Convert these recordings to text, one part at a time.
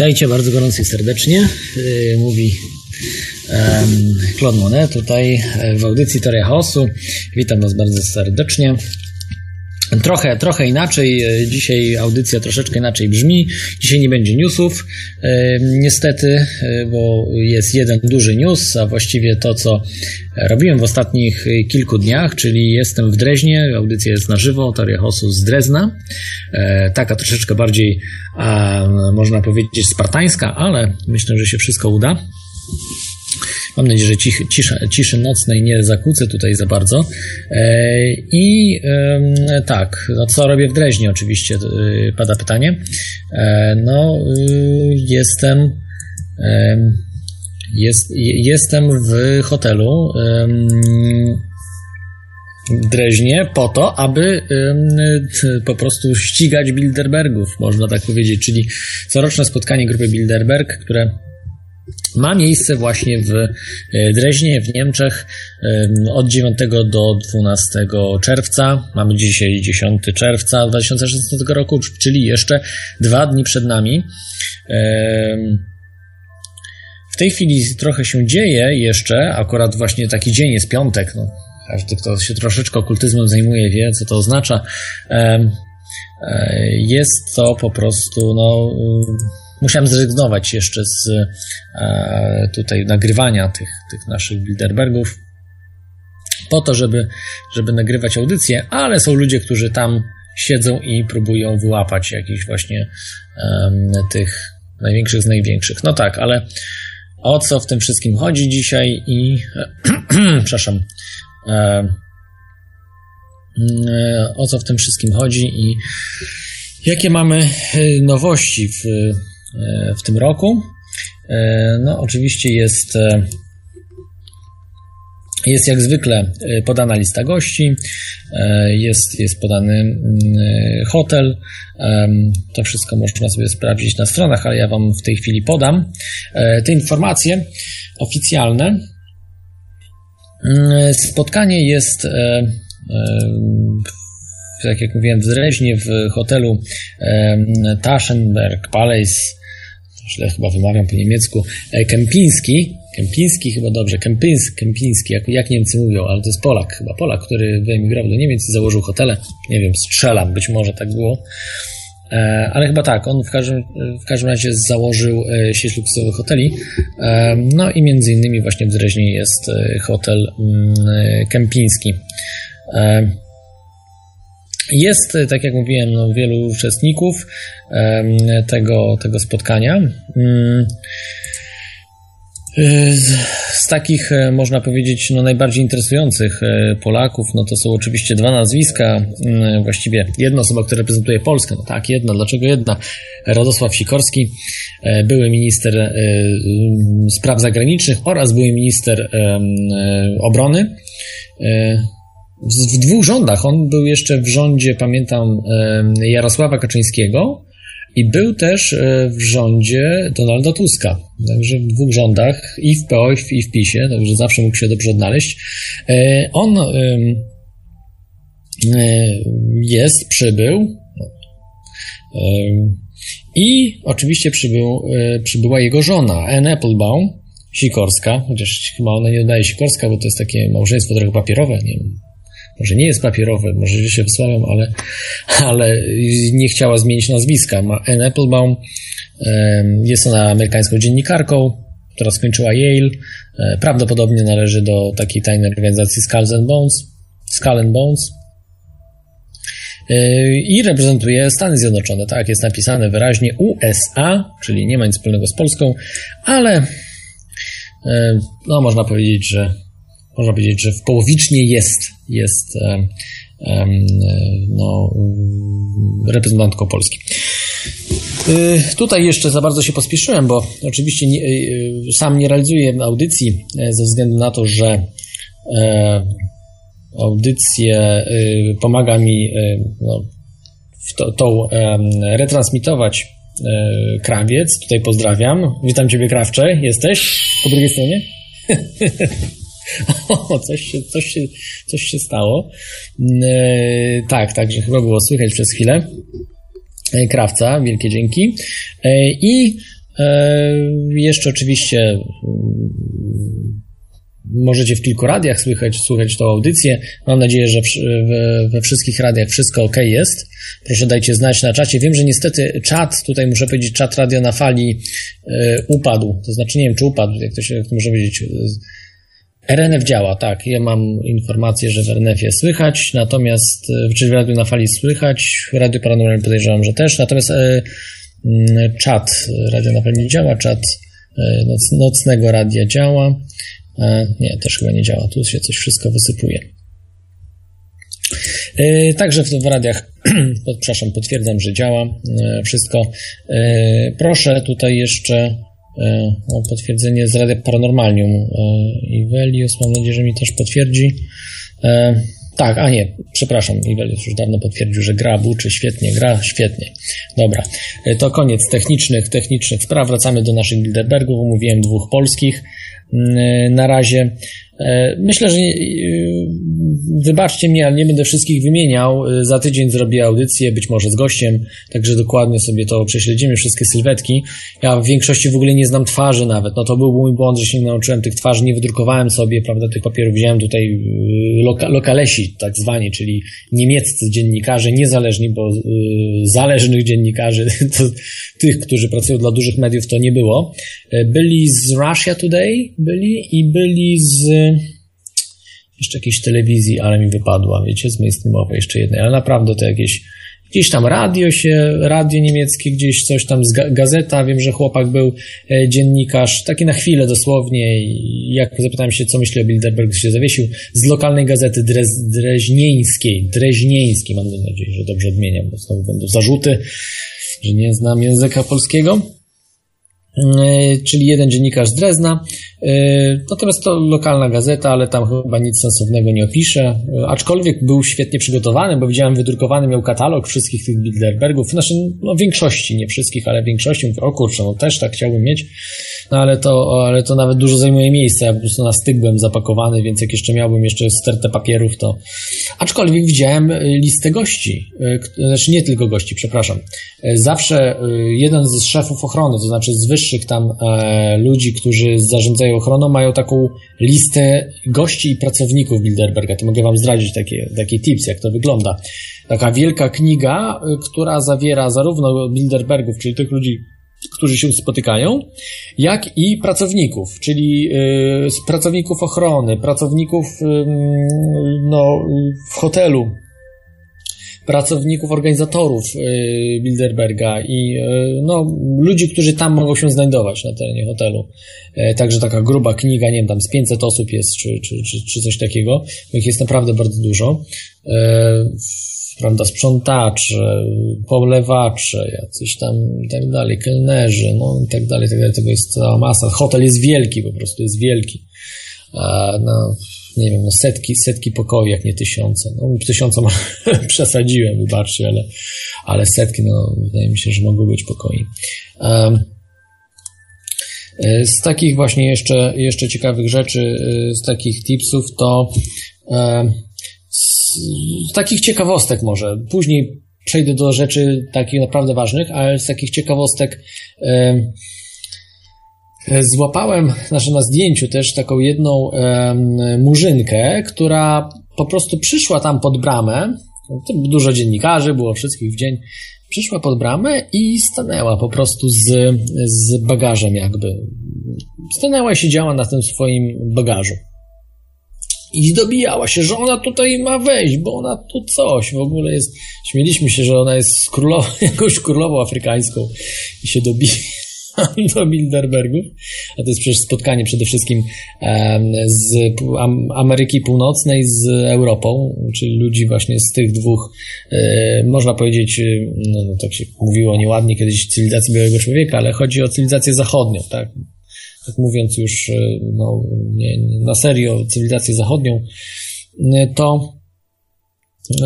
Witajcie bardzo gorąco i serdecznie. Yy, mówi Claude Monet tutaj w audycji Teoria Chaosu. Witam Was bardzo serdecznie. Trochę, trochę inaczej. Dzisiaj audycja troszeczkę inaczej brzmi. Dzisiaj nie będzie newsów. Niestety, bo jest jeden duży news, a właściwie to, co robiłem w ostatnich kilku dniach, czyli jestem w Dreźnie. Audycja jest na żywo, Teoria Chaosu z Drezna. Taka troszeczkę bardziej, można powiedzieć, spartańska, ale myślę, że się wszystko uda. Mam nadzieję, że cichy, cisza, ciszy nocnej nie zakłócę tutaj za bardzo. E, I tak, no co robię w Dreźnie oczywiście, e, pada pytanie. E, no, jestem jest, jestem w hotelu Dreźnie po to, aby po prostu ścigać Bilderbergów, można tak powiedzieć, czyli coroczne spotkanie grupy Bilderberg, które ma miejsce właśnie w e, Dreźnie, w Niemczech od 9 do 12 czerwca. Mamy dzisiaj 10 czerwca 2016 roku, czyli jeszcze dwa dni przed nami. W tej chwili trochę się dzieje jeszcze, akurat właśnie taki dzień jest piątek. No, każdy, kto się troszeczkę okultyzmem zajmuje, wie, co to oznacza. E, jest to po prostu, no musiałem zrezygnować jeszcze z e, tutaj nagrywania tych, tych naszych Bilderbergów po to, żeby, żeby nagrywać audycje, ale są ludzie, którzy tam siedzą i próbują wyłapać jakichś właśnie um, tych największych z największych. No tak, ale o co w tym wszystkim chodzi dzisiaj i przepraszam e, o co w tym wszystkim chodzi i jakie mamy nowości w E, w tym roku. E, no, oczywiście jest, e, jest jak zwykle podana lista gości, jest, jest podany mm, hotel. To wszystko można sobie sprawdzić na stronach, ale ja Wam w tej chwili podam te informacje oficjalne. Mm, spotkanie jest tak jak mówiłem, w Dreźnie w hotelu Taschenberg Palace źle chyba wymawiam po niemiecku, e, Kempiński, Kempiński chyba dobrze, Kempins, Kempiński, jak, jak Niemcy mówią, ale to jest Polak chyba, Polak, który wyemigrował do Niemiec i założył hotele, nie wiem, strzelam, być może tak było, e, ale chyba tak, on w każdym, w każdym razie założył e, sieć luksusowych hoteli, no i między innymi właśnie w Dreźnie jest hotel mm, Kempiński. Jest, tak jak mówiłem, no, wielu uczestników tego, tego spotkania. Mm. Z takich, e, można powiedzieć, no, najbardziej interesujących e, Polaków, no to są oczywiście dwa nazwiska, mm, właściwie jedna osoba, która reprezentuje Polskę, no tak, jedna, dlaczego jedna? Radosław Sikorski, e, były minister spraw zagranicznych oraz były minister obrony w dwóch rządach. On był jeszcze w rządzie, pamiętam, Jarosława Kaczyńskiego i był też e, w rządzie Donalda Tuska. Także w dwóch rządach, i w PO, i w PiSie, także zawsze mógł się dobrze odnaleźć. E, on e, jest, przybył i oczywiście przybył, przybyła jego żona, Anne Applebaum, Sikorska, chociaż chyba ona nie oddaje Sikorska, bo to jest takie małżeństwo trochę papierowe, nie wiem, może nie jest papierowe, może się wysłałem, ale, ale nie chciała zmienić nazwiska. Ma Anne Applebaum, jest ona amerykańską dziennikarką, która skończyła Yale, e, prawdopodobnie należy do takiej tajnej organizacji Skulls and Bones, Skull and Bones e, i reprezentuje Stany Zjednoczone. Tak jest napisane wyraźnie USA, czyli nie ma nic wspólnego z Polską, ale e, no, można powiedzieć, że można powiedzieć, że w połowicznie jest, jest no, reprezentantką Polski. Y, tutaj jeszcze za bardzo się pospieszyłem, bo oczywiście nie, y, sam nie realizuję audycji e, ze względu na to, że e, audycję y, pomaga mi no, to, tą retransmitować e, krawiec. Tutaj pozdrawiam. Witam Ciebie, krawcze. Jesteś po drugiej stronie? O, coś się, coś się, coś się stało. Mm, e, tak, także chyba było słychać przez chwilę. E, krawca, wielkie dzięki. E, I Jeszcze oczywiście możecie w kilku radiach słychać, słuchać tą audycję. Mam nadzieję, że we wszystkich radiach wszystko ok jest. Proszę dajcie znać na czacie. Wiem, że niestety czat, tutaj muszę powiedzieć, czat radio na fali upadł. To znaczy, nie wiem, czy upadł, jak to się jak to może powiedzieć. RNF działa, tak. Ja mam informację, że w RNF-ie słychać, natomiast, e, czy w radiu na fali słychać, w radiu paranormalnym podejrzewam, że też, natomiast y, czat radio na fali nie działa, czat noc, nocnego radia działa. E, nie, też chyba nie działa. Tu się coś wszystko wysypuje. E, także w, radiach, przepraszam, potwierdzam, że działa e, wszystko. Proszę tutaj jeszcze o potwierdzenie z Radia Paranormalium. Ivelius, mam nadzieję, że mi też potwierdzi. Tak, a nie, przepraszam, Ivelius już dawno potwierdził, że gra, buczy, świetnie, gra, świetnie. Dobra, to koniec technicznych, technicznych spraw. Wracamy do naszych Bilderbergów. Omówiłem dwóch polskich. Mm, na razie. E, myślę, że e, wybaczcie mnie, ale nie będę wszystkich wymieniał. E, za tydzień zrobię audycję, być może z gościem, także dokładnie sobie to prześledzimy, wszystkie sylwetki. Ja w większości w ogóle nie znam twarzy nawet. No to był mój błąd, że się nie nauczyłem tych twarzy, nie wydrukowałem sobie, prawda, tych papierów. Wziąłem tutaj loka, lokalesi, tak zwani, czyli niemieccy dziennikarze, niezależni, bo zależnych dziennikarzy, to, tych, którzy pracują dla dużych mediów, to nie było. Byli z Russia Today, byli i byli z jeszcze jakiejś telewizji, ale mi wypadła, wiecie, z mainstreamowej jeszcze jednej, ale naprawdę to jakieś Gdzieś tam radio się, radio niemieckie, gdzieś coś tam, z gazeta, wiem, że chłopak był e, dziennikarz, taki na chwilę dosłownie jak zapytałem się, co myśli o Bilderberg, się zawiesił, z lokalnej gazety Drez, Dreźnieńskiej, Dreźnieńskiej, mam nadzieję, że dobrze odmieniam, bo znowu będą zarzuty, że nie znam języka polskiego. E, czyli jeden dziennikarz z Drezna. E, natomiast to lokalna gazeta, ale tam chyba nic sensownego nie opisze. E, aczkolwiek był świetnie przygotowany, bo widziałem wydrukowany, miał katalog wszystkich tych Bilderbergów. Znaczy, no większości, nie wszystkich, ale większości. Mówię, o kurczę, no też tak chciałbym mieć. No ale to, ale to nawet dużo zajmuje miejsca. Ja po prostu na styk byłem zapakowany, więc jak jeszcze miałbym jeszcze stertę papierów, to... Aczkolwiek widziałem listę gości. Znaczy nie tylko gości, przepraszam. Zawsze jeden z szefów ochrony, to znaczy z wyższych tam e, ludzi, którzy zarządzają ochroną, mają taką listę gości i pracowników Bilderberga. To mogę Wam zdradzić takie, taki tips, jak to wygląda. Taka wielka kniga, e, która zawiera zarówno Bilderbergów, czyli tych ludzi, którzy się spotykają, jak i pracowników, czyli y, pracowników ochrony, pracowników y, no, w hotelu, pracowników, organizatorów y, Bilderberga i y, no, ludzi, którzy tam mogą się znajdować na terenie hotelu. E, także taka gruba kniga, nie wiem, tam z 500 osób jest, czy, czy, czy, czy coś takiego. Ich jest naprawdę bardzo dużo. E, prawda, sprzątacze, polewacze, jacyś tam i tak dalej, kelnerzy, no i tak dalej, tak dalej. Tego jest cała masa. Hotel jest wielki, po prostu jest wielki. No, nie wiem, no setki, setki pokoi, jak nie tysiące. No tysiące przesadziłem, wybaczcie, ale, ale setki, no wydaje mi się, że mogą być pokoi. Um, z takich właśnie jeszcze, jeszcze ciekawych rzeczy, e, z takich tipsów, to um, z, z takich ciekawostek może. Później przejdę do rzeczy takich naprawdę ważnych, ale z takich ciekawostek um, złapałem, znaczy na zdjęciu też taką jedną e, murzynkę, która po prostu przyszła tam pod bramę. Dużo dziennikarzy, było wszystkich w dzień. Przyszła pod bramę i stanęła po prostu z, z bagażem jakby. Stanęła i siedziała na tym swoim bagażu. I dobijała się, że ona tutaj ma wejść, bo ona tu coś w ogóle jest. Śmieliśmy się, że ona jest królową, jakąś królową afrykańską i się dobija do Bilderbergów, a to jest przecież spotkanie przede wszystkim z Ameryki Północnej z Europą, czyli ludzi właśnie z tych dwóch, e, można powiedzieć, e, no, no tak się mówiło nieładnie kiedyś cywilizacji białego człowieka, ale chodzi o cywilizację zachodnią, tak? Tak mówiąc już e, no, nie, na serio, cywilizację zachodnią, to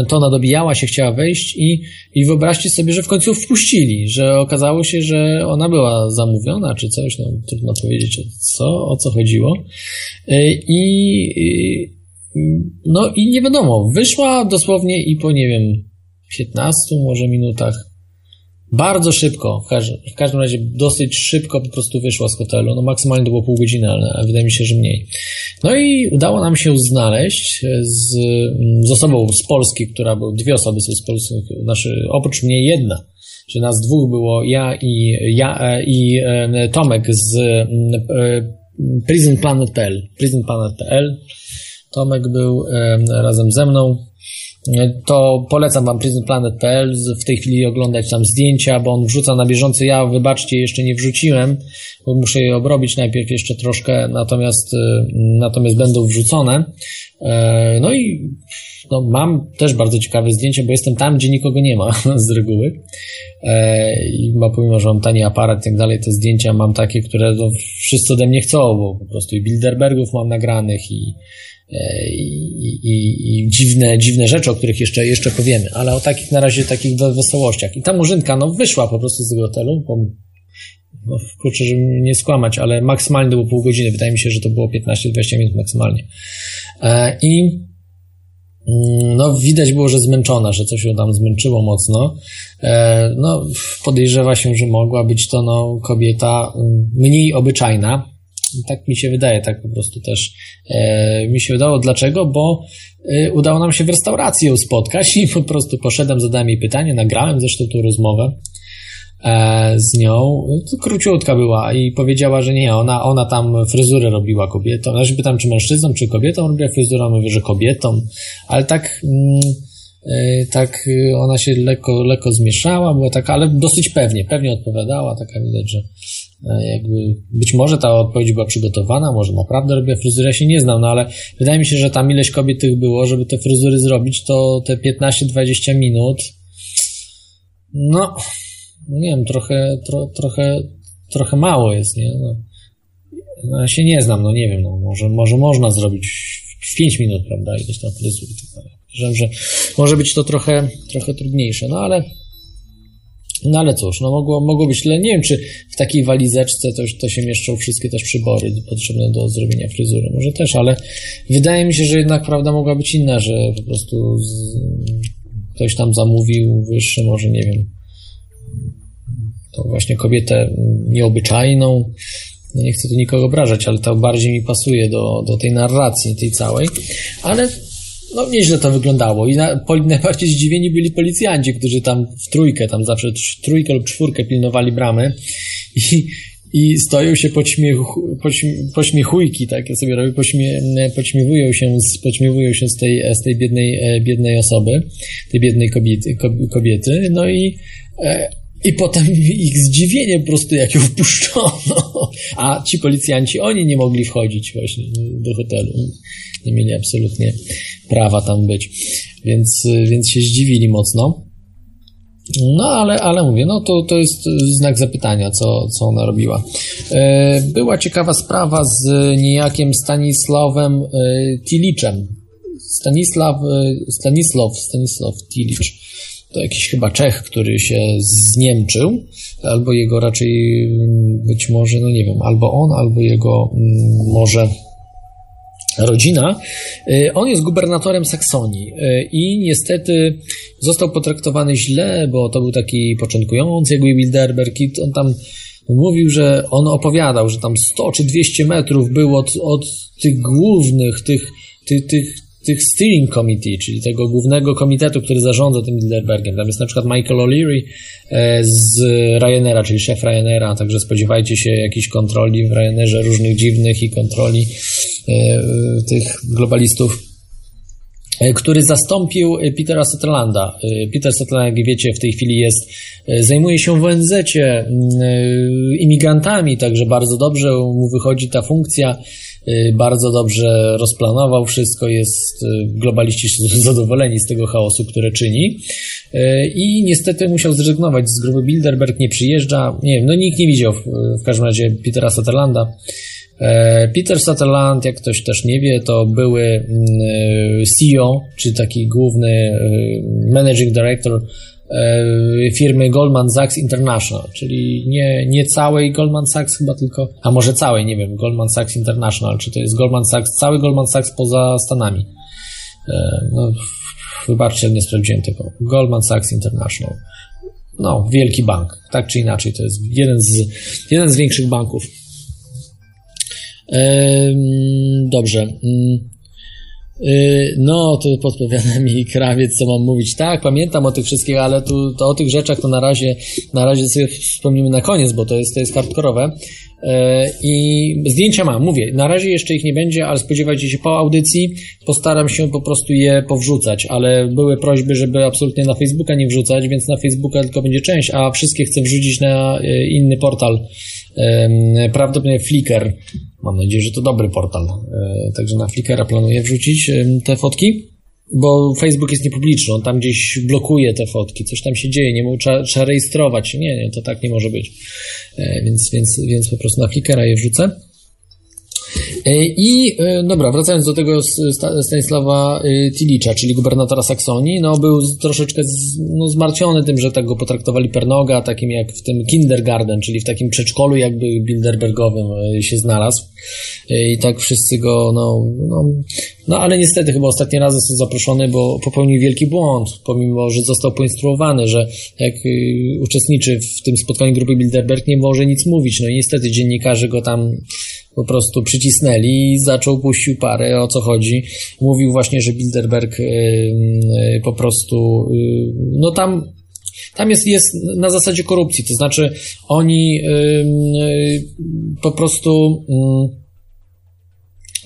to ona dobijała się, chciała wejść i, i wyobraźcie sobie, że w końcu wpuścili, że okazało się, że ona była zamówiona czy coś, no trudno powiedzieć o co, o co chodziło. E, I, no i nie wiadomo, wyszła dosłownie i po, nie wiem, 15 może minutach Bardzo szybko, w, każ w każdym razie dosyć szybko po prostu wyszła z hotelu. No maksymalnie to było pół godziny, ale wydaje mi się, że mniej. No i udało nam się znaleźć z, z osobą z Polski, która była, dwie osoby są z Polski, znaczy oprócz mnie jedna. Że nas dwóch było, ja i, ja, i e, Tomek z e, prisonplanet.pl. Prisonplanet.pl. Tomek był e, razem ze mną to polecam Wam prisonplanet.pl w tej chwili oglądać tam zdjęcia, bo on wrzuca na bieżąco. Ja, wybaczcie, jeszcze nie wrzuciłem, bo muszę je obrobić najpierw jeszcze troszkę, natomiast, y, natomiast będą wrzucone. E, no i no, mam też bardzo ciekawe zdjęcie, bo jestem tam, gdzie nikogo nie ma z reguły. E, I pomimo, że mam tani aparat i tak dalej, te zdjęcia mam takie, które no, wszyscy ode mnie chcą, bo po prostu i Bilderbergów mam nagranych i i, i, i, dziwne, dziwne rzeczy, o których jeszcze, jeszcze powiemy, ale o takich na razie takich wesołościach. I ta murzynka, no wyszła po prostu z tego hotelu, bo no, kurczę, żeby nie skłamać, ale maksymalnie to było pół godziny, wydaje mi się, że to było 15-20 minut maksymalnie. E, I mm, no, widać było, że zmęczona, że coś ją tam zmęczyło mocno. E, no, podejrzewa się, że mogła być to no, kobieta mm, mniej obyczajna, tak mi się wydaje, tak po prostu też e, mi się wydało. Dlaczego? Bo e, udało nam się w restauracji ją spotkać i po prostu poszedłem, zadałem jej pytanie, nagrałem zresztą tą rozmowę e, z nią. To króciutka była i powiedziała, że nie, ona, ona tam fryzurę robiła kobietą. Się pytam, czy mężczyzną, czy kobietą robiła fryzurę, mówię, że kobietą, ale tak... Mm, e, tak ona się lekko, lekko zmieszała, była taka, ale dosyć pewnie, pewnie odpowiadała, taka widać, że jakby być może ta odpowiedź była przygotowana, może naprawdę robię fryzurę, ja się nie znam, no ale wydaje mi się, że tam ileś kobiet tych było, żeby te fryzury zrobić, to te 15-20 minut, no, no, nie wiem, trochę, tro, trochę, trochę mało jest, nie? No, no, ja się nie znam, no nie wiem, no może, może można zrobić w 5 minut, prawda, ileś tam fryzur i tak dalej. Że może być to trochę, trochę trudniejsze, no ale no ale cóż, no mogło, mogło być tyle. Nie wiem, czy w takiej walizeczce to, to się mieszczą wszystkie też przybory potrzebne do zrobienia fryzury. Może też, ale wydaje mi się, że jednak prawda mogła być inna, że po prostu z, ktoś tam zamówił wyższy, może nie wiem, to właśnie kobietę nieobyczajną. No nie chcę tu nikogo obrażać, ale to bardziej mi pasuje do, do tej narracji, tej całej. Ale no nieźle to wyglądało. I na, po, najbardziej zdziwieni byli policjanci, którzy tam w trójkę, tam zawsze trójkę lub czwórkę pilnowali bramy. I, i stoją się pośmiechu, pośmiechujki, tak, ja sobie robię, pośmie, pośmiewują się, z, pośmiewują się z tej, z tej biednej, e, biednej osoby, tej biednej kobiety, kobiety. No i e, i potem ich zdziwienie po prostu, jak ją wpuszczono. A ci policjanci, oni nie mogli wchodzić właśnie do hotelu. Nie mieli absolutnie prawa tam być. Więc, więc się zdziwili mocno. No, ale, ale mówię, no to, to jest znak zapytania, co, co ona robiła. E, była ciekawa sprawa z niejakim Stanisławem e, Tiliczem. Stanisław, e, Stanisław, Stanisław Tilicz. To jakiś chyba Czech, który się zniemczył, albo jego raczej być może, no nie wiem, albo on, albo jego może rodzina. Y, on jest gubernatorem Saksonii y, i niestety został potraktowany źle, bo to był taki początkujący jakby Bilderberg i on tam mówił, że on opowiadał, że tam 100 czy 200 metrów było od, od tych głównych, tych, tych, tych, tych steering committee, czyli tego głównego komitetu, który zarządza tym Bilderbergiem. Tam jest na przykład Michael O'Leary e, z Ryanaira, czyli szef Ryanaira, także spodziewajcie się jakichś kontroli w Ryanerze różnych dziwnych i kontroli e, tych globalistów e, który zastąpił Petera Sutherlanda. Peter Sutherland, jak wiecie, w tej chwili jest, zajmuje się w ONZ imigrantami, także bardzo dobrze mu wychodzi ta funkcja. Y, bardzo dobrze rozplanował wszystko, jest, y, globaliści zadowoleni z tego chaosu, które czyni y, i niestety musiał zrezygnować z grupy Bilderberg, nie przyjeżdża, nie wiem, no nikt nie widział w, każdym razie Petera Sutherlanda. Peter Sutherland, jak ktoś też nie wie, to były mm, CEO, czy taki główny managing director firmy Goldman Sachs International, czyli nie, nie całej Goldman Sachs chyba tylko, a może całej, nie wiem, Goldman Sachs International, czy to jest Goldman Sachs, cały Goldman Sachs poza Stanami. E, no, wybaczcie, nie sprawdziłem tego. Goldman Sachs International. no, wielki bank, tak czy inaczej, to jest jeden z, jeden z większych banków. Dobrze. Y, no, tu podpowiada mi krawiec, co mam mówić. Tak, pamiętam o tych wszystkich, ale tu to o tych rzeczach to na razie, na razie sobie wspomnimy na koniec, bo to jest, to jest hardkorowe. Y, I zdjęcia mam, mówię, na razie jeszcze ich nie będzie, ale spodziewajcie się po audycji, postaram się po prostu je powrzucać, ale były prośby, żeby absolutnie na Facebooka nie wrzucać, więc na Facebooka tylko będzie część, a wszystkie chcę wrzucić na y, inny portal, prawdopodobnie Flickr, Mam nadzieję, że to dobry portal. E, także na Flickra planuję wrzucić te fotki, bo Facebook jest niepubliczny, on tam gdzieś blokuje te fotki, coś tam się dzieje, nie mógł, trzeba, trzeba rejestrować. Nie, nie, to tak nie może być. E, więc, więc, więc po prostu na Flickra je wrzucę. E, I e, dobra, wracając do tego Stanisława e, Tilicza, czyli gubernatora Saksonii, no był troszeczkę no, zmartwiony tym, że tak go potraktowali pernoga, takim jak w tym kindergarten, czyli w takim przedszkolu jakby Bilderbergowym się znalazł. I tak wszyscy go, no, no, no ale niestety chyba ostatni raz został zaproszony, bo popełnił wielki błąd, pomimo, że został poinstruowany, że jak uczestniczy w tym spotkaniu grupy Bilderberg, nie może nic mówić. No i niestety dziennikarze go tam po prostu przycisnęli i zaczął, puścił parę, o co chodzi. Mówił właśnie, że Bilderberg yy, po prostu, yy, no tam tam jest, jest na zasadzie korupcji, to znaczy oni po prostu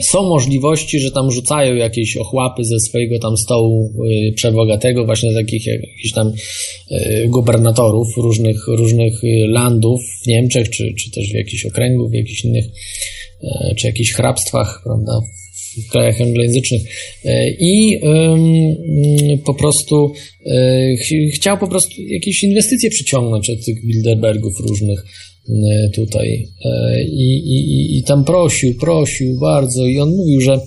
są możliwości, że tam rzucają jakieś ochłapy ze swojego tam stołu y, przebogatego, właśnie takich jakichś tam y, gubernatorów różnych, różnych y, landów w Niemczech, czy, czy też w jakichś okręgów, w jakichś innych, czy jakichś hrabstwach, prawda, w krajach anglojęzycznych. I po prostu chciał po prostu jakieś inwestycje przyciągnąć od tych Bilderbergów różnych E, tutaj. E, I, i, i tam prosił, prosił bardzo i on mówił, że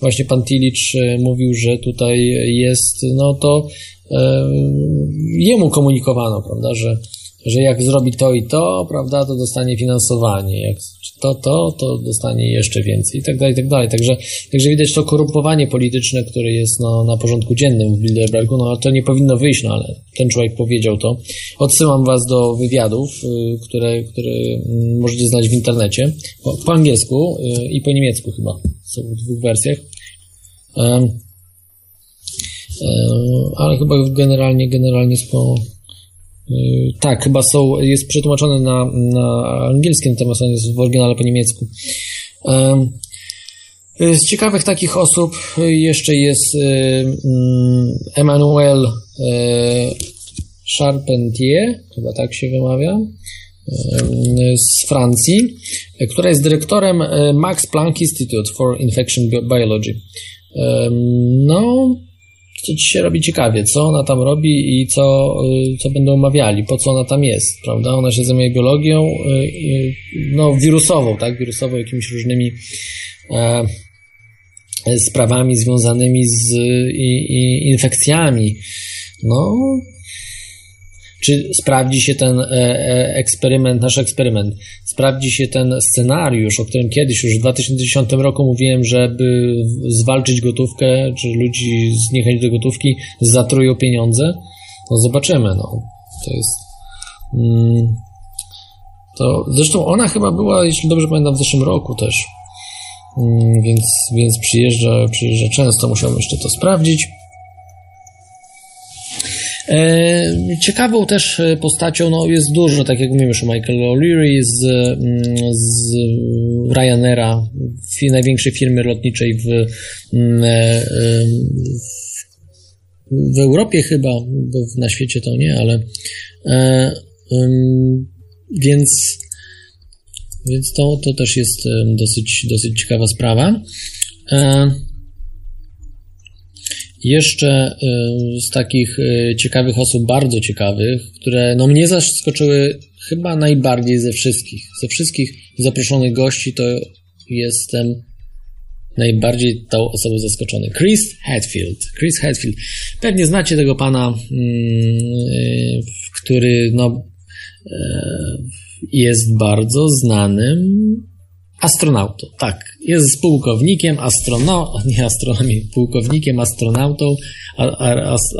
właśnie pan Tilicz e, mówił, że tutaj jest, no to jemu komunikowano, prawda, że że jak zrobi to i to, prawda, to dostanie finansowanie, jak to, to, to dostanie jeszcze więcej i tak dalej, i tak dalej. Także, także widać to korumpowanie polityczne, które jest no, na porządku dziennym w Bilderbergu, no to nie powinno wyjść, no ale ten człowiek powiedział to. Odsyłam was do wywiadów, y, które, które mm, możecie znaleźć w internecie, po, po angielsku y, i po niemiecku chyba, są w dwóch wersjach. ale chyba generalnie, generalnie Y, tak, chyba są, jest przetłumaczony na, na angielski, natomiast on jest w oryginale po niemiecku. Y, z ciekawych takich osób jeszcze jest y, mm, Emmanuel Charpentier, chyba tak się wymawia, z Francji, która jest dyrektorem Max Planck Institute for Infection Biology. No, co ci się robi ciekawie, co ona tam robi i co, y, co będą omawiali, po co ona tam jest, prawda? Ona się zajmuje biologią, y, y, no wirusową, tak? Wirusową, jakimiś różnymi e, sprawami związanymi z i, i infekcjami. No, czy sprawdzi się ten e, e, eksperyment, nasz eksperyment, sprawdzi się ten scenariusz, o którym kiedyś już w 2010 roku mówiłem, żeby zwalczyć gotówkę, czy ludzi zniechęcić do gotówki, zatrują pieniądze? No zobaczymy, no. To jest... Mm, to, zresztą ona chyba była, jeśli dobrze pamiętam, w zeszłym roku też. Mm, więc, więc przyjeżdża, przyjeżdża często, musiałem jeszcze to sprawdzić. E, ciekawą też e, postacią no, jest dużo, tak jak mówimy już o Michael O'Leary z, mm, z Ryanaira, największej firmy lotniczej w, mm, e, w, w Europie chyba, bo na świecie to nie, ale więc więc to, to też jest dosyć, dosyć ciekawa sprawa. Jeszcze y, z takich y, ciekawych osób, bardzo ciekawych, które no mnie zaskoczyły chyba najbardziej ze wszystkich. Ze wszystkich zaproszonych gości to jestem najbardziej tą osobą zaskoczony. Chris Hadfield. Chris Hadfield. Pewnie znacie tego pana, mm, y, który no, jest bardzo znanym Astronautą, tak. Jest pułkownikiem, astrono, nie astronomii, pułkownikiem, astronautą,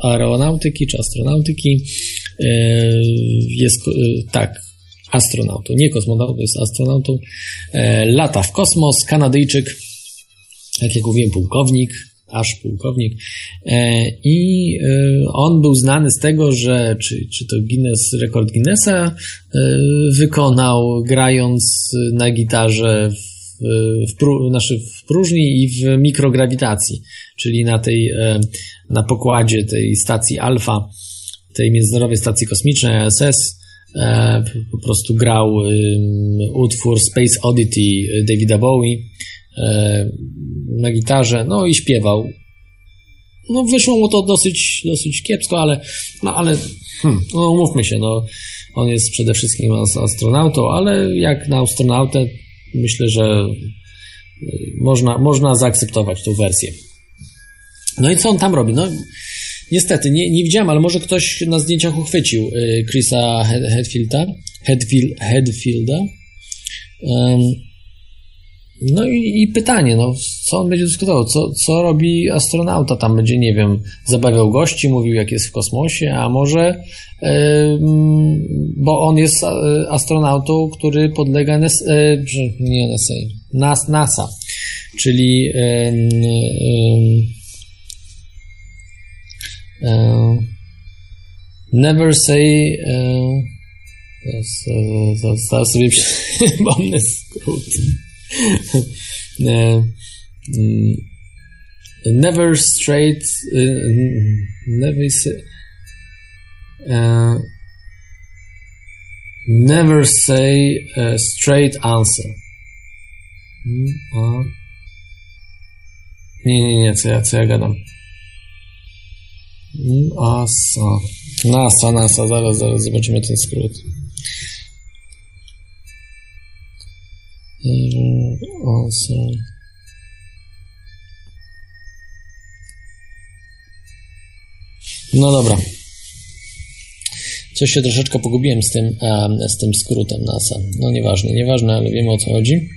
aeronautyki czy astronautyki. jest, tak, astronautą, nie kosmonautą, jest astronautą, lata w kosmos, Kanadyjczyk, tak jak mówiłem, pułkownik, aż pułkownik. E, I e, on był znany z tego, że czy, czy to Guinness, rekord Guinnessa e, wykonał grając na gitarze w, w, pró, znaczy w próżni i w mikrograwitacji, czyli na tej, na pokładzie tej stacji Alfa, tej Międzynarodowej Stacji Kosmicznej ISS, po prostu grał utwór Space Oddity Davida Bowie na gitarze, no i śpiewał. No wyszło mu to dosyć, dosyć kiepsko, ale, no ale, hmm, no umówmy się, no on jest przede wszystkim astronautą, ale jak na astronautę myślę, że e, można, można zaakceptować tą wersję. No i co on tam robi? No niestety, nie, nie widziałem, ale może ktoś na zdjęciach uchwycił e, Chrisa Headfielda. Headfield, Headfielda. Um, no i, i, pytanie, no, co on będzie dyskutował? Co, co robi astronauta? Tam będzie, nie wiem, zabawiał gości, mówił, jak jest w kosmosie, a może, yy, bo on jest e, astronautą, który podlega NS, yy, nie NSA, NAS, NASA, czyli yy, Never say. Zaraz sobie przypomnę skrót. Uh, mm, never straight, uh, never say, uh, never say a straight answer. Mm, nie, nie, nie, co ja, co ja gadam? NASA. Mm, NASA, NASA, zaraz, zaraz zobaczymy ten skrót. Awesome. No dobra. Coś się troszeczkę pogubiłem z tym, z tym skrótem NASA. No nieważne, nieważne, ale wiemy o co chodzi.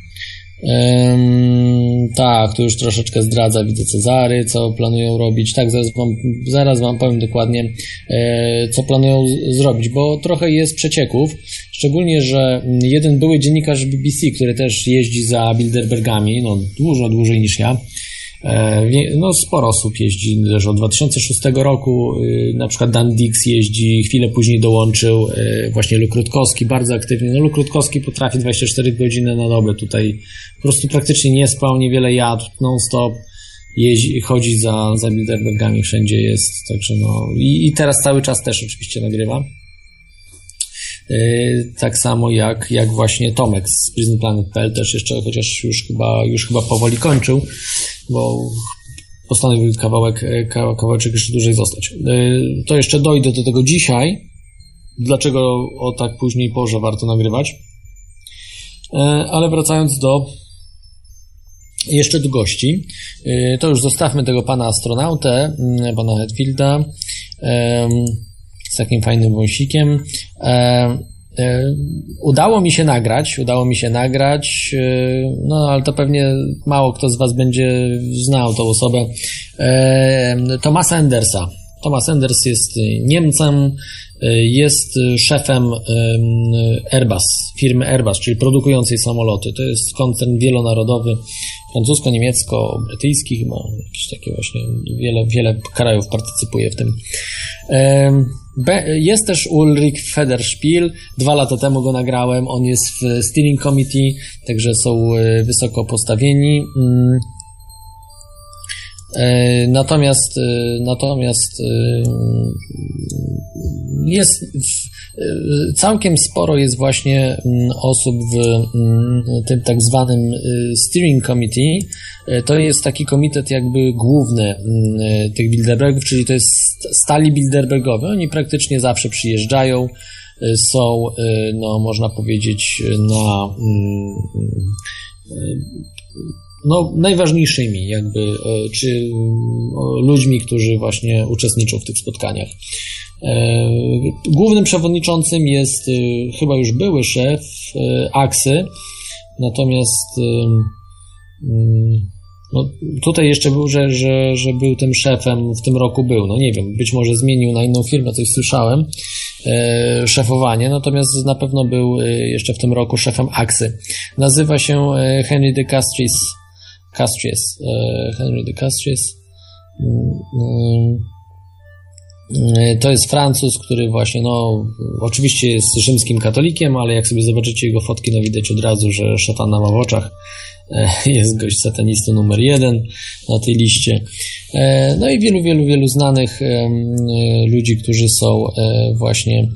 Um, tak, tu już troszeczkę zdradza, widzę Cezary, co planują robić. Tak, zaraz wam, zaraz wam powiem dokładnie, e, co planują zrobić, bo trochę jest przecieków. Szczególnie, że jeden były dziennikarz BBC, który też jeździ za Bilderbergami, no dużo dłużej niż ja, no, sporo osób jeździ też od 2006 roku. Y, na przykład Dan Dix jeździ, chwilę później dołączył y, właśnie Luk Rutkowski, bardzo aktywnie. No, Luk Rutkowski potrafi 24 godziny na dobę tutaj. Po prostu praktycznie nie spał, niewiele jadł, non-stop. Jeździ, chodzi za, za Bilderbergami, wszędzie jest. Także no, i, i teraz cały czas też oczywiście nagrywa. Y, tak samo jak, jak właśnie Tomek z PrisonPlanet.pl też jeszcze, chociaż już chyba, już chyba powoli kończył, bo postanowił kawałek, e, kawałeczek jeszcze dłużej zostać. Y, to jeszcze dojdę do tego dzisiaj, dlaczego o tak później porze warto nagrywać. E, ale wracając do jeszcze do gości, to już zostawmy tego pana astronautę, pana Hetfielda z takim fajnym wąsikiem. E, e, udało mi się nagrać, udało mi się nagrać, e, no ale to pewnie mało kto z Was będzie znał tą osobę. Tomasa Endersa. Thomas Enders jest Niemcem, jest szefem Airbus, firmy Airbus, czyli produkującej samoloty. To jest koncern wielonarodowy, francusko-niemiecko-brytyjski, chyba jakieś takie właśnie, wiele, wiele krajów partycypuje w tym. Jest też Ulrich Federspiel. Dwa lata temu go nagrałem. On jest w Steering Committee, także są e, wysoko postawieni. Mm. E, natomiast, e, natomiast jest całkiem sporo jest właśnie mm, osób w mm, tym tak zwanym steering committee. To jest taki komitet jakby główny tych Bilderbergów, czyli to jest stali Bilderbergowi. Oni praktycznie zawsze przyjeżdżają, są, no można powiedzieć, na no, najważniejszymi jakby, e, czy ludźmi, którzy właśnie uczestniczą w tych spotkaniach. E, głównym przewodniczącym jest e, chyba już były szef Aksy, natomiast mm, no, tutaj jeszcze był, że, że, że był tym szefem w tym roku był, no nie wiem, być może zmienił na inną firmę, coś słyszałem. e, szefowanie, natomiast na pewno był e, jeszcze w tym roku szefem Aksy. Nazywa się e, Henry de Castries, Castries, e, Henry de Castries. Mm, mm, E, to jest Francuz, który właśnie, no, oczywiście jest rzymskim katolikiem, ale jak sobie zobaczycie jego fotki, no widać od razu, że szatana ma w oczach. E, jest gość satanistą numer jeden na tej liście. E, no i wielu, wielu, wielu znanych ludzi, którzy są właśnie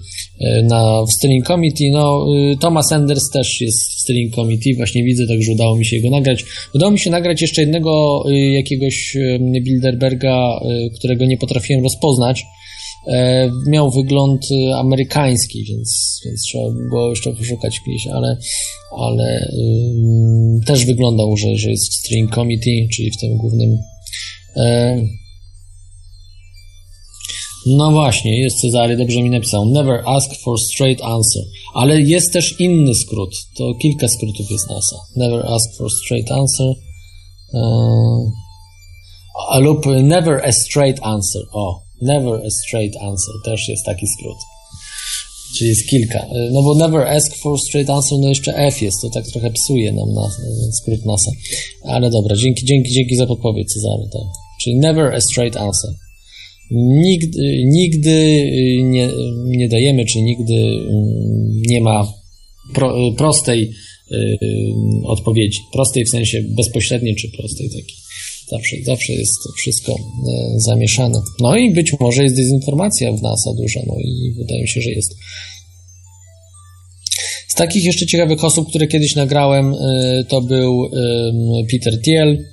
na, w Sterling Committee. No, Thomas Enders też jest w Sterling Committee, właśnie widzę, także udało mi się jego nagrać. Udało mi się nagrać jeszcze jednego jakiegoś Bilderberga, którego nie potrafiłem rozpoznać E, miał wygląd e, amerykański, więc, więc trzeba było jeszcze poszukać gdzieś, ale, ale um, też wyglądał, że, że jest w String Committee, czyli w tym głównym. E, no właśnie, jest Cezary, dobrze mi napisał. Never ask for straight answer. Ale jest też inny skrót. To kilka skrótów jest NASA. Never ask for straight answer. Uh, lub never a straight answer. O, Never a straight answer też jest taki skrót. Czyli jest kilka. No bo never ask for straight answer, no jeszcze F jest, to tak trochę psuje nam na, skrót NASA. Ale dobra, dzięki, dzięki, dzięki za podpowiedź Cezary. Tak. Czyli never a straight answer. Nigdy, nigdy nie, nie dajemy, czy nigdy nie ma pro, prostej y, odpowiedzi. Prostej w sensie bezpośredniej, czy prostej takiej. Zawsze, zawsze jest wszystko e, zamieszane. No i być może jest dezinformacja w NASA duża, no i wydaje mi się, że jest. Z takich jeszcze ciekawych osób, które kiedyś nagrałem, e, to był Peter Thiel,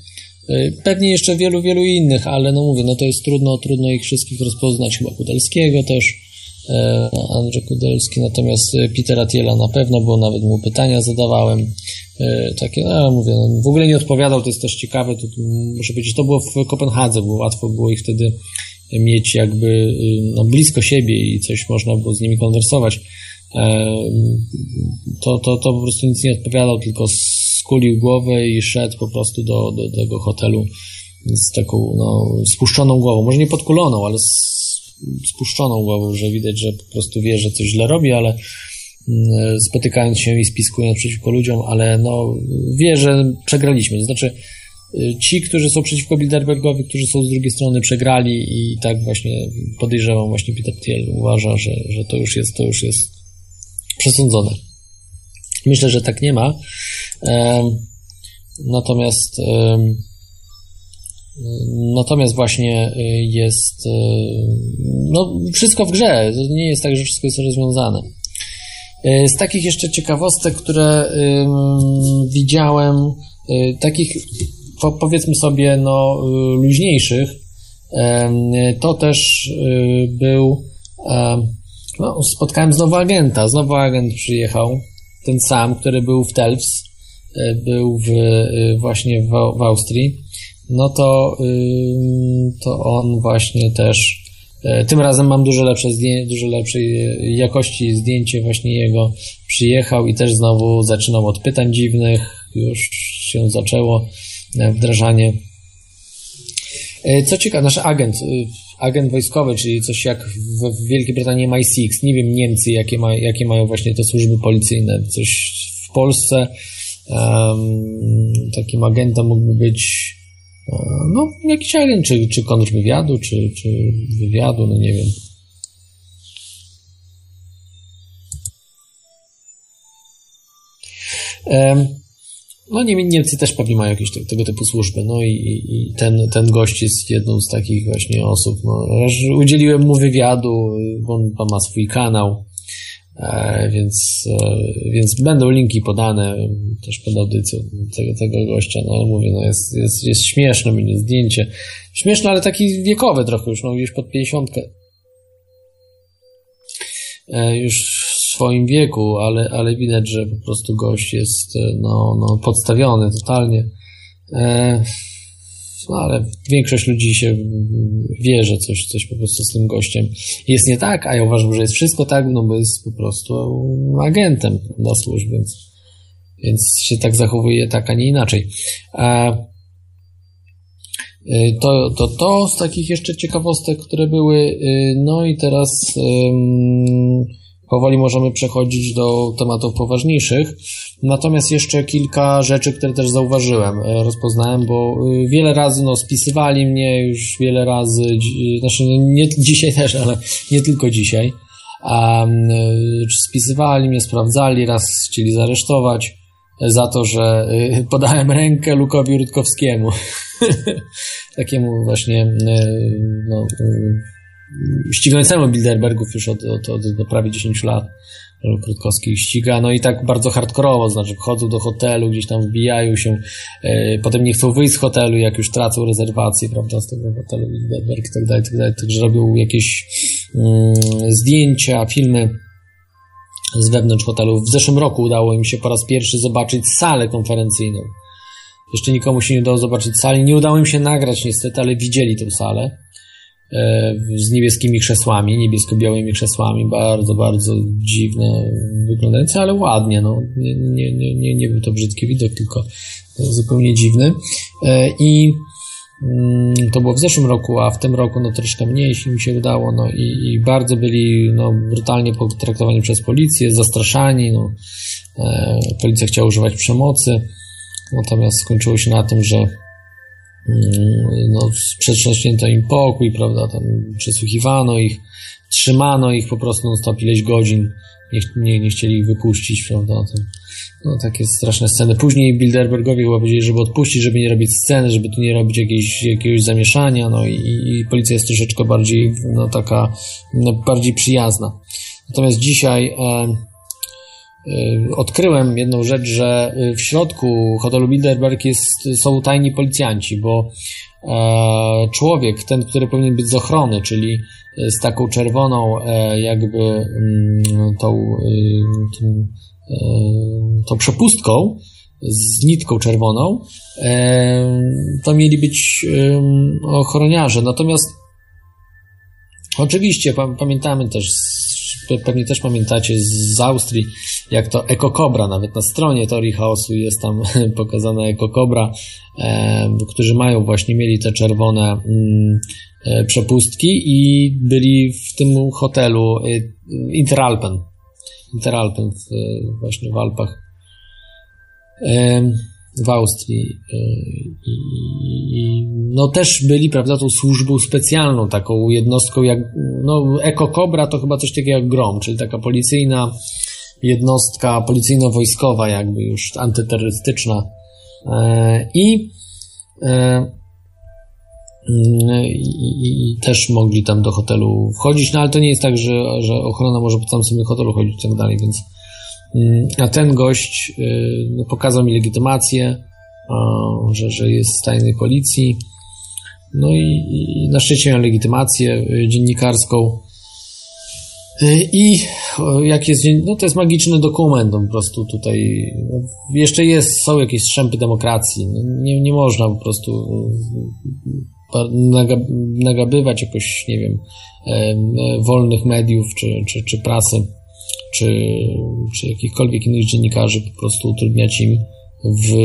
e, Pewnie jeszcze wielu, wielu innych, ale no mówię, no to jest trudno, trudno ich wszystkich rozpoznać, chyba Kudelskiego też. E, Andrzej Kudelski, natomiast e, Petera Thiela na pewno, bo nawet mu pytania zadawałem. E, takie, no mówię, no, w ogóle nie odpowiadał, to jest też ciekawe, to, muszę powiedzieć, to było w Kopenhadze, bo łatwo było ich wtedy mieć jakby no, blisko siebie i coś można było z nimi konwersować. To, to, to po prostu nic nie odpowiadał, tylko skulił głowę i szedł po prostu do, do, do tego hotelu z taką no, spuszczoną głową. Może nie podkuloną, ale spuszczoną głową, że widać, że po prostu wie, że coś źle robi, ale mm, spotykając się i spiskując przeciwko ludziom, ale no wie, że przegraliśmy. To znaczy y, ci, którzy są przeciwko Bilderbergowi, którzy są z drugiej strony przegrali i tak właśnie podejrzewam właśnie Peter Thiel uważa, że, że to już jest, to już jest przesądzone. Myślę, że tak nie ma. Natomiast Natomiast właśnie y, jest y, no, wszystko w grze. Nie jest tak, że wszystko jest rozwiązane. Y, z takich jeszcze ciekawostek, które widziałem, takich powiedzmy sobie no, luźniejszych, to też był no, spotkałem znowu agenta. Znowu agent przyjechał, ten sam, który był w Telfs, był w, właśnie w, w Austrii no to, to on właśnie też e, tym razem mam dużo lepsze zdjęcie, dużo lepszej jakości zdjęcie właśnie jego. Przyjechał i też znowu zaczynał od pytań dziwnych, już się zaczęło e, wdrażanie. E, co ciekawe, nasz agent, agent wojskowy, czyli coś jak w Wielkiej Brytanii MI6, nie wiem Niemcy jakie, ma, jakie mają właśnie te służby policyjne, coś w Polsce um, takim agentem mógłby być no, jakiś agent, czy, czy kontrwywiadu, czy, czy wywiadu, no nie wiem. No Niemcy też pewnie mają jakieś tego typu służby, no i, i ten, ten gość jest jedną z takich właśnie osób, no, udzieliłem mu wywiadu, bo on ma swój kanał, więc, e, więc będą linki podane też pod audycją tego, tego gościa, no ale mówię, no jest, jest, jest śmieszne mnie zdjęcie. Śmieszne, ale taki wiekowy trochę już, no już pod 50. E, już w swoim wieku, ale, ale widać, że po prostu gość jest no, no podstawiony totalnie. No ale większość ludzi się wie, że coś, coś po prostu z tym gościem jest nie tak, a ja uważam, że jest wszystko tak, no bo jest po prostu agentem na służb, więc, więc się tak zachowuje tak, a nie inaczej. To, to to z takich jeszcze ciekawostek, które były. No i teraz um, powoli możemy przechodzić do tematów poważniejszych. Natomiast jeszcze kilka rzeczy, które też zauważyłem, rozpoznałem, bo wiele razy no, spisywali mnie już wiele razy, znaczy nie dzisiaj też, ale nie tylko dzisiaj. Um, spisywali mnie, sprawdzali, raz chcieli zaresztować za to, że podałem rękę Lukowi Rutkowskiemu. Takiemu właśnie no, ścigającemu Bilderbergów już od, od, od, od prawie 10 lat. Krótkowski ściga, no i tak bardzo hardkorowo, znaczy wchodzą do hotelu, gdzieś tam wbijają się, potem nie chcą wyjść z hotelu, jak już tracą rezerwację, prawda, z tego hotelu Bilderberg i tak dalej, tak dalej, także robią jakieś mm, zdjęcia, filmy, z wewnątrz hotelu. W zeszłym roku udało im się po raz pierwszy zobaczyć salę konferencyjną. Jeszcze nikomu się nie udało zobaczyć sali. Nie udało im się nagrać niestety, ale widzieli tę salę z niebieskimi krzesłami, niebiesko-białymi krzesłami, bardzo, bardzo dziwne wyglądające, ale ładnie, no. Nie, nie, nie, nie, był to brzydki widok, tylko zupełnie dziwny. E, I Mm, to było w zeszłym roku, a w tym roku no troszkę mniej im się udało, no i, i bardzo byli no, brutalnie potraktowani przez policję, zastraszani, no, e, policja chciała używać przemocy, natomiast skończyło się na tym, że no, przetrząśnięto im pokój, prawda, tam przesłuchiwano ich, trzymano ich po prostu non stop ileś godzin, nie, nie, nie chcieli ich wypuścić, prawda, tam no, takie straszne sceny. Później Bilderbergowi chyba powiedzieli, żeby odpuścić, żeby nie robić sceny, żeby tu nie robić jakiejś, jakiegoś zamieszania, no i, i policja jest troszeczkę bardziej, no taka, no, bardziej przyjazna. Natomiast dzisiaj e, odkryłem jedną rzecz, że w środku hotelu Bilderberg jest, są tajni policjanci, bo e, człowiek, ten, który powinien być z ochrony, czyli z taką czerwoną e, jakby mm, tą, e, tą tą przepustką z nitką czerwoną, to mieli być ochroniarze. Natomiast oczywiście pamiętamy też, pewnie też pamiętacie z Austrii, jak to ekokobra, nawet na stronie teorii chaosu jest tam pokazana ekokobra, którzy mają właśnie, mieli te czerwone mm, e, przepustki i byli w tym hotelu e, Interalpen. Interalpen w, właśnie w Alpach w Austrii e, i no też byli, prawda, tą służbą specjalną, taką jednostką jak, no Eko Cobra to chyba coś takiego jak GROM, czyli taka policyjna jednostka policyjno-wojskowa jakby już antyterrorystyczna. E, i e, i, i, też mogli tam do hotelu wchodzić, no ale to nie jest tak, że, że ochrona może po całym sobie hotelu chodzić i tak dalej, więc mm, a ten gość y, no, pokazał mi legitymację, że, że jest z tajnej policji, no i, i na szczęście miał legitymację y, dziennikarską. Y, i jak jest, no to jest magiczny dokument, no po prostu tutaj. No, jeszcze jest, są jakieś strzępy demokracji, no, nie, nie można po prostu nagabywać jakoś, nie wiem, wolnych mediów, czy, czy, czy prasy, czy, czy jakichkolwiek innych dziennikarzy, po prostu utrudniać im w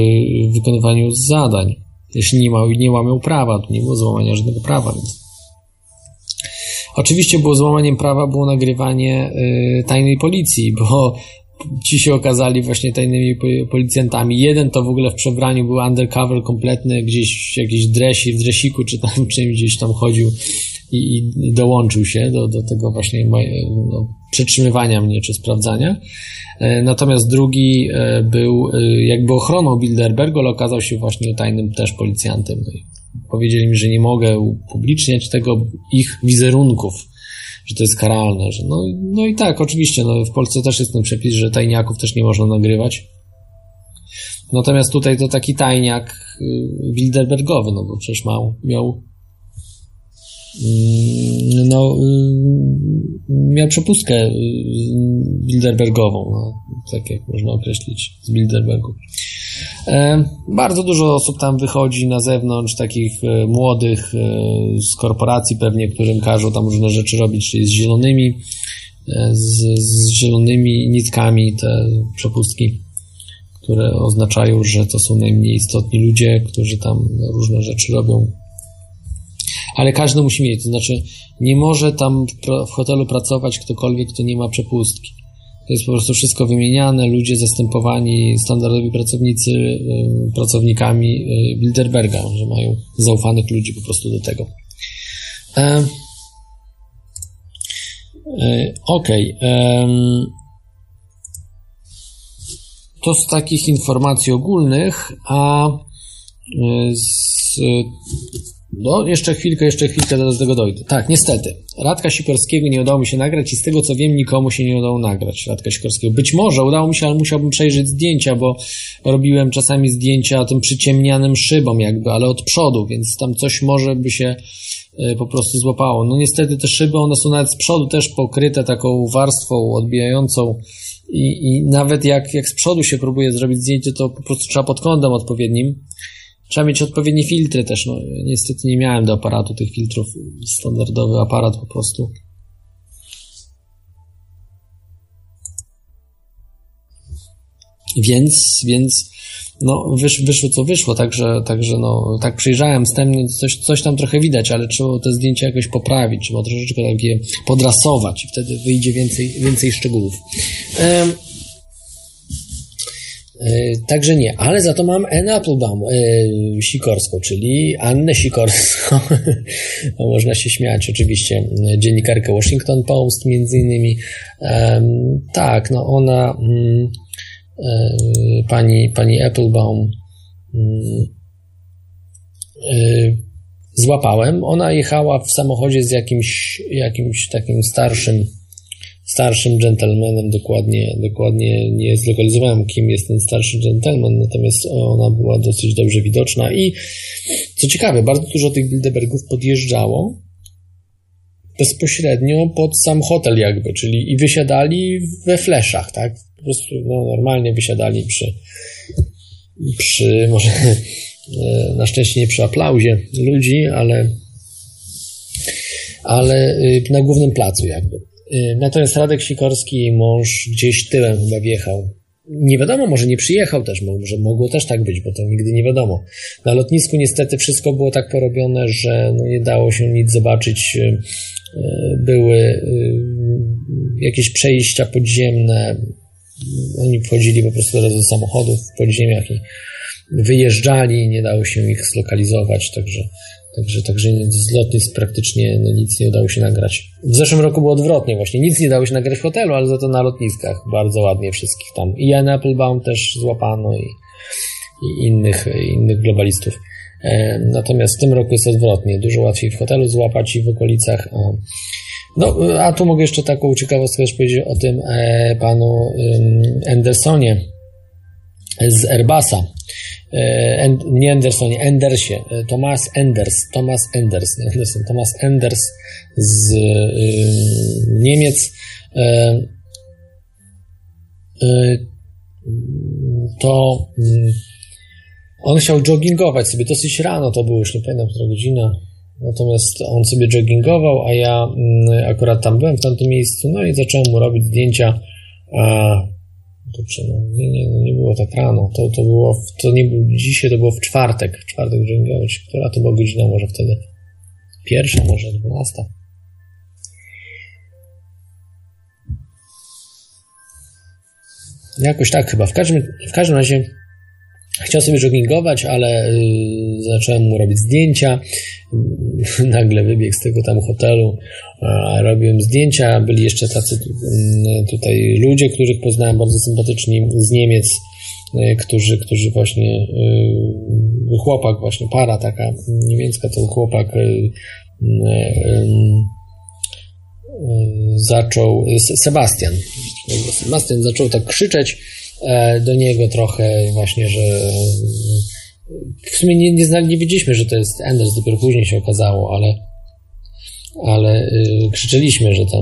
wykonywaniu zadań. Jeśli nie, ma, nie łamią prawa, to nie było złamania żadnego prawa, więc. Oczywiście było złamaniem prawa było nagrywanie y, tajnej policji, bo ci się okazali właśnie tajnymi policjantami. Jeden to w ogóle w przebraniu był undercover kompletny, gdzieś jakiś dresi, w dresiku czy tam czymś gdzieś tam chodził i, i dołączył się do, do tego właśnie no, przetrzymywania mnie czy sprawdzania. E, natomiast drugi e, był e, jakby ochroną Bilderbergu, ale okazał się właśnie tajnym też policjantem. No powiedzieli mi, że nie mogę upubliczniać tego ich wizerunków że to jest karalne. Że no, no i tak, oczywiście, no, w Polsce też jest ten przepis, że tajniaków też nie można nagrywać. Natomiast tutaj to taki tajniak y, Bilderbergowy, no bo przecież miał, miał no, y, miał przepustkę y, Bilderbergową, no, tak jak można określić z Bilderbergu. E, bardzo dużo osób tam wychodzi na zewnątrz, takich e, młodych e, z korporacji pewnie, którym każą tam różne rzeczy robić, czyli z zielonymi, z, z zielonymi nitkami te przepustki, które oznaczają, że to są najmniej istotni ludzie, którzy tam różne rzeczy robią ale każdy musi mieć, to znaczy nie może tam w hotelu pracować ktokolwiek, kto nie ma przepustki. To jest po prostu wszystko wymieniane, ludzie zastępowani, standardowi pracownicy y, pracownikami y, Bilderberga, że mają zaufanych ludzi po prostu do tego. E, e, Okej. Okay. To z takich informacji ogólnych, a y, z no, jeszcze chwilkę, jeszcze chwilkę, do tego dojdę. Tak, niestety. Radka Sikorskiego nie udało mi się nagrać i z tego co wiem, nikomu się nie udało nagrać Radka Sikorskiego. Być może udało mi się, ale musiałbym przejrzeć zdjęcia, bo robiłem czasami zdjęcia tym przyciemnianym szybom jakby, ale od przodu, więc tam coś może by się e, po prostu złapało. No niestety te szyby, one są nawet z przodu też pokryte taką warstwą odbijającą i, i nawet jak, jak z przodu się próbuje zrobić zdjęcie, to po prostu trzeba pod kątem odpowiednim Trzeba mieć odpowiednie filtry też. No, niestety nie miałem do aparatu tych filtrów. Standardowy aparat po prostu. Więc, więc no, wysz, wyszło co wyszło, także, także no, tak przyjrzałem wstępnie, coś, coś tam trochę widać, ale trzeba te zdjęcia jakoś poprawić, trzeba troszeczkę tak je podrasować i wtedy wyjdzie więcej, więcej szczegółów. Um, E, także nie, ale za to mam Anne Applebaum e, Sikorską, czyli Annę Sikorską. no, można się śmiać, oczywiście. Dziennikarkę Washington Post między innymi. tak, no ona mm, e, pani, pani Applebaum mm, złapałem. Ona jechała w samochodzie z jakimś, jakimś takim starszym starszym gentlemanem, dokładnie, dokładnie nie zlokalizowałem, kim jest ten starszy gentleman, natomiast ona była dosyć dobrze widoczna i co ciekawe, bardzo dużo tych Bilderbergów podjeżdżało bezpośrednio pod sam hotel jakby, czyli i wysiadali we fleszach, tak? Po prostu no, normalnie wysiadali przy, przy może e, na szczęście nie przy aplauzie ludzi, ale ale y, na głównym placu jakby. Y, natomiast Radek Sikorski, mąż, gdzieś tyłem chyba wjechał. Nie wiadomo, może nie przyjechał też, może mogło też tak być, bo to nigdy nie wiadomo. Na lotnisku niestety wszystko było tak porobione, że no nie dało się nic zobaczyć. Y, y, były jakieś przejścia podziemne. Oni wchodzili po prostu do samochodów w podziemiach i wyjeżdżali, nie dało się ich zlokalizować, także Także, także z lotnisk praktycznie no, nic nie udało się nagrać. W zeszłym roku było odwrotnie właśnie. Nic nie dało się nagrać w hotelu, ale za to na lotniskach bardzo ładnie wszystkich tam. I Anne Applebaum też złapano i, i innych, innych globalistów. E, natomiast w tym roku jest odwrotnie. Dużo łatwiej w hotelu złapać i w okolicach. A, no, a tu mogę jeszcze taką ciekawostkę też powiedzieć o tym e, panu e, Andersonie z Airbusa E, nie Andersonie, Endersie, e, Thomas Enders, Thomas Enders, nie Anderson, Thomas Enders z y, Niemiec. Y, y, to mm, on chciał joggingować sobie dosyć rano, to było już nie pamiętam, która godzina. Natomiast on sobie joggingował, a ja mm, akurat tam byłem w tamtym miejscu, no i zacząłem mu robić zdjęcia. Kurczę, no, nie, nie, no nie było tak rano. To, to było, w, to nie był dzisiaj, to było w czwartek. W czwartek dzień która to była godzina może wtedy? Pierwsza, może dwunasta. Jakoś tak chyba. W każdym, w każdym razie chciał sobie joggingować, ale yy, zacząłem mu robić zdjęcia. Nagle wybiegł z tego tam hotelu, robiłem zdjęcia, byli jeszcze tacy mm, tutaj ludzie, których poznałem bardzo sympatyczni z Niemiec, y, którzy, którzy właśnie y, chłopak, właśnie para taka niemiecka, to chłopak y, zaczął, Sebastian, Sebastian zaczął tak krzyczeć do niego trochę właśnie, że w sumie nie, nie, znali, nie wiedzieliśmy, że to jest Anders, dopiero później się okazało, ale ale y, krzyczeliśmy, że tam.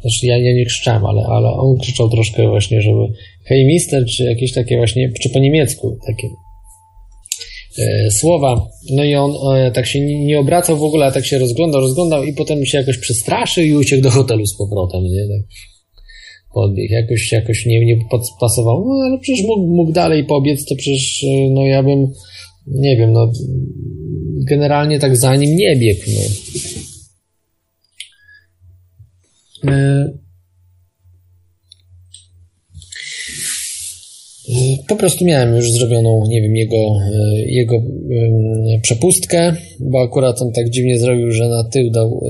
Znaczy ja, ja nie krzyczałem, ale, ale on krzyczał troszkę właśnie, żeby hej mister, czy jakieś takie właśnie, czy po niemiecku takie e, słowa. No i on e, tak się nie, nie, obracał w ogóle, a tak się rozglądał, rozglądał i potem się jakoś przestraszył i uciekł do hotelu z powrotem, nie? Tak podbiegł. Jakoś, jakoś nie, nie pasował. No ale przecież mógł, mógł dalej pobiec, to przecież, e, no ja bym, nie wiem, no generalnie tak za nim nie biegł. No. Po prostu miałem już zrobioną, nie wiem, jego, jego przepustkę, bo akurat on tak dziwnie zrobił, że na tył dał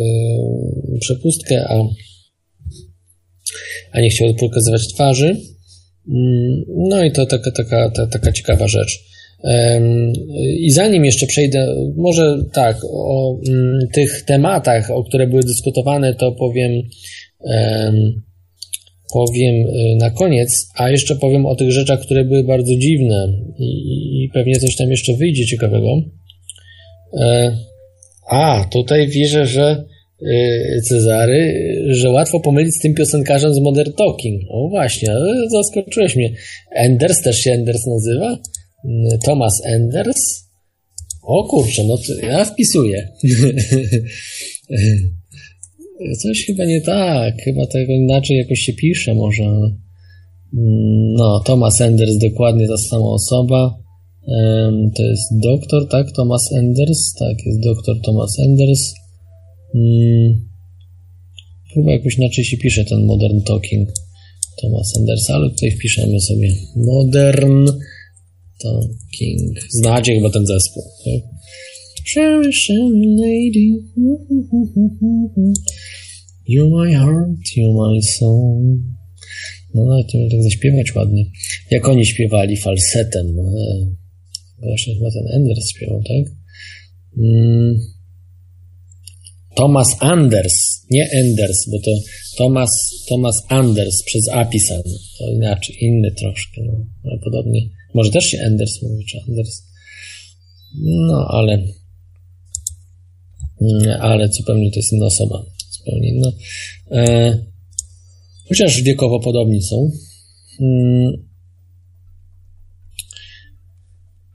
przepustkę, a, a nie chciał pokazywać twarzy. Mm, no i to taka, taka, ta, taka ciekawa rzecz. I zanim jeszcze przejdę, może tak, o mm, tych tematach, o które były dyskutowane, to powiem, powiem y, na koniec, a jeszcze powiem o tych rzeczach, które były bardzo dziwne i, pewnie coś tam jeszcze wyjdzie ciekawego. E, a, tutaj wierzę, że Cezary, że łatwo pomylić z tym piosenkarzem z Modern Talking. O właśnie, zaskoczyłeś mnie. Enders też się Enders nazywa? Thomas Enders. O kurczę, no to ja wpisuję. Coś chyba nie tak, chyba tego inaczej jakoś się pisze może. No, Thomas Enders, dokładnie ta sama osoba. To jest doktor, tak? Thomas Enders, tak, jest doktor Thomas Enders. Hmm. Chyba jakoś inaczej się pisze ten Modern Talking Thomas Enders, ale tutaj wpiszemy sobie Modern Talking. Znacie chyba ten zespół, tak? lady You my heart, you my soul No nawet nie wiem tak zaśpiewać ładnie. Jak oni śpiewali falsetem. E, właśnie chyba ten Enders śpiewał, tak? Mm. Thomas Anders, nie Enders, bo to Thomas, Thomas Anders przez A pisany. To inaczej, inny troszkę, no, ale podobnie. Może też się Enders mówi, czy Anders. No, ale mm, ale zupełnie to jest inna osoba. Zupełnie inna. E, chociaż wiekowo podobni są. Mm,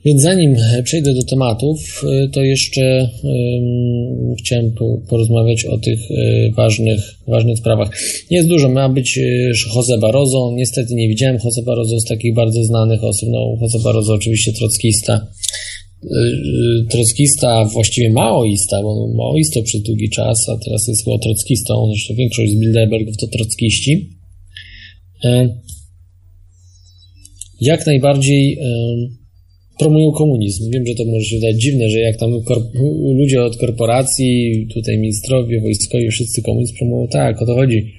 Więc zanim przejdę do tematów, y, to jeszcze um, chciałem po, porozmawiać o tych y, ważnych, ważnych sprawach. Jest dużo, ma być y, Jose Barroso. Niestety nie widziałem Jose Barroso z takich bardzo znanych osób. No, Jose Barroso oczywiście trockista. Trockista, właściwie maoista, bo maoisto przez długi czas, a teraz jest chyba trockistą. Zresztą większość z Bilderbergów to trockiści. Jak najbardziej promują komunizm. Wiem, że to może się wydać dziwne, że jak tam ludzie od korporacji, tutaj ministrowie, wojskowi, wszyscy komunizm promują. Tak, o to chodzi.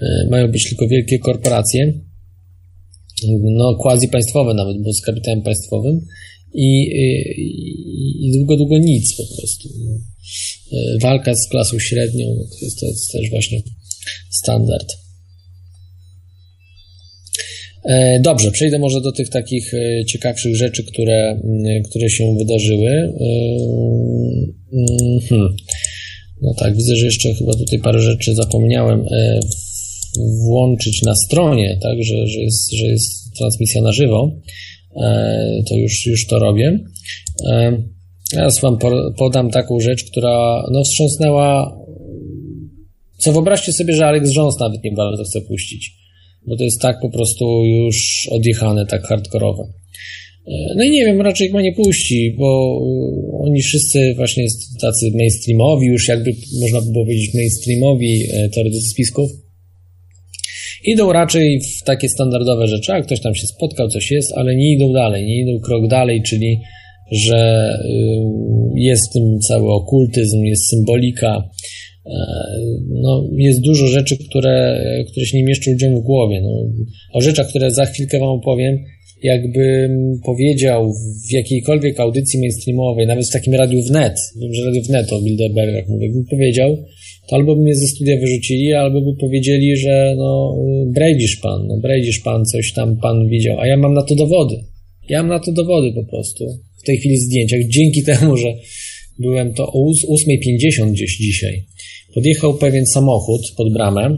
E, mają być tylko wielkie korporacje, no quasi państwowe nawet, bo z kapitałem państwowym i, i, i długo, długo nic po prostu. E, walka z klasą średnią no to, jest, to jest też właśnie standard. E, dobrze, przejdę może do tych takich e, ciekawszych rzeczy, które, które się wydarzyły. E, hmm. No tak, widzę, że jeszcze chyba tutaj parę rzeczy zapomniałem włączyć na stronie, tak, że, że, jest, że jest transmisja na żywo. To już, już to robię. Teraz Wam podam taką rzecz, która no, wstrząsnęła. Co wyobraźcie sobie, że Alex Jones nawet nie bardzo chce puścić bo to jest tak po prostu już odjechane, tak hardkorowe. E, no i nie wiem, raczej chyba nie puści, bo e, oni wszyscy właśnie tacy mainstreamowi, już jakby można by było powiedzieć mainstreamowi e, teoretycy spisków. Idą raczej w takie standardowe rzeczy, a ktoś tam się spotkał, coś jest, ale nie idą dalej, nie idą krok dalej, czyli że jest w tym cały okultyzm, jest symbolika, no, jest dużo rzeczy, które, które się nie mieszczą ludziom w głowie. No, o rzeczach, które za chwilkę Wam opowiem, jakbym powiedział w jakiejkolwiek audycji mainstreamowej, nawet w takim radiu wnet, wiem, że radio wnet o Bilderbergach mówię, bym powiedział, to albo by mnie ze studia wyrzucili, albo by powiedzieli, że no, brejdzisz pan, no, brejdzisz pan, coś tam pan widział, a ja mam na to dowody. Ja mam na to dowody po prostu. W tej chwili zdjęciach, dzięki temu, że byłem to o 8.50 gdzieś dzisiaj. Podjechał pewien samochód pod bramę.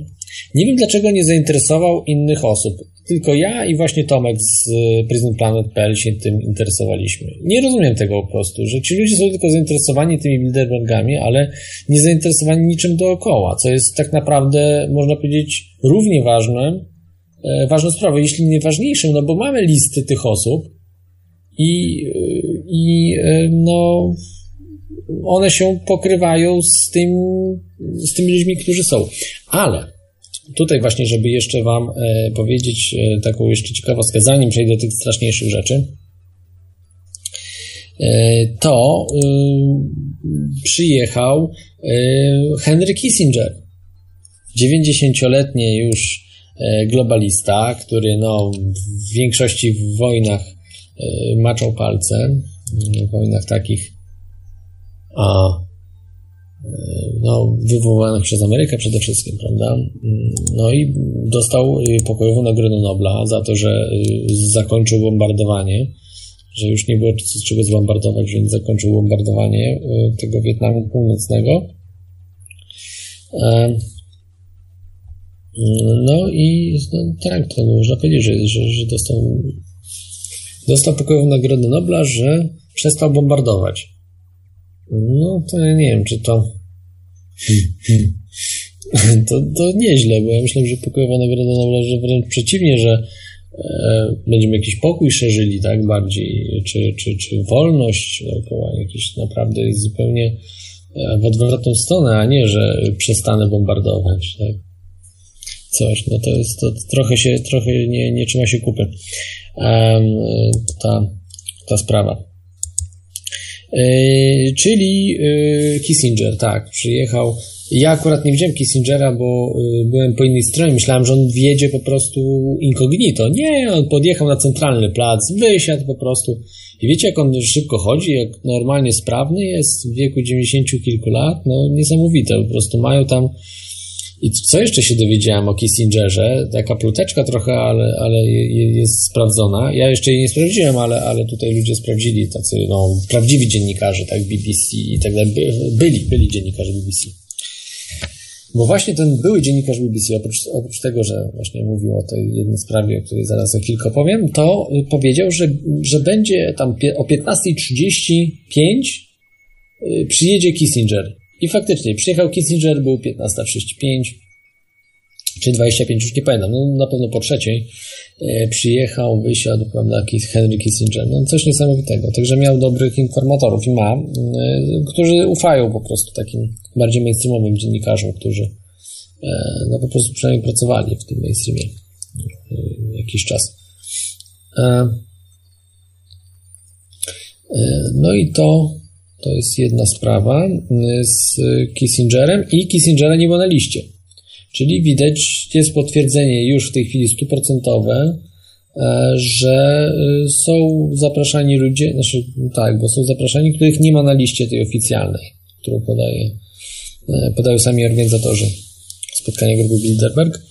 Nie wiem dlaczego nie zainteresował innych osób. Tylko ja i właśnie Tomek z PrismPlanet.pl się tym interesowaliśmy. Nie rozumiem tego po prostu, że ci ludzie są tylko zainteresowani tymi Bilderbergami, ale nie zainteresowani niczym dookoła, co jest tak naprawdę, można powiedzieć, równie ważnym, e, ważną sprawą, jeśli nie ważniejszym, no bo mamy listy tych osób i, e, i e, no one się pokrywają z, tym, z tymi ludźmi, którzy są. Ale tutaj właśnie, żeby jeszcze Wam e, powiedzieć e, taką jeszcze ciekawostkę, zanim przejdę do tych straszniejszych rzeczy, e, to przyjechał Henry Kissinger, 90-letni już globalista, który no, w większości w wojnach maczał palce, w wojnach takich a no, wywołanych przez Amerykę przede wszystkim, prawda? No i dostał pokojową Nagrodę Nobla za to, że zakończył bombardowanie, że już nie było czego zbombardować, więc zakończył bombardowanie tego Wietnamu Północnego. No i no, tak, to można powiedzieć, że, że, że dostał, dostał pokojową Nagrodę Nobla, że przestał bombardować. No to ja nie wiem, czy to. To, to nieźle, bo ja myślę, że pokojowa nagroda że wręcz przeciwnie, że e, będziemy jakiś pokój szerzyli, tak, bardziej, czy, czy, czy wolność dookoła jakiś naprawdę jest zupełnie e, w odwrotną stronę, a nie, że przestanę bombardować, tak. Coś, no to jest, to trochę się, trochę nie, nie trzyma się kupy. Um, ta, ta sprawa. E, czyli e, Kissinger, tak, przyjechał. Ja akurat nie widziałem Kissingera, bo e, byłem po innej stronie. Myślałem, że on wjedzie po prostu incognito. Nie, on podjechał na centralny plac, wysiadł po prostu. I wiecie, jak on szybko chodzi, jak normalnie sprawny jest w wieku 90 kilku lat? No niesamowite, po prostu mają tam i co jeszcze się dowiedziałem o Kissingerze? Taka pluteczka trochę, ale, ale jest sprawdzona. Ja jeszcze jej nie sprawdziłem, ale, ale tutaj ludzie sprawdzili, tacy no, prawdziwi dziennikarze, tak, BBC i tak dalej. Byli, byli dziennikarze BBC. Bo właśnie ten były dziennikarz BBC, oprócz, oprócz tego, że właśnie mówił o tej jednej sprawie, o której zaraz za chwilkę powiem, to powiedział, że, że będzie tam o 15.35 y, przyjedzie Kissinger i faktycznie, przyjechał Kissinger, był 15.35 czy 25, już nie pamiętam, no na pewno po trzeciej e, przyjechał, wysiadł, prawda, Henry Kissinger, no coś niesamowitego, także miał dobrych informatorów i ma, e, którzy ufają po prostu takim bardziej mainstreamowym dziennikarzom, którzy e, no po prostu przynajmniej pracowali w tym mainstreamie jakiś czas. No i to to jest jedna sprawa y, z Kissingerem i Kissingera nie było na liście. Czyli widać, jest potwierdzenie już w tej chwili stuprocentowe, e, że y, są zapraszani ludzie, znaczy tak, bo są zapraszani, których nie ma na liście tej oficjalnej, którą podaje, e, podają sami organizatorzy spotkania grupy Bilderberg.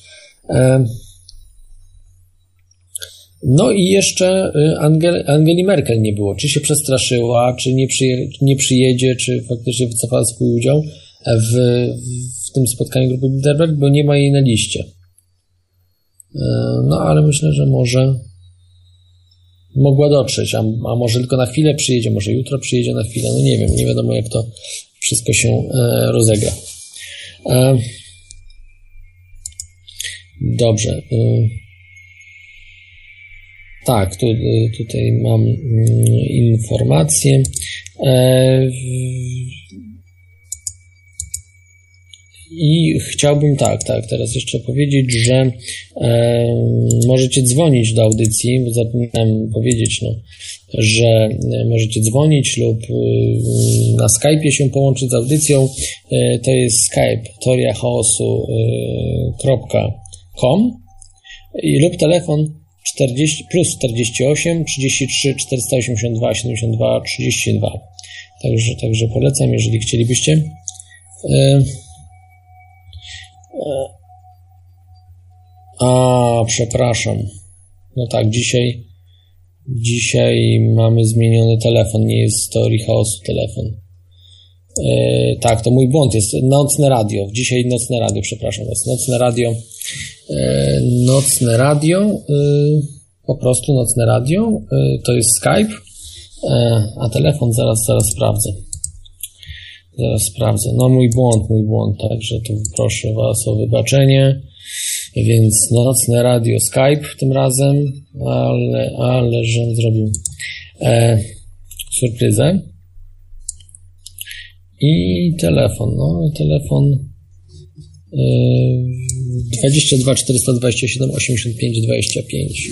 No i jeszcze y, Angel, Angeli Merkel nie było. Czy się przestraszyła, czy nie, przyje, nie przyjedzie, czy faktycznie wycofała swój udział w, w tym spotkaniu grupy Bilderberg, bo nie ma jej na liście. E, no ale myślę, że może mogła dotrzeć, a, a może tylko na chwilę przyjedzie, może jutro przyjedzie na chwilę, no nie wiem, nie wiadomo jak to wszystko się e, rozegra. E, dobrze. Tak, tu, tutaj mam mm, informację. E, I chciałbym tak, tak, teraz jeszcze powiedzieć, że e, możecie dzwonić do audycji, bo zapomniałem powiedzieć, no, że możecie dzwonić lub e, na Skype'ie się połączyć z audycją. E, to jest skype toriachaosu.com i lub telefon 40, plus 48, 33, 482, 72, 32. Także, także polecam, jeżeli chcielibyście. E, e, a, przepraszam. No tak, dzisiaj dzisiaj mamy zmieniony telefon, nie jest to Chaosu telefon. E, tak, to mój błąd jest. Nocne radio. Dzisiaj nocne radio, przepraszam was. Nocne radio. E, nocne radio. E, po prostu nocne radio. E, to jest Skype. E, a telefon zaraz, zaraz sprawdzę. Zaraz sprawdzę. No mój błąd, mój błąd. Także tu proszę was o wybaczenie. Więc nocne radio Skype tym razem. Ale, ale żem zrobił e. I telefon, no telefon 22 427 85 25.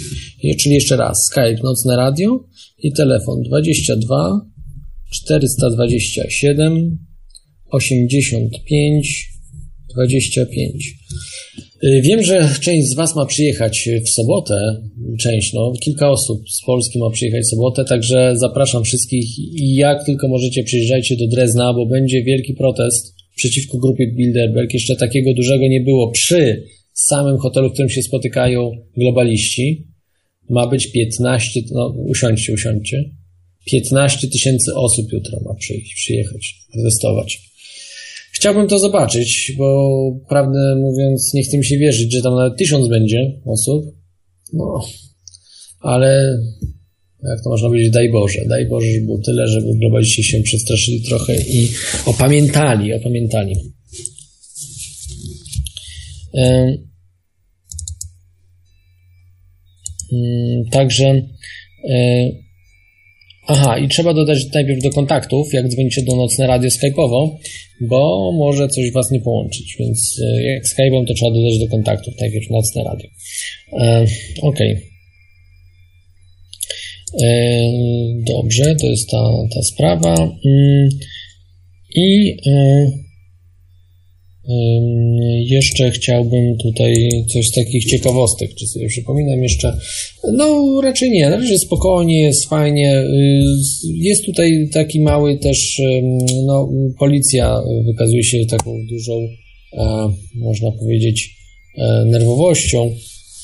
Czyli jeszcze raz, Skype, nocne radio i telefon 22 427 85 25. Wiem, że część z Was ma przyjechać w sobotę, część, no, kilka osób z Polski ma przyjechać w sobotę, także zapraszam wszystkich i jak tylko możecie przyjeżdżajcie do Drezna, bo będzie wielki protest przeciwko grupie Bilderberg. Jeszcze takiego dużego nie było przy samym hotelu, w którym się spotykają globaliści. Ma być 15, no usiądźcie, usiądźcie. 15 tysięcy osób jutro ma przyjść, przyjechać, protestować. Chciałbym to zobaczyć, bo prawdę mówiąc, nie chcę mi się wierzyć, że tam nawet tysiąc będzie osób. No, ale jak to można powiedzieć, daj Boże, daj Boże, żeby było tyle, żeby globaliści się przestraszyli trochę i opamiętali, opamiętali. Mm, także aha, i trzeba dodać najpierw do kontaktów, jak dzwonicie do nocne radio Skype'owo, bo może coś was nie połączyć, więc e, jak Skype'em to trzeba dodać do kontaktów najpierw nocne radio. Okej. Okay. E, dobrze, to jest ta, ta sprawa. Mm, I e, jeszcze chciałbym tutaj coś z takich ciekawostek, czy sobie przypominam jeszcze. No, raczej nie, raczej spokojnie, jest fajnie. Y, jest tutaj taki mały też, no, policja wykazuje się taką dużą, e, można powiedzieć, nerwowością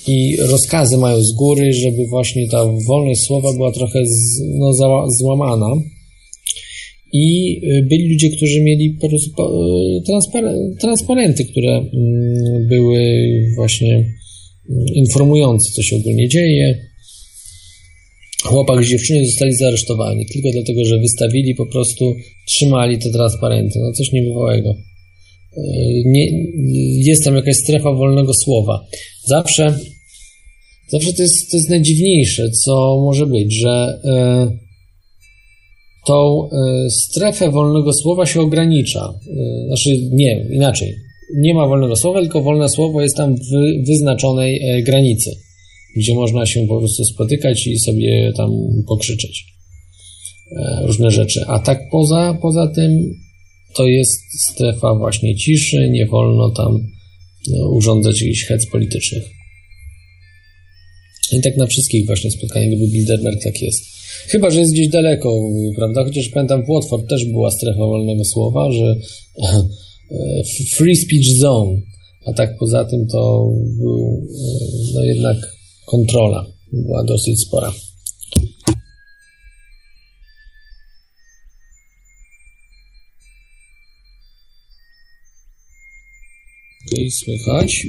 i rozkazy mają z góry, żeby właśnie ta wolność słowa była trochę z, no, za, złamana. I y, byli ludzie, którzy mieli y, transparenty, które mm, były właśnie mm, informujące, co się ogólnie dzieje. Chłopak z dziewczyny zostali zaaresztowani tylko dlatego, że wystawili po prostu, trzymali te transparenty. No coś niebywałego. Y, nie, jest tam jakaś strefa wolnego słowa. Zawsze Zawsze to jest, to jest najdziwniejsze, co może być, że y, tą y, strefę wolnego słowa się ogranicza. Y, znaczy, nie, inaczej. Nie ma wolnego słowa, tylko wolne słowo jest tam w wyznaczonej granicy, gdzie można się po prostu spotykać i sobie tam pokrzyczeć różne rzeczy. A tak poza, poza tym to jest strefa właśnie ciszy, nie wolno tam urządzać jakichś hec politycznych. I tak na wszystkich właśnie spotkaniach gdyby Bilderberg tak jest. Chyba, że jest gdzieś daleko, prawda? Chociaż pamiętam, Watford też była strefa wolnego słowa, że free speech zone, a tak poza tym to był, e, no jednak kontrola była dosyć spora. Okej, okay, słychać.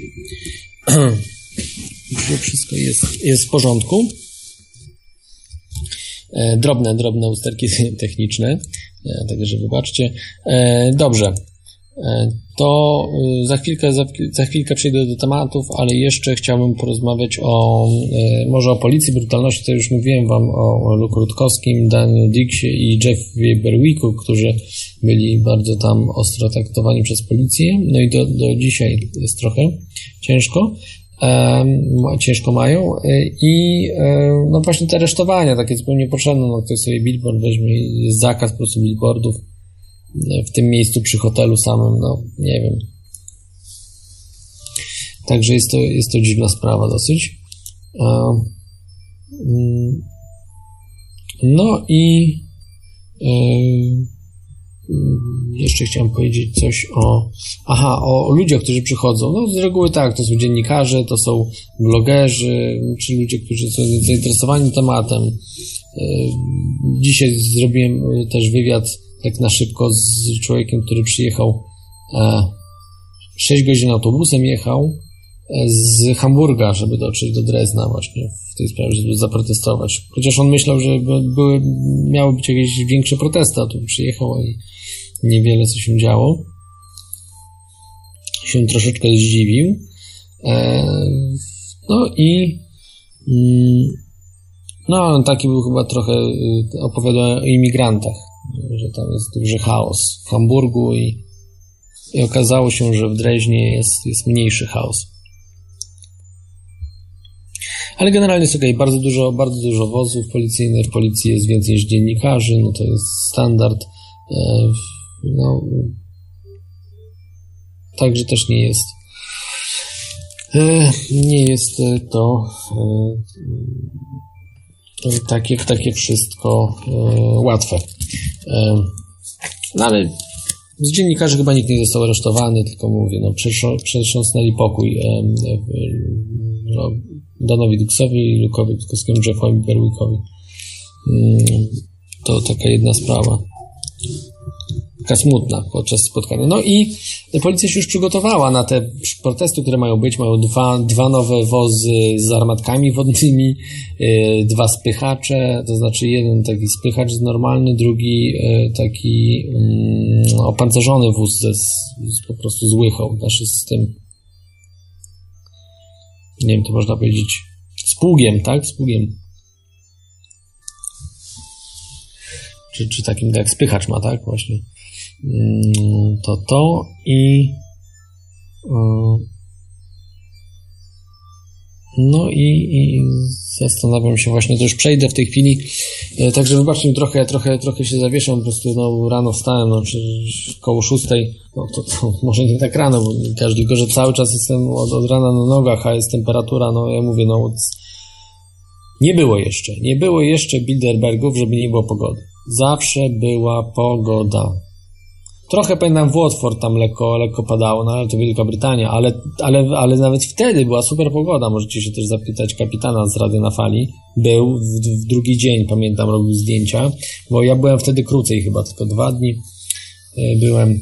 że wszystko jest, jest w porządku. E, drobne, drobne usterki techniczne, e, także wybaczcie. E, dobrze, to za chwilkę, za, za, chwilkę przejdę do tematów, ale jeszcze chciałbym porozmawiać o, może o policji, brutalności, to już mówiłem Wam o Luke Rutkowskim, Daniel Dixie i Jeffie Berwicku, którzy byli bardzo tam ostro traktowani przez policję, no i do, do dzisiaj jest trochę ciężko ciężko mają e, i e, no właśnie te aresztowania takie zupełnie potrzebne, no ktoś sobie billboard weźmie jest zakaz po prostu billboardów e, w tym miejscu przy hotelu samym, no nie wiem. Także jest to, jest to dziwna sprawa dosyć. Mm, no i jeszcze chciałem powiedzieć coś o. Aha, o ludziach, którzy przychodzą. No, z reguły tak, to są dziennikarze, to są blogerzy, czy ludzie, którzy są zainteresowani tematem. E, dzisiaj zrobiłem e, też wywiad tak na szybko z człowiekiem, który przyjechał 6 e, godzin autobusem jechał z Hamburga, żeby dotrzeć do Drezna właśnie w tej sprawie, żeby zaprotestować. Chociaż on myślał, że były, miały być jakieś większe protesty, a tu przyjechał i niewiele co się działo. Się troszeczkę zdziwił. E, no i mm, no taki był chyba trochę, y, opowiadał o imigrantach że tam jest duży chaos w Hamburgu i, i okazało się, że w Dreźnie jest, jest mniejszy chaos. Ale generalnie jest ok, bardzo dużo, bardzo dużo wozów policyjnych, w policji jest więcej niż dziennikarzy, no to jest standard. E, no, także też nie jest e, nie jest to, to takie, takie wszystko łatwe. No ale z dziennikarzy chyba nikt nie został aresztowany, tylko mówię, no przetrząsnęli pokój no, Donowi Dixowi i Lukowi Pitkowskiemu, Jeffowi Berwickowi. Mm, to taka jedna sprawa. Taka smutna podczas spotkania. No i policja się już przygotowała na te protesty, które mają być. Mają dwa, dwa nowe wozy z armatkami wodnymi, yy, dwa spychacze, to znaczy jeden taki spychacz normalny, drugi yy, taki yy, opancerzony wóz ze, z, po prostu z łychą, znaczy z tym nie wiem, to można powiedzieć, z pługiem, tak? Z pługiem. Czy, czy takim, tak spychacz ma, tak? Właśnie. Mm, to to i y, no i, i zastanawiam się właśnie, to już przejdę w tej chwili. E, także wybaczcie mi trochę, trochę, trochę się zawieszam, po prostu no, rano wstałem, no, koło szóstej, no to, to, może nie tak rano, bo każdy, tylko że cały czas jestem od, od rana na nogach, a jest temperatura, no ja mówię, no nie było jeszcze, nie było jeszcze Bilderbergów, żeby nie było pogody. Zawsze była pogoda. Trochę pamiętam Watford tam lekko, lekko padało, no ale to Wielka Brytania, ale, ale, ale nawet wtedy była super pogoda. Możecie się też zapytać kapitana z Rady na Fali. Był w, w drugi dzień, pamiętam, robił zdjęcia, bo ja byłem wtedy krócej chyba, tylko dwa dni e, byłem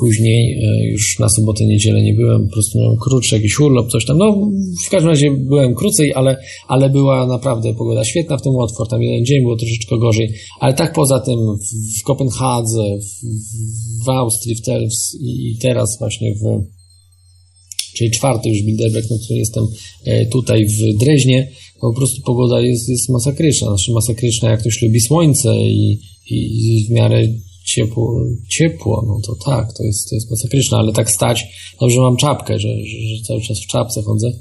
później e, już na sobotę, niedzielę nie byłem, po prostu miałem krótszy jakiś urlop, coś tam. No, w każdym razie byłem krócej, ale, ale była naprawdę pogoda świetna w tym Watford. Tam jeden dzień było troszeczkę gorzej, ale tak poza tym w, w Kopenhadze, w, w Austrii, w Telfs i, i teraz właśnie w, czyli czwarty już Bilderberg, na którym jestem e, tutaj w Dreźnie, po prostu pogoda jest, jest masakryczna. Znaczy masakryczna, jak ktoś lubi słońce i, i w miarę ciepło, ciepło, no to tak, to jest, to jest masakryczne, ale tak stać, dobrze mam czapkę, że, że, cały czas w czapce chodzę,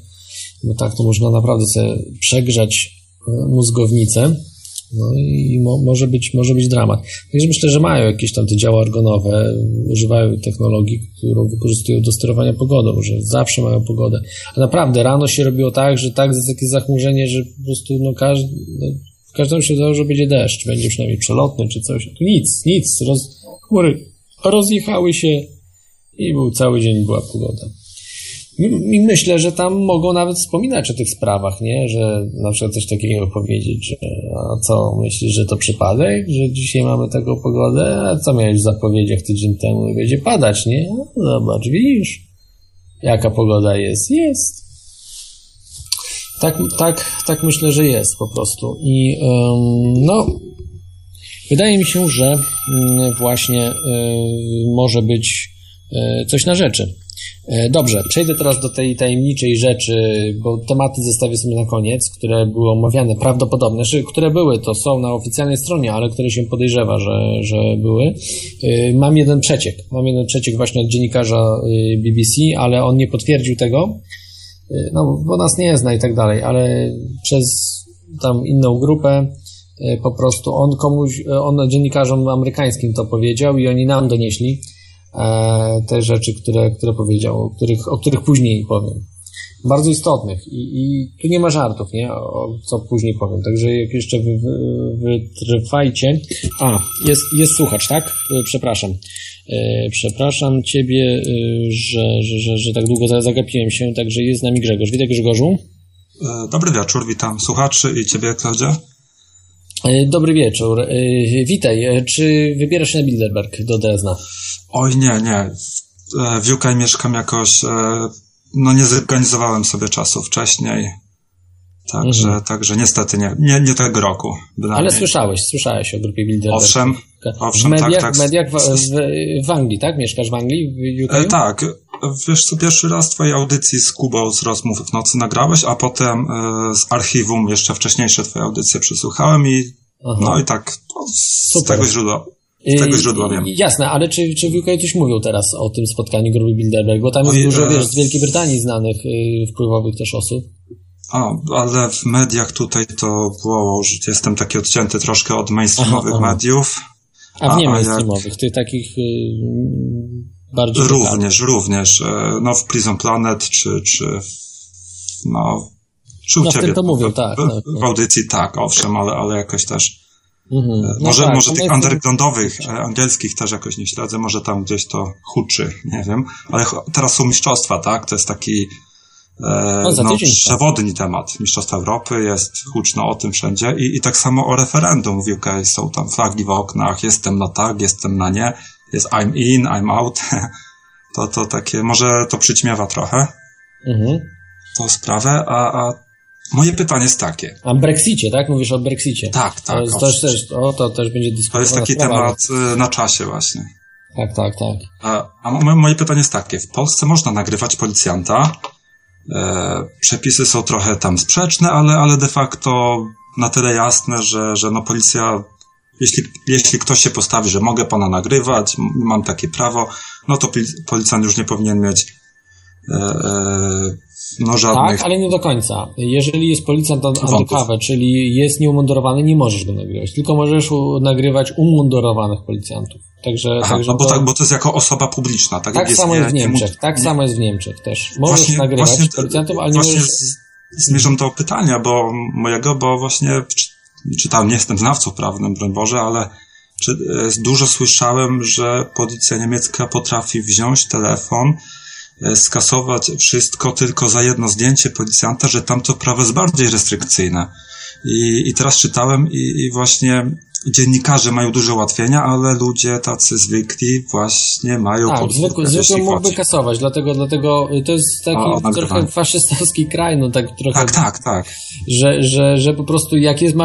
bo tak to można naprawdę sobie przegrzać e, mózgownicę, no i mo, może, być, może być dramat. Także myślę, że mają jakieś tam te działa argonowe, używają technologii, którą wykorzystują do sterowania pogodą, że zawsze mają pogodę. A naprawdę rano się robiło tak, że tak jest takie zachmurzenie, że po prostu no każdy, no, w każdym się zdało, że będzie deszcz, będzie przynajmniej przelotny czy coś. Nic, nic. Roz, chmury rozjechały się i był cały dzień była pogoda. I myślę, że tam mogą nawet wspominać o tych sprawach, nie? Że na przykład coś takiego powiedzieć, że a co, myślisz, że to przypadek, że dzisiaj mamy taką pogodę, a co miałeś w zapowiedziach tydzień temu, będzie padać, nie? No, zobacz, widzisz, jaka pogoda jest. Jest. Tak, tak, tak myślę, że jest po prostu. I no, wydaje mi się, że mm, właśnie y, może być y, coś na rzeczy. E, dobrze, przejdę teraz do tej tajemniczej rzeczy, bo tematy zostawię sobie na koniec, które były omawiane prawdopodobne, znaczy, które były, to są na oficjalnej stronie, ale które się podejrzewa, że, że były. E, mam jeden przeciek, mam jeden przeciek właśnie od dziennikarza BBC, ale on nie potwierdził tego, no bo nas nie zna i tak dalej, ale przez tam inną grupę y, po prostu on komuś, y, on dziennikarzom amerykańskim to powiedział i oni nam donieśli e, te rzeczy, które, które powiedział, o których, o których później powiem. Bardzo istotnych I, i tu nie ma żartów, nie? O co później powiem. Także jak jeszcze wy, wytrwajcie. A, jest, jest słuchacz, tak? Przepraszam. E, przepraszam Ciebie, e, że, że, że, że tak długo zagapiłem się, także jest z nami Grzegorz. Witaj Grzegorzu. E, dobry wieczór, witam słuchaczy i Ciebie, Klaudia. Dobry wieczór. Witaj. Czy wybierasz się na Bilderberg do Drezna? Oj, nie, nie. W UK mieszkam jakoś, no nie zorganizowałem sobie czasu wcześniej. Także, mhm. także niestety nie, nie, nie tego roku. Ale słyszałeś, słyszałeś o grupie Bilderberg. Owszem, owszem w mediach, tak, tak. W mediach w, w, w, Anglii, tak? Mieszkasz w Anglii? W UK? E, tak. Wiesz co, pierwszy raz twojej audycji z Kubą z rozmów w nocy nagrałeś, a potem e, z archiwum jeszcze wcześniejsze twoje audycje przesłuchałem i Aha. No i tak no, z Super. tego źródła. Z tego źródła wiem. Jasne, ale czy, czy w UK coś mówią teraz o tym spotkaniu grupy Bilderberg? Bo tam jest Oj, dużo, e... wiesz, z Wielkiej Brytanii znanych, y, wpływowych też osób. A, ale w mediach tutaj to było, że jestem taki odcięty troszkę od mainstreamowych aha, aha. mediów. A w nie mainstreamowych, jak... tych takich y, bardziej... Również, również. E, no w Prison Planet, czy, czy no, czy u no, ciebie. to mówią, tak, w, tak, w audycji tak, owszem, ale, ale jakoś też Mhm. No może tak, może tych undergroundowych, e, angielskich też jakoś nie śledzę, może tam gdzieś to huczy, nie wiem, ale teraz są mistrzostwa, tak? To jest taki e, no, no przewodni temat. Mistrzostwa Europy jest huczno o tym wszędzie I, i tak samo o referendum w UK są tam flagi w oknach, jestem na tak, jestem na nie, jest I'm in, I'm out. to, to takie, może to przyćmiewa trochę mhm. tą sprawę, a, a Moje pytanie jest takie. A Brexicie, tak? Mówisz o Brexicie. Tak, tak. To, to, też, o, to też będzie dyskusja. To jest taki temat y, na czasie właśnie. Tak, tak, tak. A, a moje pytanie jest takie. W Polsce można nagrywać policjanta. E, przepisy są trochę tam sprzeczne, ale, ale de facto na tyle jasne, że, że no policja jeśli, jeśli ktoś się postawi, że mogę pana nagrywać, mam takie prawo, no to policjant już nie powinien mieć e, e, no żadnych. Tak, ale nie do końca. Jeżeli jest policjant undercover, czyli jest nieumundurowany, nie możesz go nagrywać. Tylko możesz nagrywać umundurowanych policjantów. Także, Aha, także no bo, to... tak, bo to jest jako osoba publiczna. Tak, tak samo jest w Niemczech. Nie, tak nie... samo jest w Niemczech też. Możesz właśnie, nagrywać właśnie, policjantów, ale nie możesz... zmierzam do pytania, bo mojego, bo właśnie czytałem, nie jestem znawcą prawnym, broń Boże, ale czy, e, dużo słyszałem, że policja niemiecka potrafi wziąć telefon, skasować wszystko tylko za jedno zdjęcie policjanta, że tamto prawo jest bardziej restrykcyjne. I, i teraz czytałem i, i właśnie dziennikarze mają duże ułatwienia, ale ludzie tacy zwykli właśnie mają tak, zwykły, zwykły mógłby chodzi. kasować, dlatego, dlatego to jest taki o, trochę faszystowski kraj, no tak trochę. Tak, tak, tak. Że, że, że po prostu jak jest,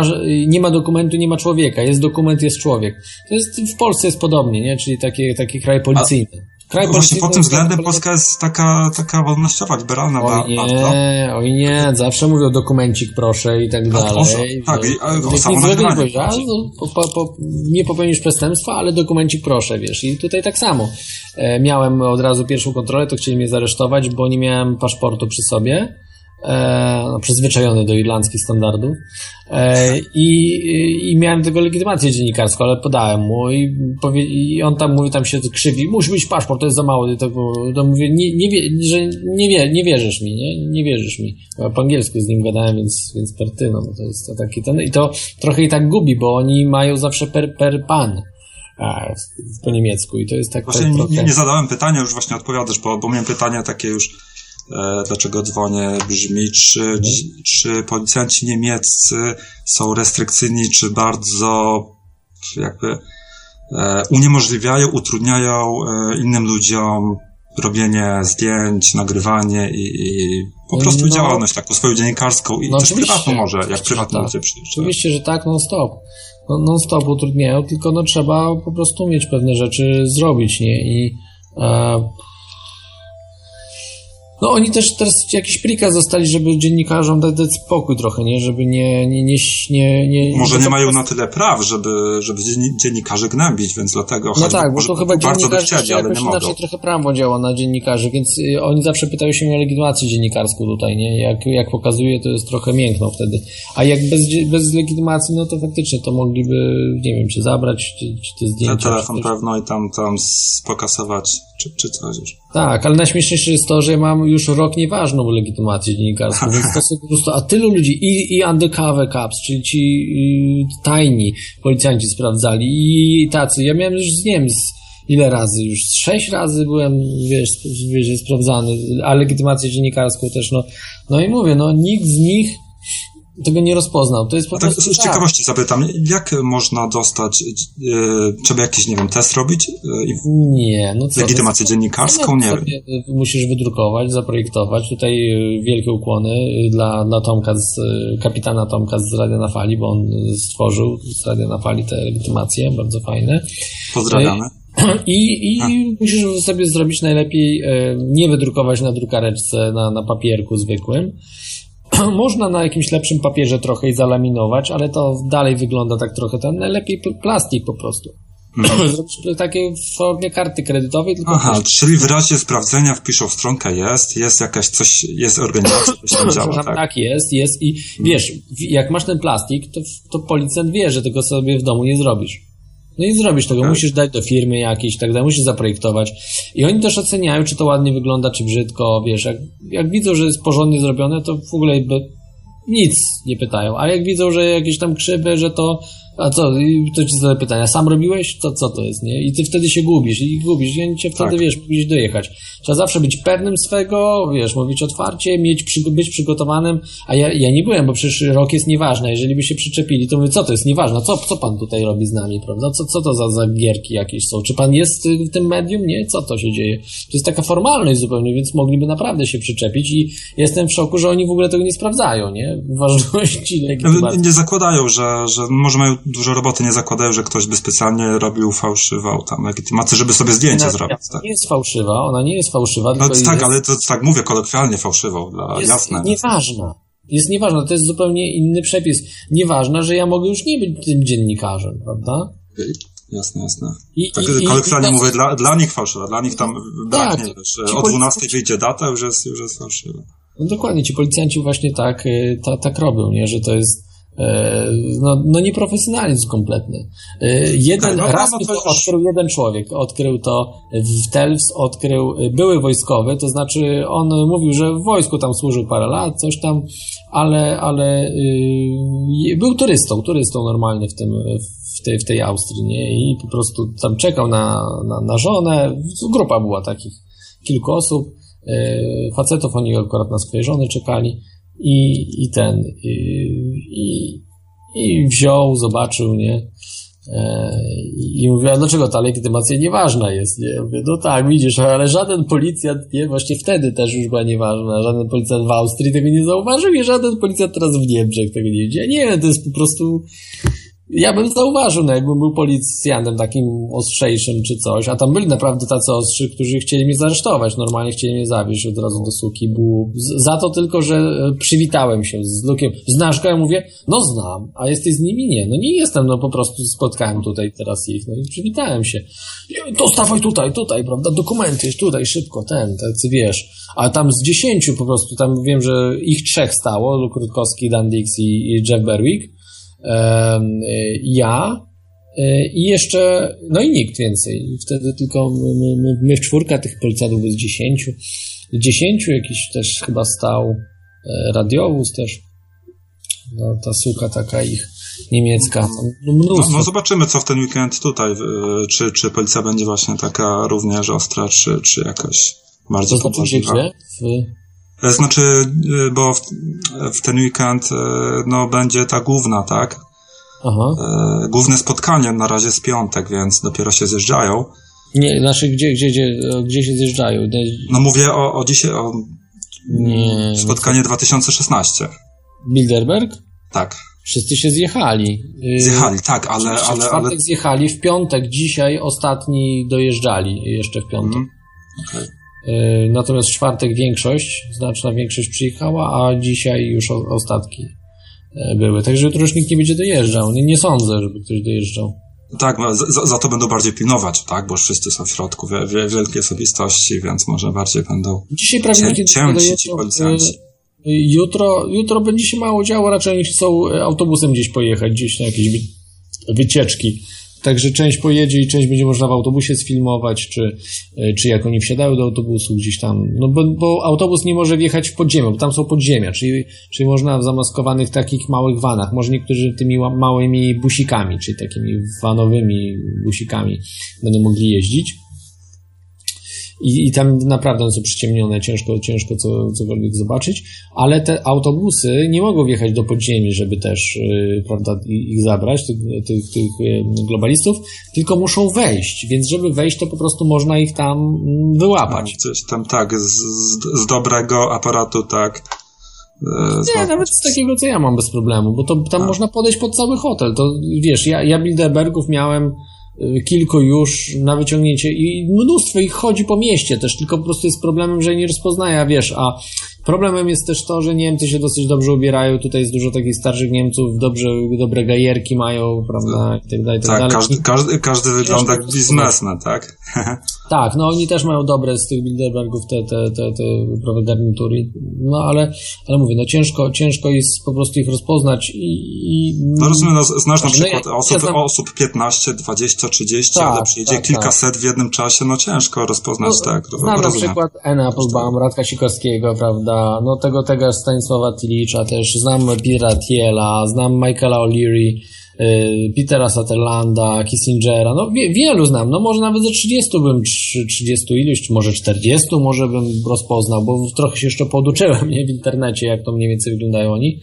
nie ma dokumentu, nie ma człowieka, jest dokument, jest człowiek. To jest, w Polsce jest podobnie, nie? Czyli taki, taki kraj policyjny. A Kraj no Właśnie pod tym względem Polska jest taka, taka wolnościowa, liberalna oj nie, bardzo. Oj nie, zawsze mówią dokumencik proszę i tak dalej. tak, i, ale to samo nagrywanie. Nie, no, po, po, po, nie popełnisz przestępstwa, ale dokumencik proszę, wiesz. I tutaj tak samo. E, miałem od razu pierwszą kontrolę, to chcieli mnie zaresztować, bo nie miałem paszportu przy sobie e, no, przyzwyczajony do irlandzkich standardów e, i, i miałem tego legitymację dziennikarską, ale podałem mu i, powie, i on tam mówi, tam się krzywi, musi być paszport, to jest za mało. I to, to mówię, nie, nie, wie, że nie, wie, nie wierzysz mi, nie, nie wierzysz mi. Ja po angielsku z nim gadałem, więc, więc per ty, no to jest to taki ten, i to trochę i tak gubi, bo oni mają zawsze per, per pan. A, po niemiecku i to jest tak Właśnie nie, trochę... nie zadałem pytania, już właśnie odpowiadasz, bo, bo miałem pytanie takie już dlaczego dzwonię, brzmi, czy, mhm. czy policjanci niemieccy są restrykcyjni, czy bardzo jakby e, uniemożliwiają, utrudniają e, innym ludziom robienie zdjęć, nagrywanie i, i po prostu no, działalność taką swoją dziennikarską i no, też prywatną może, jak prywatną tak. ludzie Oczywiście, że tak, non stop. No, non stop utrudniają, tylko no trzeba po prostu umieć pewne rzeczy zrobić, nie? I e, no oni też teraz jakiś prikaz zostali, żeby dziennikarzom dać, dać spokój trochę, nie? Żeby nie... nie, nie, nie, nie Może nie mają na tyle praw, żeby, żeby dziennikarzy gnębić, więc dlatego... No tak, bo to chyba dziennikarze chcieli, ale nie inaczej trochę prawo działa na dziennikarzy, więc y, oni zawsze pytają się o legitymację dziennikarską tutaj, nie? Jak, jak pokazuje, to jest trochę miękno wtedy. A jak bez, bez legitymacji, no to faktycznie to mogliby, nie wiem, czy zabrać, czy, czy te zdjęcia. Ten telefon pewno i tam, tam pokasować, czy, czy coś już. Tak, ale najśmieszniejsze jest to, że ja mam już rok nieważną legitymację dziennikarską, więc to są po prostu, a tylu ludzi, i, i undercover cops, czyli ci y, tajni policjanci sprawdzali, i tacy, ja miałem już, z, ile razy, już sześć razy byłem, wiesz, wiesz, sprawdzany, a legitymację dziennikarską też, no, no i mówię, no nikt z nich tego nie rozpoznał. To jest po tak, prostu. Z tak. ciekawości zapytam, jak można dostać, e, trzeba jakiś, nie wiem, test robić? E, nie, no co? Legitymację dziennikarską? Nie wiem. Musisz wydrukować, zaprojektować. Tutaj e, wielkie ukłony dla, dla Tomka, z, kapitana Tomka z Radia na Fali, bo on stworzył z Radia na Fali te legitymacje, bardzo fajne. Pozdrawiamy. I, i musisz sobie zrobić najlepiej, nie wydrukować na drukareczce, na, na papierku zwykłym, można na jakimś lepszym papierze trochę i zalaminować, ale to dalej wygląda tak trochę ten lepiej plastik po prostu. Zrobić takie w formie karty kredytowej. Tylko Aha, czyli w razie sprawdzenia wpiszą stronkę jest, jest jakaś coś, jest organizacja, coś tam działa, tak? tak? jest, jest i wiesz, jak masz ten plastik, to, to policjant wie, że tego sobie w domu nie zrobisz. No i zrobisz tego, tak. musisz dać do firmy jakiejś tak dalej, musisz zaprojektować. I oni też oceniają, czy to ładnie wygląda, czy brzydko, wiesz, jak, jak widzą, że jest porządnie zrobione, to w ogóle nic nie pytają. A jak widzą, że jakieś tam krzywy, że to a co, to ci zadaje pytania, sam robiłeś? To co to jest, nie? I ty wtedy się gubisz i gubisz i cię wtedy, tak. wiesz, powinieneś dojechać. Trzeba zawsze być pewnym swego, wiesz, mówić otwarcie, mieć, być przygotowanym, a ja, ja nie byłem, bo przecież rok jest nieważny, jeżeli by się przyczepili, to mówię, co to jest nieważne, co, co pan tutaj robi z nami, prawda? Co, co to za, za gierki jakieś są? Czy pan jest w tym medium? Nie? Co to się dzieje? To jest taka formalność zupełnie, więc mogliby naprawdę się przyczepić i jestem w szoku, że oni w ogóle tego nie sprawdzają, nie? Ważności legitymacji. Nie zakładają, że, że może mają dużo roboty nie zakładają, że ktoś by specjalnie robił fałszywą tam legitymację, żeby sobie zdjęcie ona, zrobić. Tak. nie jest fałszywa, ona nie jest fałszywa. No tak, jest... ale to tak mówię kolokwialnie fałszywą, dla jest jasne. Nieważna. Jest nieważna, to jest zupełnie inny przepis. Nieważne, że ja mogę już nie być tym dziennikarzem, prawda? Jasne, jasne. I, tak, i, kolokwialnie i, mówię, dla, dla nich fałszywa, dla nich tam braknie, tak, wiesz, o 12 wyjdzie data, już jest, już jest fałszywa. No dokładnie, ci policjanci właśnie tak, y, ta, tak robią, nie, że to jest no, no nieprofesjonalizm kompletny. E, jeden, tak, no, raz no, to już... odkrył jeden człowiek, odkrył to w Telfs, odkrył były wojskowy, to znaczy on mówił, że w wojsku tam służył parę lat, coś tam, ale, ale yy, był turystą, turystą normalnie w tym, w tej, w tej Austrii, nie? I po prostu tam czekał na, na, na żonę, grupa była takich, kilku osób, yy, facetów, oni akurat na swoje żony czekali, i, i ten, i, i wziął, zobaczył, nie? E, I mówiła, dlaczego ta legitymacja nieważna jest, nie? mówię, no tak, widzisz, ale żaden policjant, nie? Właśnie wtedy też już była nieważna. Żaden policjant w Austrii tego nie zauważył i żaden policjant teraz w Niemczech tego nie widzi. Nie, to jest po prostu ja bym zauważył, no jakbym był policjantem takim ostrzejszym czy coś, a tam byli naprawdę tacy ostrzy, którzy chcieli mnie zaresztować, normalnie chcieli mnie zawieźć od razu do suki, było za to tylko, że e, przywitałem się z Lukiem. Znasz go? Ja mówię, no znam, a jesteś z nimi? Nie, no nie jestem, no po prostu spotkałem tutaj teraz ich, no i przywitałem się. To stawaj tutaj, tutaj, prawda, dokumenty, tutaj, szybko, ten, tacy wiesz. A tam z dziesięciu po prostu, tam wiem, że ich trzech stało, Luke Rutkowski, Dan Dix i Jeff Berwick, ja e, i jeszcze, no i nikt więcej. Wtedy tylko my, my, my w czwórka tych policjantów było z dziesięciu. Dziesięciu jakiś też chyba stał e, radiowóz też. No, ta suka taka ich niemiecka. No, no, no, zobaczymy, co w ten weekend tutaj. Czy, czy policja będzie właśnie taka również ostra, czy, czy jakaś bardzo to znaczy? W... E, znaczy, e, bo w, w, ten weekend e, no, będzie ta główna, tak? Aha. Główne spotkanie na razie jest piątek, więc dopiero się zjeżdżają. Nie, znaczy gdzie, gdzie, gdzie, gdzie się zjeżdżają? No mówię o, o dzisiaj, o Nie, spotkanie 2016. Bilderberg? Tak. Wszyscy się zjechali. Zjechali, tak, ale... ale, w czwartek ale... zjechali, w piątek, dzisiaj ostatni dojeżdżali jeszcze w piątek. Mm, okay. E, natomiast w czwartek większość, znaczna większość przyjechała, a dzisiaj już ostatki e, były. Także jutro już nikt nie będzie dojeżdżał. Nie, nie sądzę, żeby ktoś dojeżdżał. Tak, no, za, za, to będą bardziej pilnować, tak, bo wszyscy są w środku, wie, wie, wielkie osobistości, więc może bardziej będą Dzisiaj prawie cię, cięci ci policjanci. E, jutro, jutro będzie się mało działo, raczej oni chcą autobusem gdzieś pojechać, gdzieś na jakieś wycieczki. Także część pojedzie i część będzie można w autobusie sfilmować, czy, e, czy jak oni wsiadają do autobusu gdzieś tam. No bo, bo autobus nie może wjechać w podziemie, bo tam są podziemia, czyli, czyli można w zamaskowanych takich małych vanach, może niektórzy tymi małymi busikami, czyli takimi vanowymi busikami będą mogli jeździć. I, I tam naprawdę są przyciemnione, ciężko, ciężko co, cokolwiek zobaczyć, ale te autobusy nie mogą wjechać do podziemi, żeby też, yy, prawda, ich zabrać, tych, tych, tych yy, globalistów, tylko muszą wejść, więc żeby wejść, to po prostu można ich tam mm, wyłapać. No, coś tam, tak, z, z dobrego aparatu, tak. E, nie, nawet z takiego, co ja mam bez problemu, bo to tam A. można podejść pod cały hotel. To wiesz, ja, ja Bilderbergów miałem Y, kilku już na wyciągnięcie i mnóstwo ich chodzi po mieście też, tylko po prostu jest problemem, że nie rozpoznaje, wiesz, a Problemem jest też to, że Niemcy się dosyć dobrze ubierają. Tutaj jest dużo takich starszych Niemców, dobrze, dobre gajerki mają, prawda, i tak dalej, i tak, tak dalej. Każdy, każdy, każdy wygląda jak biznesmen, tak? tak, no oni też mają dobre z tych Bilderbergów te, te, te, te prawe garnitury. No ale, ale mówię, no ciężko, ciężko jest po prostu ich rozpoznać i... i no rozumiem, no, znasz na przykład no, ja, osób, ja znam... osób 15, 20, 30, tak, ale przyjedzie tak, kilkaset tak. w jednym czasie, no ciężko rozpoznać, no, tak. Znam rozumiem. na przykład Ena Applebaum, Radka Sikorskiego, prawda, no tego, tego Stanisława Tilicza też, znam Petera Thiela, znam Michaela O'Leary, Petera Sutherlanda, Kissingera, no wie, wielu znam, no może nawet ze 30 bym, 30 iluś, czy może 40 może bym rozpoznał, bo trochę się jeszcze poduczyłem nie, w internecie, jak to mniej więcej wyglądają oni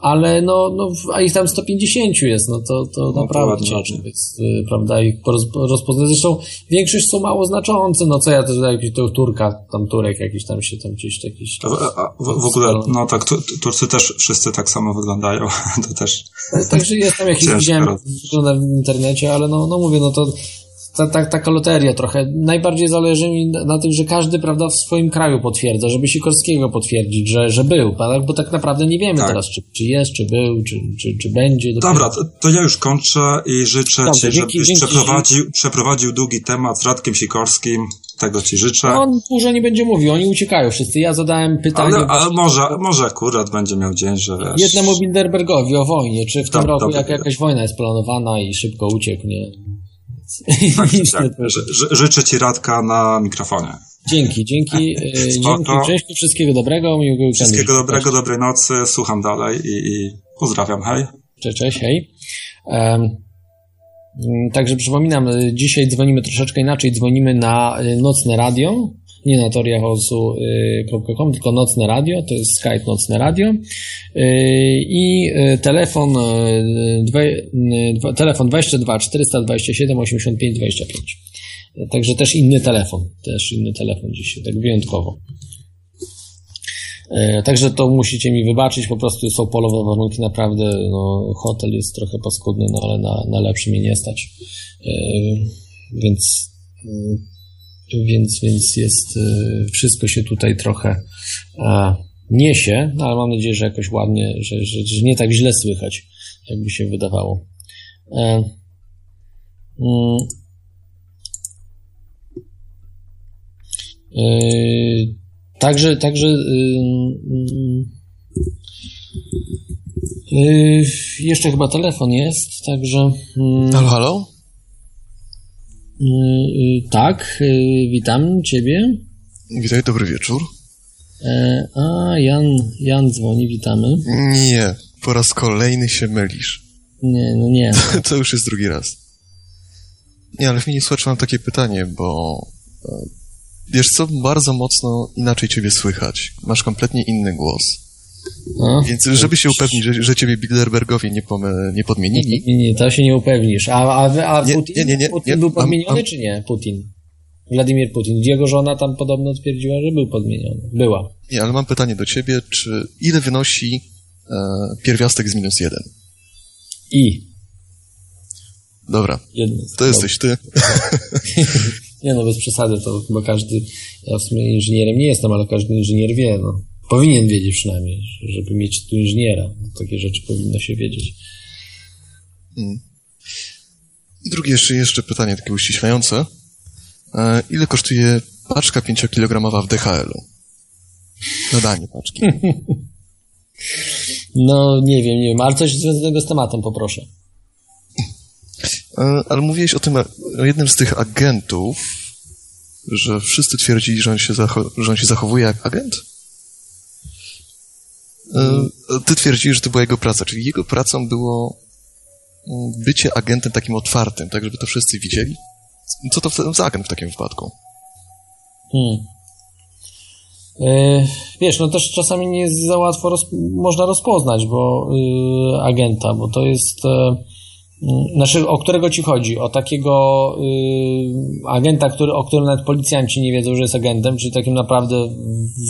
ale no, no a ich tam 150 jest, no to, to no, naprawdę ciężko jest, y, prawda, ich rozpoznać. Zresztą większość są mało znaczące, no co ja też jakiś to Turka, tam Turek jakiś tam się tam gdzieś jakiś... A, a, w, w ogóle, no tak, Turcy też wszyscy tak samo wyglądają, to też... Także jest tam jakiś, widziałem, wygląda w internecie, ale no, no mówię, no to ta, ta, taka loteria trochę. Najbardziej zależy mi na tym, że każdy, prawda, w swoim kraju potwierdza, żeby Sikorskiego potwierdzić, że, że był, prawda? bo tak naprawdę nie wiemy tak. teraz, czy, czy jest, czy był, czy, czy, czy będzie. Dopiero. Dobra, to, to, ja już kończę i życzę Dobrze, Ci, żebyś dzięki, przeprowadził, przeprowadził długi temat z Radkiem Sikorskim. Tego Ci życzę. No, on dużo nie będzie mówił, oni uciekają wszyscy. Ja zadałem pytanie... Ale, ale może, może akurat będzie miał dzień, że wiesz... Jednemu Bilderbergowi o wojnie, czy w tym roku jak jakaś wojna jest planowana i szybko uciekł, nie? Tak, tak. życzę Ci Radka na mikrofonie. Dzięki, dzięki. E, dzięki, cześć, wszystkiego dobrego, miłego weekendu. Wszystkiego dobrego, dobrej nocy, słucham dalej i, i pozdrawiam, hej. Cześć, cześć, hej. Um, także przypominam, dzisiaj dzwonimy troszeczkę inaczej, dzwonimy na e, nocne radio, nie na toriachosu.com, tylko nocne radio, to jest Skype nocne radio i telefon, telefon 22 427 85 25. Także też inny telefon, też inny telefon dzisiaj, tak wyjątkowo. Także to musicie mi wybaczyć, po prostu są polowe warunki, naprawdę, no, hotel jest trochę paskudny, no ale na, na lepszy mnie nie stać. Więc więc, więc jest, y, wszystko się tutaj trochę niesie, no ale mam nadzieję, że jakoś ładnie, że, że, że nie tak źle słychać, jakby się wydawało. E, mm, e, także, także y, y, jeszcze chyba telefon jest, także. Mm. halo, halo? Y, y, tak, y, witam Ciebie. Witaj, dobry wieczór. E, a, Jan, Jan dzwoni, witamy. Nie, po raz kolejny się mylisz. Nie, no nie. To, to już jest drugi raz. Nie, ale w mnie słuchacz mam takie pytanie, bo e, wiesz co, bardzo mocno inaczej ciebie słychać. Masz kompletnie inny głos. No. Więc żeby się upewnić, że, że ciebie Bilderbergowie nie, pom, nie podmienili... Nie, nie, to się nie upewnisz. A, a, a nie, Putin, nie, nie, nie, Putin nie, był podmieniony, am, czy nie? Putin. Władimir Putin. Jego żona tam podobno twierdziła, że był podmieniony. Była. Nie, ale mam pytanie do ciebie, czy ile wynosi e, pierwiastek z minus jeden? I. Dobra, to jesteś ty. nie no, bez przesady, to chyba każdy, ja w sumie inżynierem nie jestem, ale każdy inżynier wie, no. Powinien wiedzieć przynajmniej, żeby mieć tu inżyniera. Takie rzeczy powinno się wiedzieć. Hmm. I drugie jeszcze, jeszcze pytanie takie uściślające. E, ile kosztuje paczka 5-kilogramowa w DHL-u? Dodanie paczki. no, nie wiem, nie wiem, ale coś związanego z tematem poproszę. E, ale mówiłeś o tym, o jednym z tych agentów, że wszyscy twierdzili, że on się, że on się zachowuje jak agent? E, ty twierdzisz, że to była jego praca, czyli jego pracą było mm, bycie agentem takim otwartym, tak żeby to wszyscy widzieli. Co to za agent w takim wypadku? Hmm. Yy, wiesz, no też czasami nie jest za łatwo roz, można rozpoznać, bo yy, agenta, bo to jest yy, znaczy, o którego ci chodzi? O takiego y, agenta, który, o którym nawet policjanci nie wiedzą, że jest agentem, czy takim naprawdę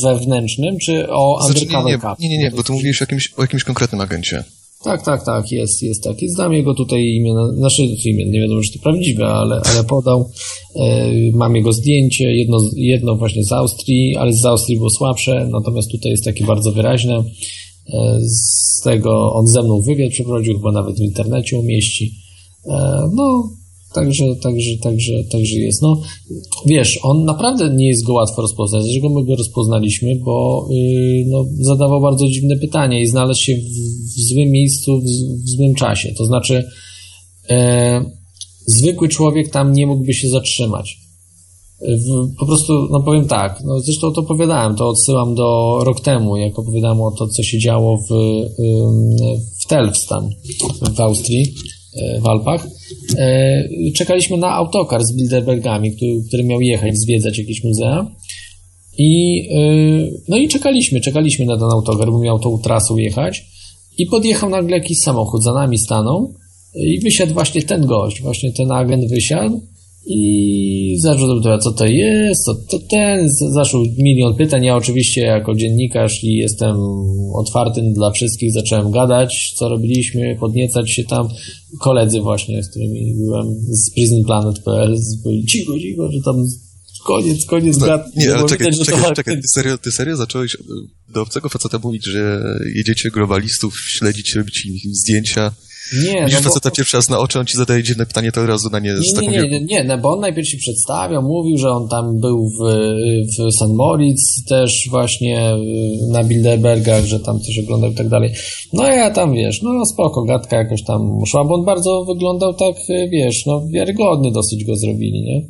wewnętrznym, czy o znaczy, undercover nie, nie, nie, nie, bo tu mówisz o jakimś, o jakimś konkretnym agencie. Tak, tak, tak, jest, jest tak. Znam jego tutaj imię, znaczy imię, nie wiadomo, czy to prawdziwe, ale, ale podał. E, mam jego zdjęcie, jedno, jedno właśnie z Austrii, ale z Austrii było słabsze, natomiast tutaj jest takie bardzo wyraźne. E, z tego on ze mną wywiad przeprowadził, chyba nawet w internecie umieści. E, no, Także, także, także, także jest. No, wiesz, on naprawdę nie jest go łatwo rozpoznać. Dlaczego my go rozpoznaliśmy? Bo yy, no, zadawał bardzo dziwne pytania i znalazł się w, w złym miejscu, w, w, złym czasie. To znaczy, yy, zwykły człowiek tam nie mógłby się zatrzymać. Po prostu, no powiem tak, no zresztą to opowiadałem, to odsyłam do rok temu, jak opowiadałem o to, co się działo w, w Telfstan w Austrii w Alpach. E, czekaliśmy na autokar z Bilderbergami, który, który miał jechać, zwiedzać jakieś muzea. I, e, no i czekaliśmy, czekaliśmy na ten autokar, bo miał tą trasą jechać. I podjechał nagle jakiś samochód, za nami stanął i wysiadł właśnie ten gość, właśnie ten agent wysiadł i zaczął co to jest, co to ten, zaczął milion pytań. Ja oczywiście jako dziennikarz i jestem otwartym dla wszystkich, zacząłem gadać, co robiliśmy, podniecać się tam. Koledzy właśnie, z którymi byłem z prisonplanet.pl, byli cicho, cicho, że tam koniec, koniec no, gad. Nie, ale czekaj, widać, czekaj, czekaj, ty serio, ty serio zacząłeś do obcego faceta mówić, że jedziecie globalistów, śledzić, robić im zdjęcia, nie, Widzisz no faceta bo... pierwszy raz na oczy, on ci zadaje dziwne pytanie, to od razu na nie z taką Nie, nie, nie, no bo on najpierw się przedstawiał, mówił, że on tam był w, w St. Moritz też właśnie na Bilderbergach, że tam coś oglądał i tak dalej. No ja tam, wiesz, no spoko, gadka jakoś tam szła, bo on bardzo wyglądał tak, wiesz, no wiarygodnie dosyć go zrobili, nie?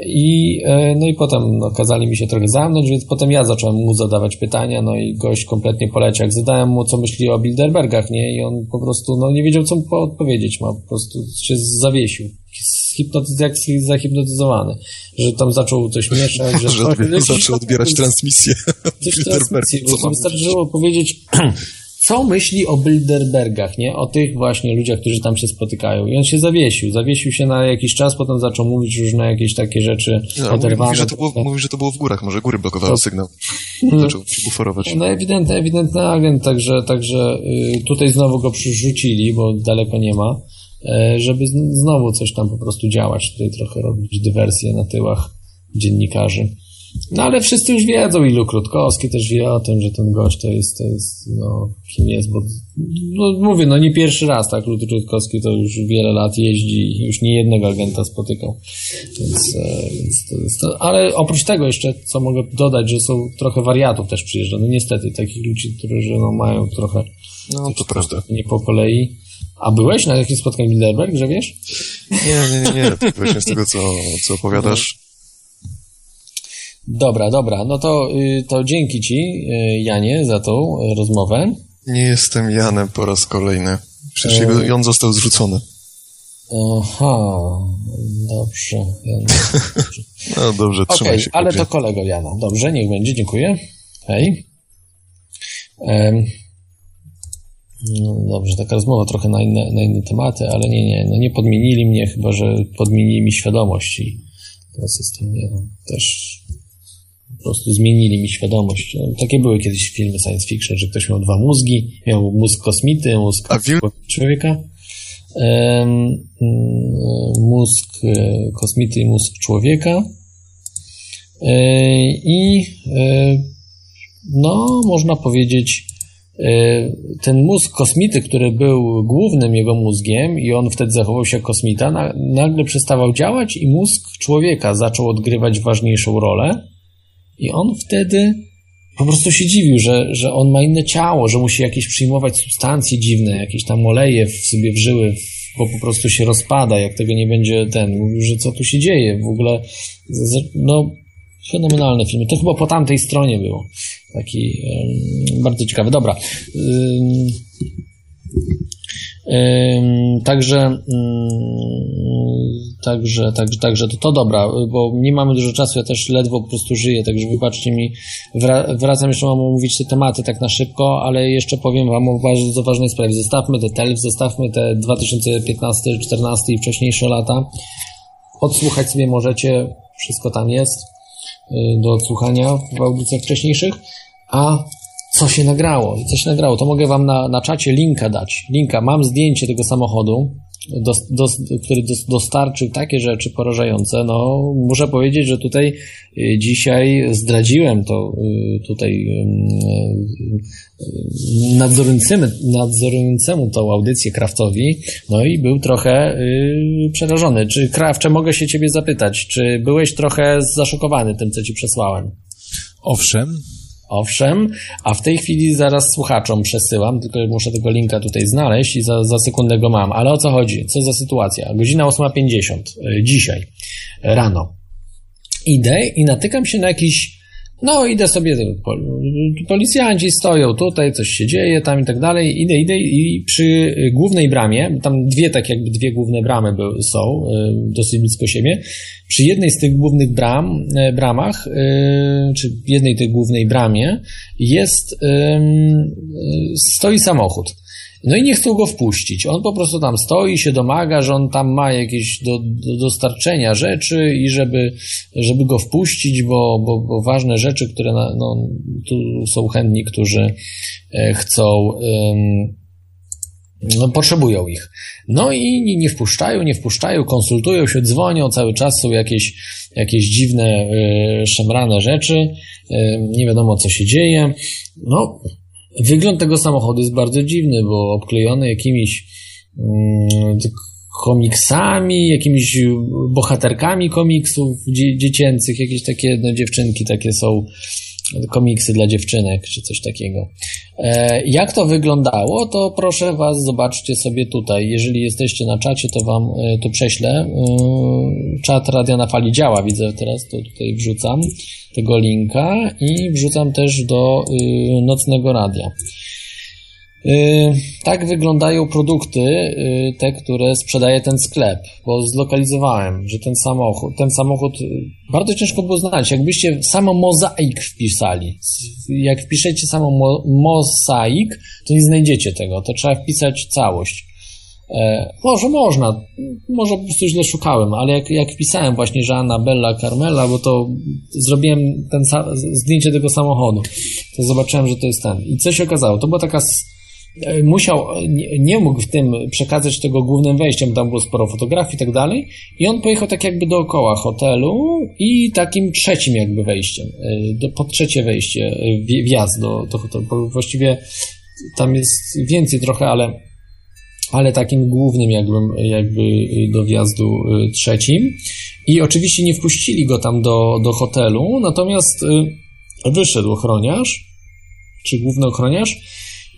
I, e, no i potem no, kazali mi się trochę zamknąć, więc potem ja zacząłem mu zadawać pytania, no i gość kompletnie poleciał. Jak zadałem mu, co myśli o Bilderbergach, nie? I on po prostu, no nie wiedział, co mu odpowiedzieć ma, po prostu się zawiesił. Hipnotyz, jak zahipnotyzowany, że tam zaczął coś mieszać, że, że odbier- zaczął odbierać transmisję. Coś transmisję, bo wystarczyło powiedzieć co myśli o Bilderbergach, nie? O tych właśnie ludziach, którzy tam się spotykają. I on się zawiesił. Zawiesił się na jakiś czas, potem zaczął mówić różne jakieś takie rzeczy no, oderwane. Mówi, że to było, mówi, że to było w górach, może góry blokowały to... sygnał. Zaczął się buforować. No ewidentny, ewidentny agent, także, także y, tutaj znowu go przyrzucili, bo daleko nie ma, y, żeby znowu coś tam po prostu działać, tutaj trochę robić dywersję na tyłach dziennikarzy. No ale wszyscy już wiedzą, ilu Krótkowski też wie o tym, że ten gość to jest, to jest no, kim jest, bo no, mówię, no nie pierwszy raz, tak, Lud Krótkowski to już wiele lat jeździ już nie jednego agenta spotykał, więc, e, więc to jest to. ale oprócz tego jeszcze, co mogę dodać, że są trochę wariatów też przyjeżdża, no niestety, takich ludzi, którzy no, mają trochę no, to prawda. nie po kolei. A byłeś na jakimś spotkaniu Bilderberg, że wiesz? Nie, nie, nie, nie. właśnie z tego, co, co opowiadasz, Dobra, dobra. No to, y, to dzięki Ci, y, Janie, za tą rozmowę. Nie jestem Janem po raz kolejny. Przecież e... Jan został zrzucony. Aha, dobrze. Jan, dobrze. no dobrze, trzymaj okay, się. ale to kolego Jana. Dobrze, niech będzie, dziękuję. Hej. Um, no dobrze, taka rozmowa trochę na inne, na inne tematy, ale nie, nie, no nie podmienili mnie, chyba że podmienili mi świadomość i teraz jestem ja, też po prostu zmienili mi świadomość. No, takie były kiedyś filmy science fiction, że ktoś miał dwa mózgi, miał mózg kosmity, mózg człowieka, um, mózg e, kosmity i mózg człowieka. E, i e, no, można powiedzieć, ten mózg kosmity, który był głównym jego mózgiem i on wtedy zachował się jak kosmita, nagle przestawał działać i mózg człowieka zaczął odgrywać ważniejszą rolę i on wtedy po prostu się dziwił, że, że on ma inne ciało, że musi jakieś przyjmować substancje dziwne, jakieś tam oleje w sobie wżyły, bo po prostu się rozpada, jak tego nie będzie ten. Mówił, że co tu się dzieje w ogóle. No, fenomenalny film. To chyba po tamtej stronie było. Taki um, bardzo ciekawy. Dobra. Um, Także, także, także, także to, to dobra, bo nie mamy dużo czasu, ja też ledwo po prostu żyję, także wybaczcie mi, wracam jeszcze, mam omówić te tematy tak na szybko, ale jeszcze powiem wam o bardzo ważnej sprawie. Zostawmy te TELF, zostawmy te 2015, 14 i wcześniejsze lata. Odsłuchać sobie możecie, wszystko tam jest y, do odsłuchania w audycjach wcześniejszych, a co się nagrało, co się nagrało. To mogę wam na, na czacie linka dać. Linka, mam zdjęcie tego samochodu, do, do, który dostarczył takie rzeczy porażające. No, muszę powiedzieć, że tutaj y, dzisiaj zdradziłem to y, tutaj nadzorującemu, nadzorującemu tą audycję Kraftowi, no i był trochę y, przerażony. Czy Krafcze, mogę się ciebie zapytać, czy byłeś trochę zaszokowany tym, co ci przesłałem? Owszem, Owszem, a w tej chwili zaraz słuchaczom przesyłam, tylko muszę tego linka tutaj znaleźć i za, za sekundę go mam. Ale o co chodzi? Co za sytuacja? Godzina 8.50 y, dzisiaj rano. Idę i natykam się na jakiś no, idę sobie, policjanci stoją tutaj, coś się dzieje tam i tak dalej. Idę, idę i przy głównej bramie, tam dwie, tak jakby dwie główne bramy są, y, dosyć blisko siebie. Przy jednej z tych głównych bram, y, bramach, y, czy jednej tej głównej bramie jest, stoi samochód. No i nie chcą go wpuścić. On po prostu tam stoi, się domaga, że on tam ma jakieś do, do dostarczenia rzeczy i żeby, żeby go wpuścić, bo, bo, bo ważne rzeczy, które na, no, tu są chętni, którzy e, chcą. no, potrzebują ich. No i nie, nie wpuszczają, nie wpuszczają, konsultują się, dzwonią, cały czas są jakieś, jakieś dziwne, y, szemrane rzeczy, y, nie wiadomo co się dzieje. No, Wygląd tego samochodu jest bardzo dziwny, bo obklejony jakimiś mm, komiksami, jakimiś bohaterkami komiksów dziecięcych, jakieś takie no, dziewczynki takie są komiksy dla dziewczynek, czy coś takiego. E, jak to wyglądało, to proszę Was, zobaczcie sobie tutaj. Jeżeli jesteście na czacie, to Wam e, tu prześlę. E, czat Radia na Fali działa, widzę teraz, to tutaj wrzucam tego linka i wrzucam też do nocnego radia. Y, tak wyglądają produkty, y, te, które sprzedaje ten sklep, bo zlokalizowałem, że ten samochód, ten samochód y, bardzo ciężko było znaleźć. Jakbyście samo mozaik wpisali, jak wpiszecie samo mo mozaik, to nie znajdziecie tego, to trzeba wpisać całość. E, może można, może po prostu źle szukałem, ale jak, jak wpisałem właśnie, że Anabella Carmela, bo to zrobiłem ten zdjęcie tego samochodu, to zobaczyłem, że to jest ten. I co się okazało? To była taka musiał, nie mógł w tym przekazać tego głównym wejściem, tam było sporo fotografii i tak dalej, i on pojechał tak jakby dookoła hotelu i takim trzecim jakby wejściem, e, do, pod trzecie wejście, e, wjazd do, do hotelu, bo właściwie tam jest więcej trochę, ale, ale takim głównym jakby, jakby do wjazdu trzecim. I oczywiście nie wpuścili go tam do, do hotelu, natomiast wyszedł ochroniarz, czy główny ochroniarz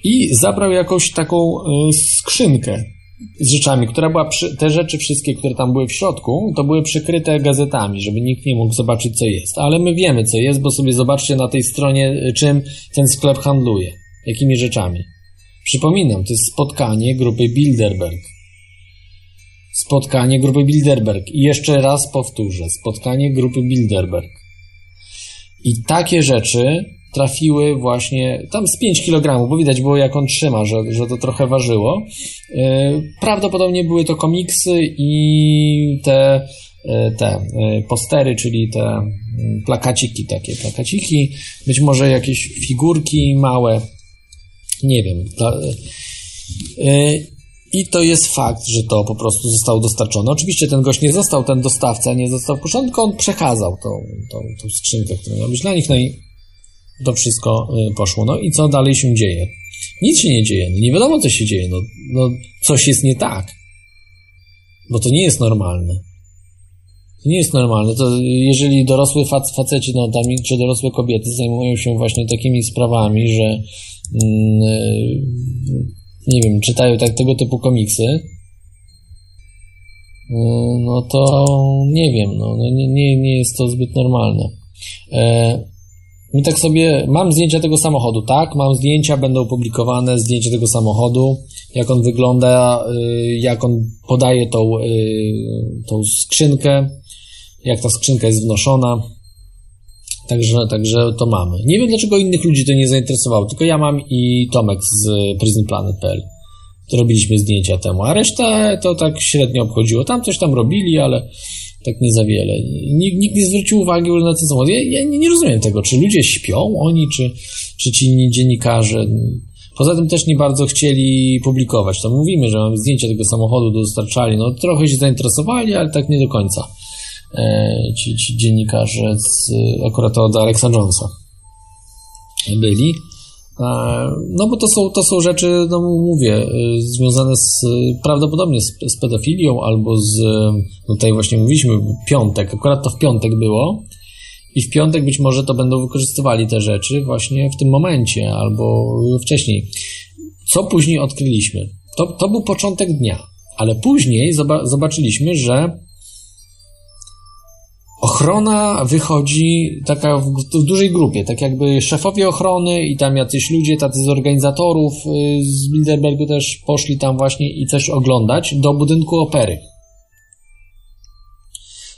i zabrał jakąś taką y, skrzynkę z rzeczami, która była, przy, te rzeczy wszystkie, które tam były w środku, to były przykryte gazetami, żeby nikt nie mógł zobaczyć, co jest. Ale my wiemy, co jest, bo sobie zobaczcie na tej stronie, y, czym ten sklep handluje, jakimi rzeczami. Przypominam, to jest spotkanie grupy Bilderberg. Spotkanie grupy Bilderberg. I jeszcze raz powtórzę, spotkanie grupy Bilderberg. I takie rzeczy trafiły właśnie tam z 5 kg, bo widać było jak on trzyma, że, że to trochę ważyło. E, prawdopodobnie były to komiksy i te, e, te e, postery, czyli te mm, plakaciki, takie plakaciki, być może jakieś figurki małe, nie wiem. I to jest fakt, że to po prostu zostało dostarczone. Oczywiście ten gość nie został, ten dostawca nie został wpuszczony, tylko on przekazał tą, tą, tą skrzynkę, która miała być dla nich. No i to wszystko y, poszło. No i co dalej się dzieje? Nic się nie dzieje, no nie wiadomo co się dzieje, no, no coś jest nie tak. Bo to nie jest normalne. To nie jest normalne. To jeżeli dorosły fac faceci, no tam, czy dorosłe kobiety zajmują się właśnie takimi sprawami, że mm, y, nie wiem, czytają tak tego typu komiksy, y, no to nie wiem, no, no nie, nie, nie jest to zbyt normalne. E, i tak sobie, mam zdjęcia tego samochodu, tak? Mam zdjęcia, będą opublikowane, zdjęcie tego samochodu, jak on wygląda, y, jak on podaje tą, y, tą skrzynkę, jak ta skrzynka jest wnoszona. Także, także to mamy. Nie wiem, dlaczego innych ludzi to nie zainteresowało, tylko ja mam i Tomek z prisonplanet.pl. Robiliśmy zdjęcia temu, a resztę to tak średnio obchodziło. Tam coś tam robili, ale tak nie za wiele. Nikt, nikt nie zwrócił uwagi na ten samochód. Ja, ja nie, rozumiem tego, czy ludzie śpią oni, czy, czy ci inni dziennikarze. Poza tym też nie bardzo chcieli publikować. To mówimy, że mamy zdjęcie tego samochodu, dostarczali. No trochę się zainteresowali, ale tak nie do końca. E, ci, ci dziennikarze z, akurat od Alexa Jonesa byli. E, no bo to są, to są rzeczy, no mówię, e, związane z, prawdopodobnie z, z pedofilią albo z, no tutaj właśnie mówiliśmy, piątek, akurat to w piątek było i w piątek być może to będą wykorzystywali te rzeczy właśnie w tym momencie albo wcześniej. Co później odkryliśmy? To, to był początek dnia, ale później zobaczyliśmy, że ochrona wychodzi taka w, w, dużej grupie, tak jakby szefowie ochrony i tam jacyś ludzie, tacy z organizatorów y, z Bilderbergu też poszli tam właśnie i coś oglądać do budynku opery.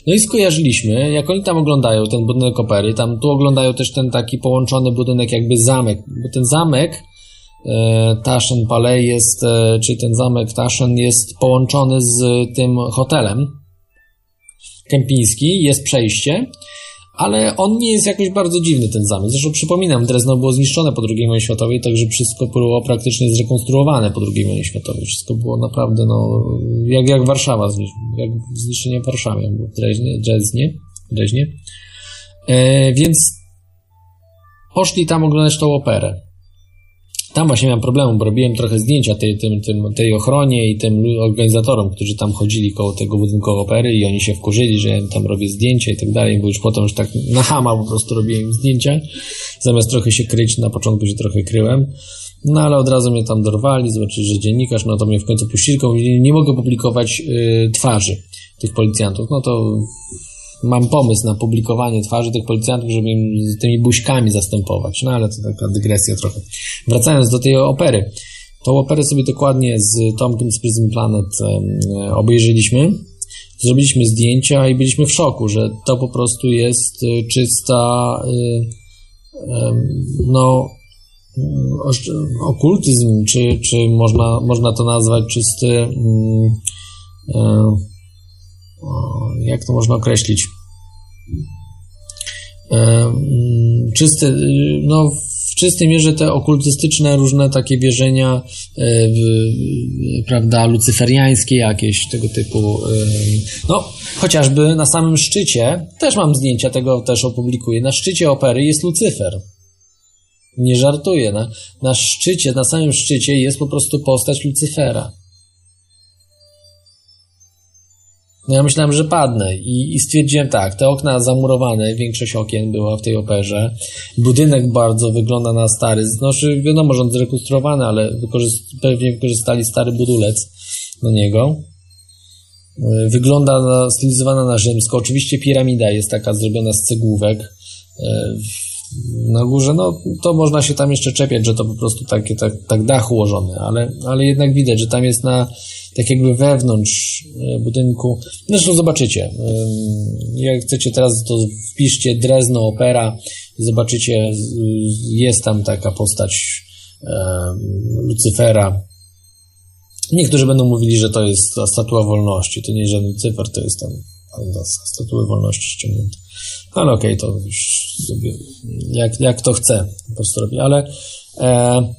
No i skojarzyliśmy, jak oni tam oglądają ten budynek opery, tam tu oglądają też ten taki połączony budynek jakby zamek, bo ten zamek e, Taschen Palais jest, e, czyli ten zamek Taschen jest połączony z tym hotelem, kempinski, jest przejście, ale on nie jest jakoś bardzo dziwny, ten zamek. Zresztą przypominam, Drezno było zniszczone po II wojnie światowej, także wszystko było praktycznie zrekonstruowane po II wojnie światowej. Wszystko było naprawdę, no, jak, jak Warszawa, jak zniszczenie Warszawy, było w Dreźnie, Dreźnie, Dreźnie. E, więc poszli tam oglądać tą operę. Tam właśnie miałem problemu, bo robiłem trochę zdjęcia tej, tym, tym, tej ochronie i tym organizatorom, którzy tam chodzili koło tego budynku opery i oni się wkurzyli, że ja tam robię zdjęcia i tak dalej, bo już potem już tak na hama po prostu robiłem zdjęcia, zamiast trochę się kryć, na początku się trochę kryłem. No ale od razu mnie tam dorwali, zobaczyli, że dziennikarz, no to mnie w końcu puścili, mówili, nie mogę publikować y, twarzy tych policjantów. No to mam pomysł na publikowanie twarzy tych policjantów, żeby im tymi buźkami zastępować. No ale to taka dygresja trochę. Wracając do tej opery. Tą operę sobie dokładnie z Tomkiem z Prism Planet obejrzeliśmy. Zrobiliśmy zdjęcia i byliśmy w szoku, że to po prostu jest y, czysta y, no okultyzm, czy, czy można, można to nazwać czysty mm, e, jak to można określić? E, mm, czyste, no w czystej mierze te okultystyczne różne takie wierzenia, e, prawda, lucyferiańskie jakieś, tego typu, e, no chociażby na samym szczycie, też mam zdjęcia, tego też opublikuję, na szczycie opery jest Lucyfer. Nie żartuję, na, na szczycie, na samym szczycie jest po prostu postać Lucyfera. No ja myślałem, że padnę i, i stwierdziłem tak, te okna zamurowane, większość okien była w tej operze. Budynek bardzo wygląda na stary, znaczy wiadomo, że on zrekonstruowany, ale wykorzyst pewnie wykorzystali stary budulec do niego. E, wygląda na, stylizowana na rzymsko. Oczywiście piramida jest taka zrobiona z cegłówek e, na górze. No to można się tam jeszcze czepiać, że to po prostu takie, tak, tak dach ułożony, ale, ale jednak widać, że tam jest na tak jakby wewnątrz e, budynku. Zresztą zobaczycie. Jak chcecie teraz, to wpiszcie Drezno Opera i zobaczycie, jest tam taka postać Lucyfera. Niektórzy będą mówili, że to jest statua wolności. To nie jest żaden Lucyfer, to jest tam statuły wolności ściągnięte. Ale okej, okay, to już sobie jak, jak to chce po prostu robię. Ale e,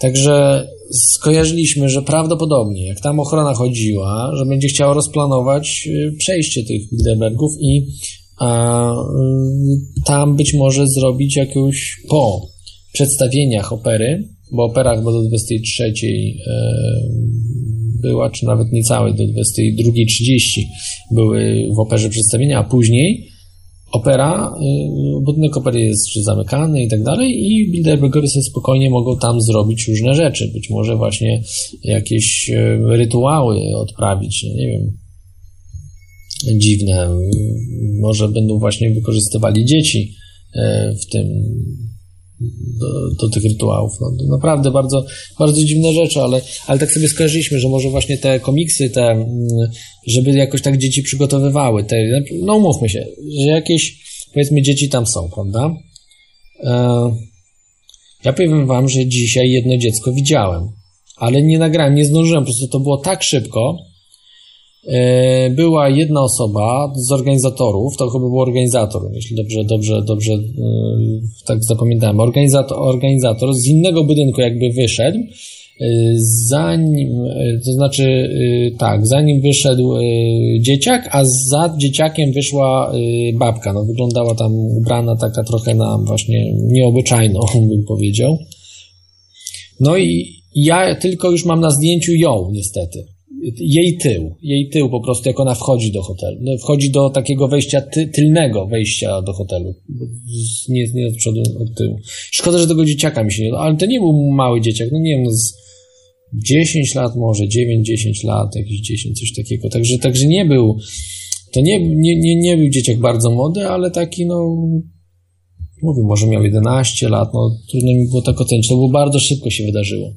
także skojarzyliśmy, że prawdopodobnie, jak tam ochrona chodziła, że będzie chciała rozplanować y, przejście tych Bilderbergów i a, y, tam być może zrobić jakąś po przedstawieniach opery, bo opera chyba do 23 y, była, czy nawet niecałe do 22.30 były w operze przedstawienia, a później opera, y, budynek opery jest zamykany i tak dalej i Bilderbergowie sobie spokojnie mogą tam zrobić różne rzeczy, być może właśnie jakieś y, rytuały odprawić, no nie wiem, dziwne, może będą właśnie wykorzystywali dzieci y, w tym do, do, tych rytuałów. No, naprawdę bardzo, bardzo dziwne rzeczy, ale, ale tak sobie skojarzyliśmy, że może właśnie te komiksy, te, mm, żeby jakoś tak dzieci przygotowywały, te, no umówmy się, że jakieś, powiedzmy, dzieci tam są, prawda? E, ja powiem wam, że dzisiaj jedno dziecko widziałem, ale nie nagrałem, nie zdążyłem, po prostu to było tak szybko, była jedna osoba z organizatorów, to chyba był organizator, jeśli dobrze, dobrze, dobrze tak zapamiętałem, organizator, organizator z innego budynku jakby wyszedł, zanim, to znaczy tak, zanim wyszedł dzieciak, a za dzieciakiem wyszła babka, no wyglądała tam ubrana taka trochę na właśnie nieobyczajną, bym powiedział. No i ja tylko już mam na zdjęciu ją, niestety. Jej tył, jej tył po prostu, jak ona wchodzi do hotelu. No, wchodzi do takiego wejścia, ty, tylnego wejścia do hotelu. Nie, nie od przodu, od tyłu. Szkoda, że tego dzieciaka mi się nie... Ale to nie był mały dzieciak, no nie wiem, no z 10 lat może, 9-10 lat, jakieś 10, coś takiego. Także, także nie był... To nie, nie, nie, nie był dzieciak bardzo młody, ale taki, no... Mówię, może miał 11 lat, no trudno mi było tak ocenić. To było bardzo szybko się wydarzyło.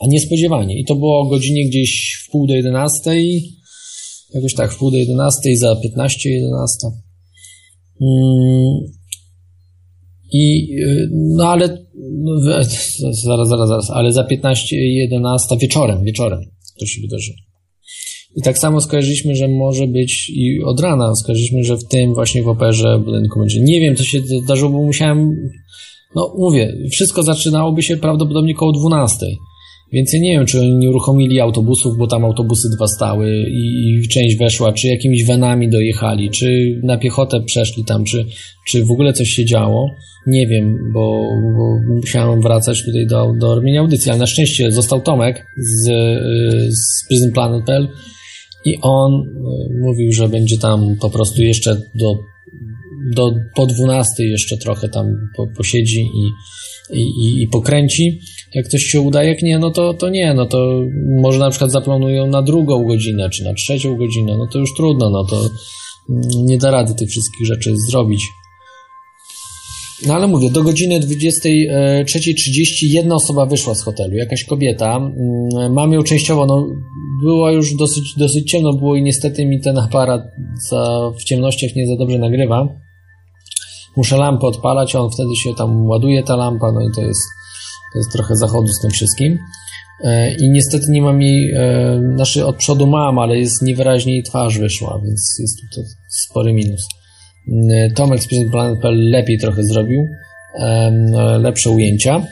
A niespodziewanie. I to było o godzinie gdzieś w pół do jedenastej, jakoś tak, w pół do jedenastej, za 15, 11. Mm. I, no ale, no, zaraz, zaraz, zaraz, ale za 15, 11 wieczorem, wieczorem to się wydarzyło. I tak samo skojarzyliśmy, że może być i od rana skojarzyliśmy, że w tym właśnie w operze budynku będzie. Nie wiem, co się zdarzyło, bo musiałem, no mówię, wszystko zaczynałoby się prawdopodobnie koło 12. Więc ja nie wiem, czy oni nie uruchomili autobusów, bo tam autobusy dwa stały i, i część weszła, czy jakimiś wenami dojechali, czy na piechotę przeszli tam, czy, czy w ogóle coś się działo. Nie wiem, bo, bo musiałem wracać tutaj do, do robienia audycji, ale na szczęście został Tomek z, z PrisonPlanet.pl i on y, mówił, że będzie tam po prostu jeszcze do, do po 12 jeszcze trochę tam po, posiedzi i, i, i pokręci jak coś się uda, jak nie, no to, to nie, no to może na przykład zaplanują na drugą godzinę, czy na trzecią godzinę, no to już trudno, no to mm, nie da rady tych wszystkich rzeczy zrobić. No ale mówię, do godziny 23.30 jedna osoba wyszła z hotelu, jakaś kobieta. Mm, mam ją częściowo, no było już dosyć, dosyć ciemno było i niestety mi ten aparat w ciemnościach nie za dobrze nagrywa. Muszę lampę odpalać, on wtedy się tam ładuje ta lampa, no i to jest to jest trochę zachodu z tym wszystkim. E, I niestety nie mam jej, e, znaczy od przodu mam, ale jest niewyraźnie jej twarz wyszła, więc jest to spory minus. E, Tomek z Planet.pl lepiej trochę zrobił, lepsze ujęcia.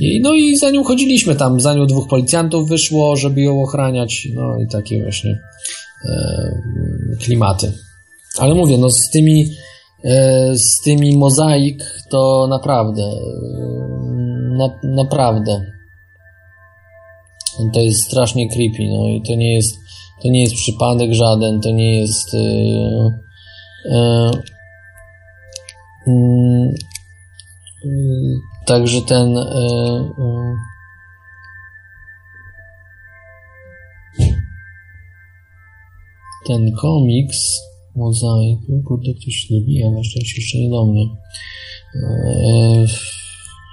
I, no i za nią chodziliśmy tam, za nią dwóch policjantów wyszło, żeby ją ochraniać, no i takie właśnie klimaty. Ale mówię, no z tymi, z tymi mozaik to naprawdę na, naprawdę. To jest strasznie creepy, no i to nie jest, to nie jest przypadek żaden, to nie jest. Yy, yy, także ten. ten komiks mozaik, kurde, ktoś dobija, na szczęście jeszcze nie do mnie.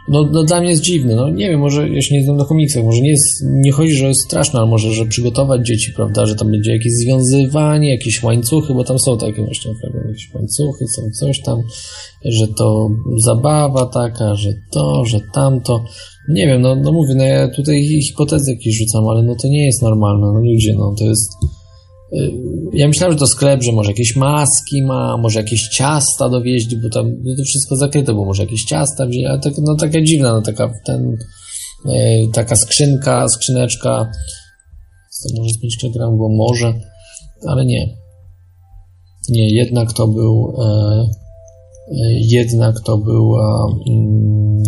No, no dla mnie jest dziwne, no nie wiem, może ja się nie znam na komiksach, może nie jest, nie chodzi, że jest straszne, ale może, że przygotować dzieci, prawda, że tam będzie jakieś związywanie, jakieś łańcuchy, bo tam są takie właśnie jakieś łańcuchy, są coś tam, że to zabawa taka, że to, że tamto, nie wiem, no, no mówię, no ja tutaj hipotezy jakieś rzucam, ale no to nie jest normalne, no ludzie, no to jest, ja myślałem, że to sklep, że może jakieś maski ma, może jakieś ciasta dowieźć, bo tam no to wszystko zakryte było, może jakieś ciasta wziąć, ale tak, no taka dziwna, no taka ten, e, taka skrzynka, skrzyneczka, to może z 5 kg było może, ale nie. Nie, jednak to był e jednak to była mm,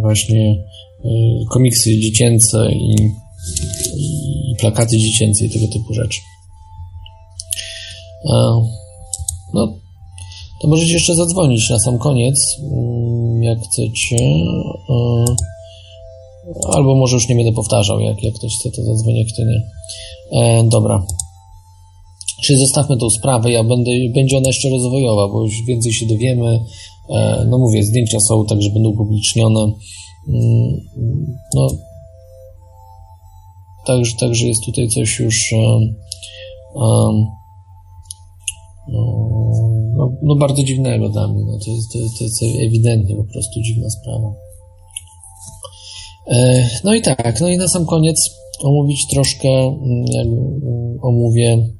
właśnie e, komiksy dziecięce i, i plakaty dziecięce i tego typu rzeczy. E, no, to możecie jeszcze zadzwonić na sam koniec, mm, jak chcecie. E, albo może już nie będę powtarzał, jak, jak ktoś chce, to zadzwoni, jak to nie. E, dobra. Czyli zostawmy tą sprawę, ja będę, będzie ona jeszcze rozwojowa, bo już więcej się dowiemy. No mówię, zdjęcia są, także będą upublicznione. Mm, no, także, także jest tutaj coś już um, no, no, no, bardzo dziwnego dla mnie. No, to, jest, to, to jest ewidentnie po prostu dziwna sprawa. E, no i tak, no i na sam koniec omówić troszkę, jak omówię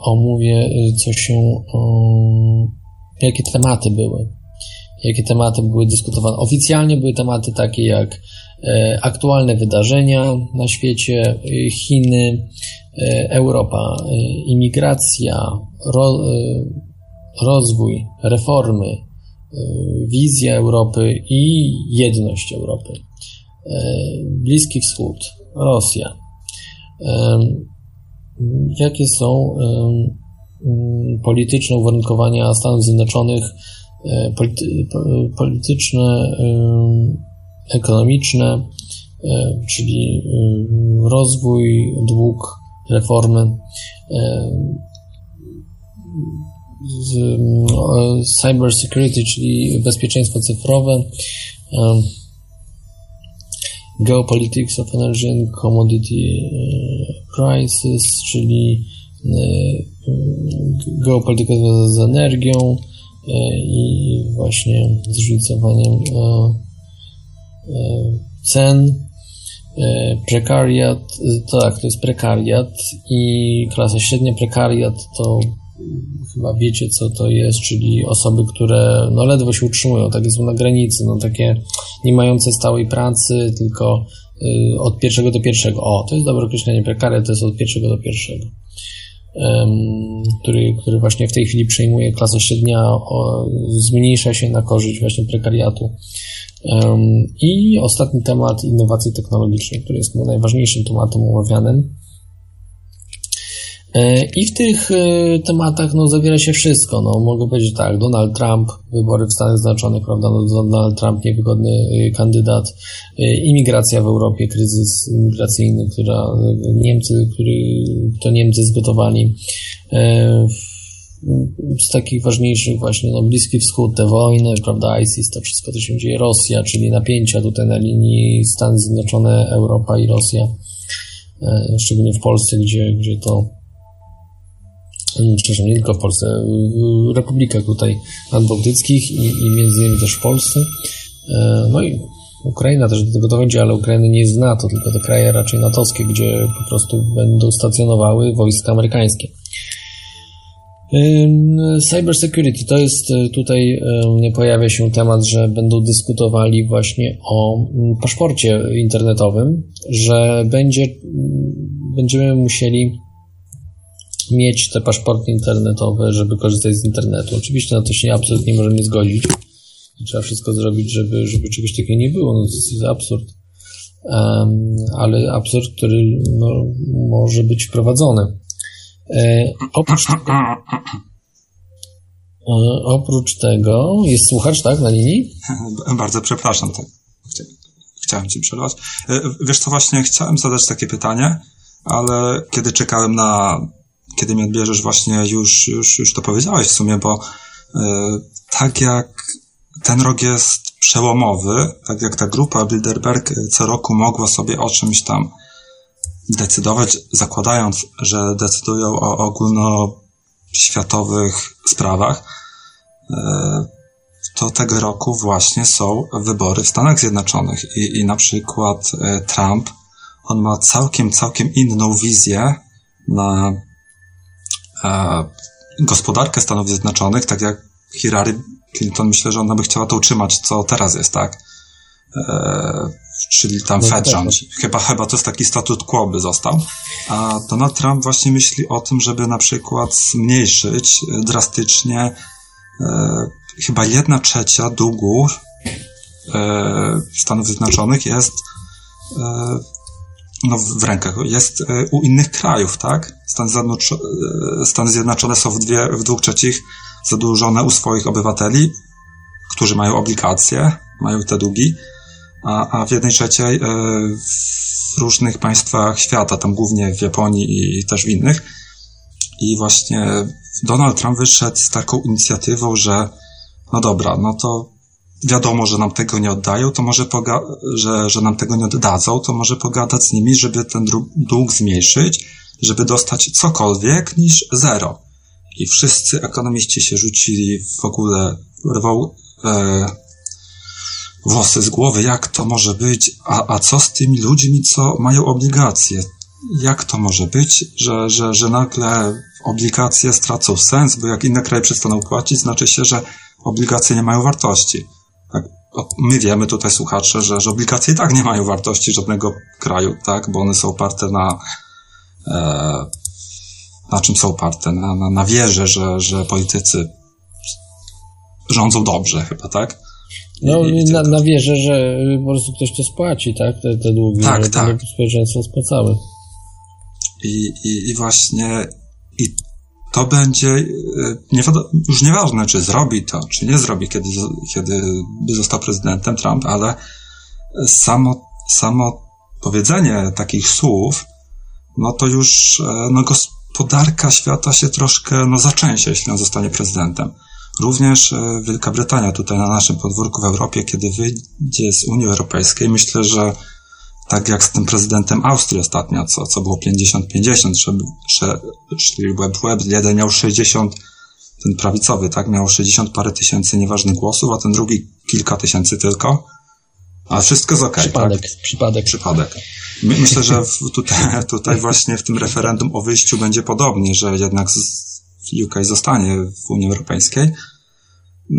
omówię, co się, jakie tematy były. Jakie tematy były dyskutowane. Oficjalnie były tematy takie jak aktualne wydarzenia na świecie, Chiny, Europa, imigracja, rozwój, reformy, wizja Europy i jedność Europy. Bliski Wschód, Rosja. Jakie są polityczne uwarunkowania Stanów Zjednoczonych, polity, polityczne, ekonomiczne, czyli rozwój, dług, reformy cyber security, czyli bezpieczeństwo cyfrowe, geopolitics of energy and commodity prices, czyli geopolityka związana z energią i właśnie zróżnicowaniem cen, prekariat, tak, to jest prekariat i klasa średnia prekariat to chyba wiecie, co to jest, czyli osoby, które no ledwo się utrzymują, tak są na granicy, no takie nie mające stałej pracy, tylko od pierwszego do pierwszego. O, to jest dobre określenie prekaria, to jest od pierwszego do pierwszego. Który, który właśnie w tej chwili przejmuje klasa średnia, o, zmniejsza się na korzyść właśnie prekariatu. I ostatni temat innowacji technologicznej, który jest najważniejszym tematem omawianym. E, I w tych e, tematach no, zawiera się wszystko. No, mogę powiedzieć tak, Donald Trump, wybory w Stanach Zjednoczonych, prawda? No, Donald Trump, niewygodny e, kandydat, imigracja w Europie, kryzys imigracyjny, która Niemcy, który to Niemcy zgotowali. Z takich ważniejszych właśnie, no, Bliski Wschód, te wojny, prawda, ISIS, to wszystko, co się dzieje, Rosja, czyli napięcia tutaj na linii Stany Zjednoczone, Europa i Rosja, szczególnie w Polsce, gdzie, gdzie to przepraszam, nie tylko w Polsce, w republikach tutaj nadbałtyckich i, i między innymi też w Polsce. E, no i Ukraina też do tego dochodzi, ale Ukraina nie jest NATO, tylko te kraje raczej natowskie, gdzie po prostu będą stacjonowały wojska amerykańskie. Cyber security to jest e, tutaj pojawia się temat, że będą dyskutowali właśnie o paszporcie internetowym, że będzie, będziemy musieli mieć te paszporty internetowe, żeby korzystać z internetu. Oczywiście na to się absolutnie nie możemy zgodzić. Trzeba wszystko zrobić, żeby, żeby czegoś takiego nie było. No to jest absurd. Um, ale absurd, który no, może być wprowadzony. E, oprócz tego, e, oprócz tego, jest słuchacz, tak, na linii? Bardzo przepraszam, tak. Chciałem ci przerwać. E, wiesz co, właśnie chciałem zadać takie pytanie, ale kiedy czekałem na kiedy mnie odbierzesz, właśnie już, już, już to powiedziałeś w sumie, bo y, tak jak ten rok jest przełomowy, tak jak ta grupa Bilderberg co roku mogła sobie o czymś tam decydować, zakładając, że decydują o ogólnoświatowych sprawach, y, to tego roku właśnie są wybory w Stanach Zjednoczonych i, i na przykład Trump, on ma całkiem, całkiem inną wizję na e, gospodarkę Stanów Zjednoczonych, tak jak Hillary Clinton, myślę, że ona by chciała to utrzymać, co teraz jest, tak? E, czyli tam no Fed tak, rządzi. Chyba, chyba to jest taki statut quo by został. A Donald Trump właśnie myśli o tym, żeby na przykład zmniejszyć drastycznie e, chyba jedna trzecia długu e, Stanów Zjednoczonych jest e, no, w rękach, jest e, u innych krajów, tak? Stany, Zjednoczone, Stany Zjednoczone są w, dwie, w dwóch trzecich zadłużone u swoich obywateli, którzy mają obligacje, mają te długi, a, a w jednej trzeciej e, w różnych państwach świata, tam głównie w Japonii i też w innych. I właśnie Donald Trump wyszedł z taką inicjatywą, że no dobra, no to wiadomo, że nam tego nie oddają, to może że, że nam tego nie oddadzą, to może pogadać z nimi, żeby ten dług zmniejszyć, żeby dostać cokolwiek niż zero. I wszyscy ekonomiści się rzucili w ogóle, rwą, e, włosy z głowy, jak to może być, a, a co z tymi ludźmi, co mają obligacje? Jak to może być, że, że, że nagle obligacje stracą sens, bo jak inne kraje przestaną płacić, znaczy się, że obligacje nie mają wartości. Tak? My wiemy tutaj, słuchacze, że, że obligacje i tak nie mają wartości żadnego kraju, tak? Bo one są oparte na, e, na czym są oparte? Na, na, na wierze, że, że politycy rządzą dobrze chyba, tak? No, na, na wierze, że po prostu ktoś to spłaci, tak? Te, te długi, tak, tak. społeczeństwo spłacały. I, i, I właśnie i to będzie e, nie już nieważne, czy zrobi to, czy nie zrobi, kiedy, kiedy by został prezydentem Trump, ale samo, samo powiedzenie takich słów, no to już e, no, gospodarka świata się troszkę no, zaczęsie, jeśli on zostanie prezydentem. Również e, Wielka Brytania tutaj na naszym podwórku w Europie, kiedy wyjdzie z Unii Europejskiej, myślę, że tak jak z tym prezydentem Austrii ostatnio, co, co było 50-50, że, że szli web web, jeden miał 60, ten prawicowy, tak, miał 60 parę tysięcy nieważnych głosów, a ten drugi kilka tysięcy tylko. A wszystko jest okej, okay, Przypadek, tak? przypadek. Przypadek. My, myślę, że w, tutaj, tutaj właśnie w tym referendum o wyjściu będzie podobnie, że jednak z, UK zostanie w Unii Europejskiej,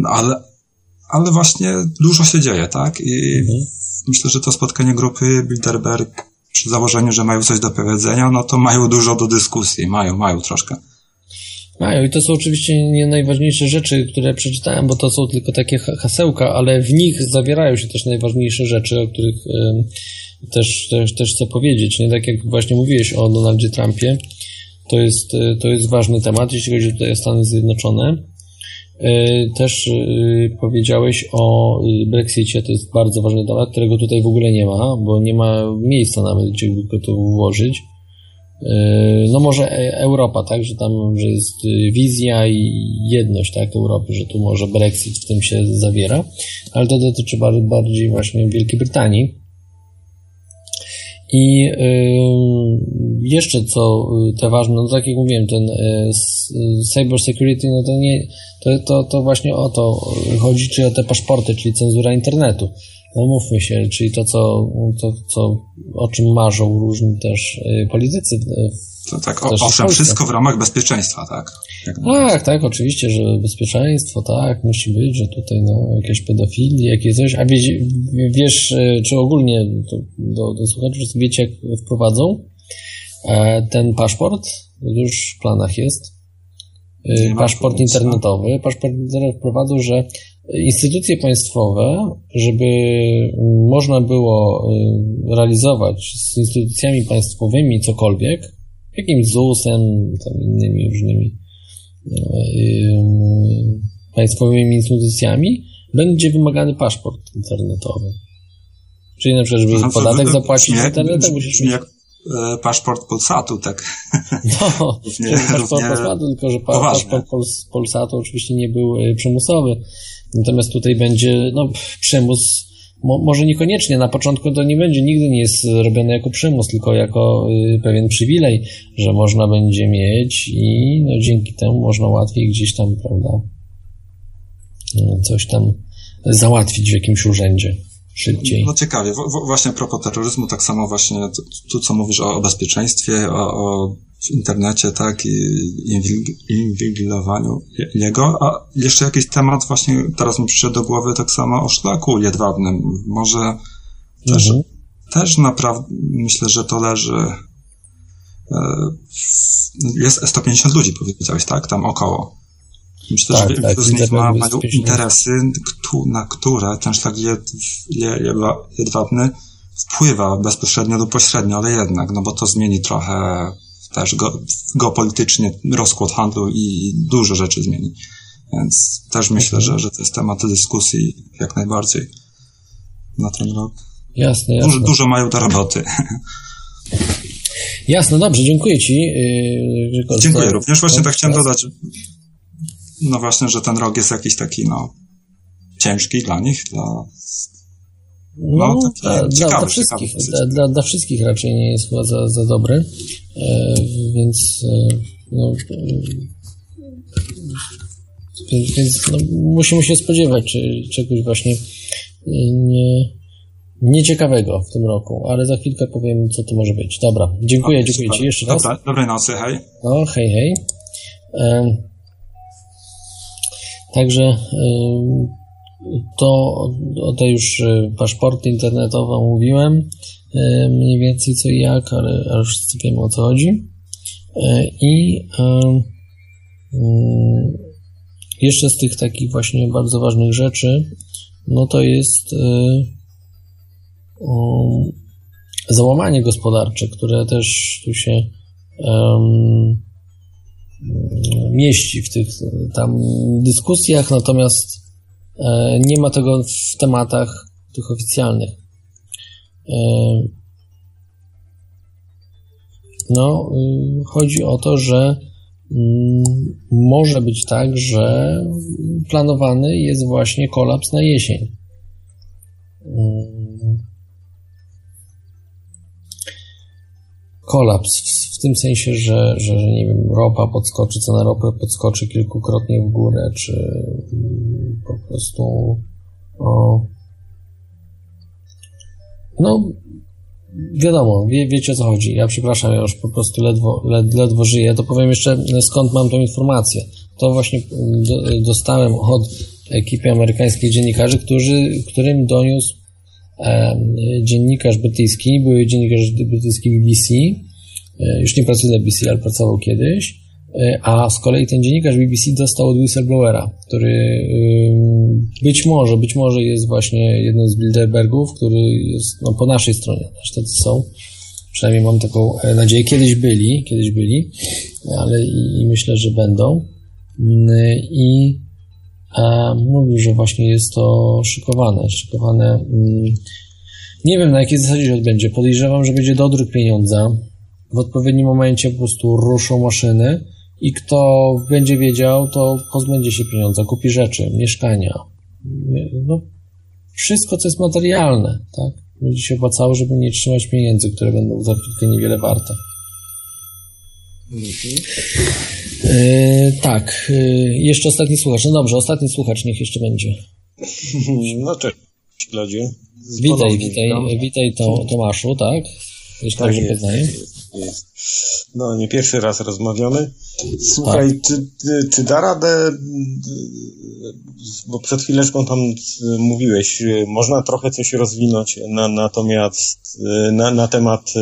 ale, ale właśnie dużo się dzieje, tak? I mhm myślę, że to spotkanie grupy Bilderberg przy założeniu, że mają coś do powiedzenia, no to mają dużo do dyskusji, mają, mają troszkę. Mają i to są oczywiście nie najważniejsze rzeczy, które przeczytałem, bo to są tylko takie hasełka, ale w nich zawierają się też najważniejsze rzeczy, o których y, też, też, też chcę powiedzieć. Nie tak jak właśnie mówiłeś o Donaldzie Trumpie, to jest, to jest ważny temat, jeśli chodzi tutaj o Stany Zjednoczone. E, też e, powiedziałeś o e, Brexicie, to jest bardzo ważny temat, którego tutaj w ogóle nie ma, bo nie ma miejsca nawet, gdzie by to włożyć. No może Europa, tak, że tam, że jest wizja i jedność, tak, Europy, że tu może Brexit w tym się zawiera, ale to dotyczy bardziej właśnie Wielkiej Brytanii. I jeszcze co te ważne, no tak jak mówiłem, ten cyber security, no to nie, to, to, to właśnie o to chodzi, czy o te paszporty, czyli cenzura internetu. No mówmy się, czyli to, co, to, co, o czym marzą różni też y, politycy. To tak, owszem, wszystko. w ramach bezpieczeństwa, tak? tak, tak, oczywiście, że bezpieczeństwo, tak, musi być, że tutaj no, jakieś pedofilii, jakieś coś, a wiesz, wiesz czy ogólnie do, do, do słuchaczy, wiecie, jak wprowadzą e, ten paszport, już w planach jest, Y, paszport internetowy. Paszport internetowy wprowadzą, że instytucje państwowe, żeby można było y, realizować z instytucjami państwowymi cokolwiek, jakimś ZUS-em, tam innymi różnymi y, państwowymi instytucjami, będzie wymagany paszport internetowy. Czyli na przykład, żeby podatek zapłacić w internecie, musisz mieć E, paszport Polsatu, tak. No, równie, paszport Polsatu, tylko że pa, paszport Polsatu oczywiście nie był e, przymusowy. Natomiast tutaj będzie, no, przymus, mo, może niekoniecznie, na początku to nie będzie, nigdy nie jest robione jako przymus, tylko jako y, pewien przywilej, że można będzie mieć i no, dzięki temu można łatwiej gdzieś tam, prawda, coś tam załatwić w jakimś urzędzie szybciej. No ciekawie. W, właśnie a propos terroryzmu, tak samo właśnie tu, co mówisz o, o bezpieczeństwie, o, o, w internecie, tak, i inwigilowaniu jego, a jeszcze jakiś temat właśnie teraz mi przyszedł do głowy tak samo o szlaku jedwabnym. Może też, mhm. też naprawdę myślę, że to leży e, jest 150 ludzi, powiedziałeś, tak? Tam około. Myślę, tak, że tak, wielu z nich ma, mają interesy, na które ten szlak jedwabny wpływa bezpośrednio lub pośrednio, ale jednak, no bo to zmieni trochę też go, geopolitycznie rozkład handlu i dużo rzeczy zmieni. Więc też myślę, że, że to jest temat dyskusji jak najbardziej na ten rok. Jasne, jasne. Dużo, dużo mają do roboty. Jasne, dobrze, dziękuję Ci. Yy, dziękuję również. Właśnie tak chciałem dodać, no właśnie, że ten rok jest jakiś taki, no, ciężki dla nich, dla... No, no dla, ciekawy, dla, wszystkich, dla, dla, dla, wszystkich raczej nie jest chyba za, za dobry, e, więc e, no, więc, więc no, musimy się spodziewać czy, czegoś właśnie nie, nieciekawego w tym roku, ale za chwilkę powiem, co to może być. Dobra, dziękuję, okay, dziękuję super. Ci jeszcze raz. Dobra, dobrej nocy, hej. No, hej, hej. Um, także um, to o te już y, paszporty internetowe mówiłem y, mniej więcej co i jak, ale, ale wszyscy wiemy o co chodzi. Y, I jeszcze z tych takich właśnie bardzo ważnych rzeczy, no to jest załamanie gospodarcze, które też tu się mieści w tych tam dyskusjach, natomiast nie ma tego w tematach tych oficjalnych. E, no, y, chodzi o to, że mm, może być tak, że planowany jest właśnie kolaps na jesień. Mm, kolaps w, tym sensie, że, że, że nie wiem, ropa podskoczy, cena ropy podskoczy kilkukrotnie w górę, czy mm, po prostu o, no wiadomo, wie, wiecie o co chodzi. Ja przepraszam, ja już po prostu ledwo, led, ledwo żyję. To powiem jeszcze, skąd mam tą informację. To właśnie mm, do, dostałem od ekipy amerykańskich dziennikarzy, którzy, którym doniósł dziennikarz brytyjski, były dziennikarz brytyjski BBC, e, już nie pracuje dla BBC, ale pracował kiedyś, e, a z kolei ten dziennikarz BBC dostał od whistleblowera, który być może, być może jest właśnie jednym z Bilderbergów, który jest no, po naszej stronie, też tacy są, przynajmniej mam taką e, nadzieję, kiedyś byli, kiedyś byli, ale i, i myślę, że będą mm, i mówił, że właśnie jest to szykowane. Szykowane. Mm, nie wiem na jakiej zasadzie się odbędzie. Podejrzewam, że będzie dodruk pieniądza. W odpowiednim momencie po prostu ruszą maszyny i kto będzie wiedział, to pozbędzie się pieniądza, kupi rzeczy, mieszkania. No, wszystko, co jest materialne, tak? Będzie się opłacało, żeby nie trzymać pieniędzy, które będą za chwilkę niewiele warte. Mhm. E, tak, e, jeszcze ostatni słuchacz. No dobrze, ostatni słuchacz niech jeszcze będzie. No cześć. Witaj, witaj, witaj to, Tomaszu, tak? Jeśli tak dobrze poznaję. Jest. No, nie pierwszy raz rozmawiamy. Słuchaj, tak. czy, czy da radę, bo przed chwileczką tam mówiłeś, można trochę coś rozwinąć na, natomiast na, na temat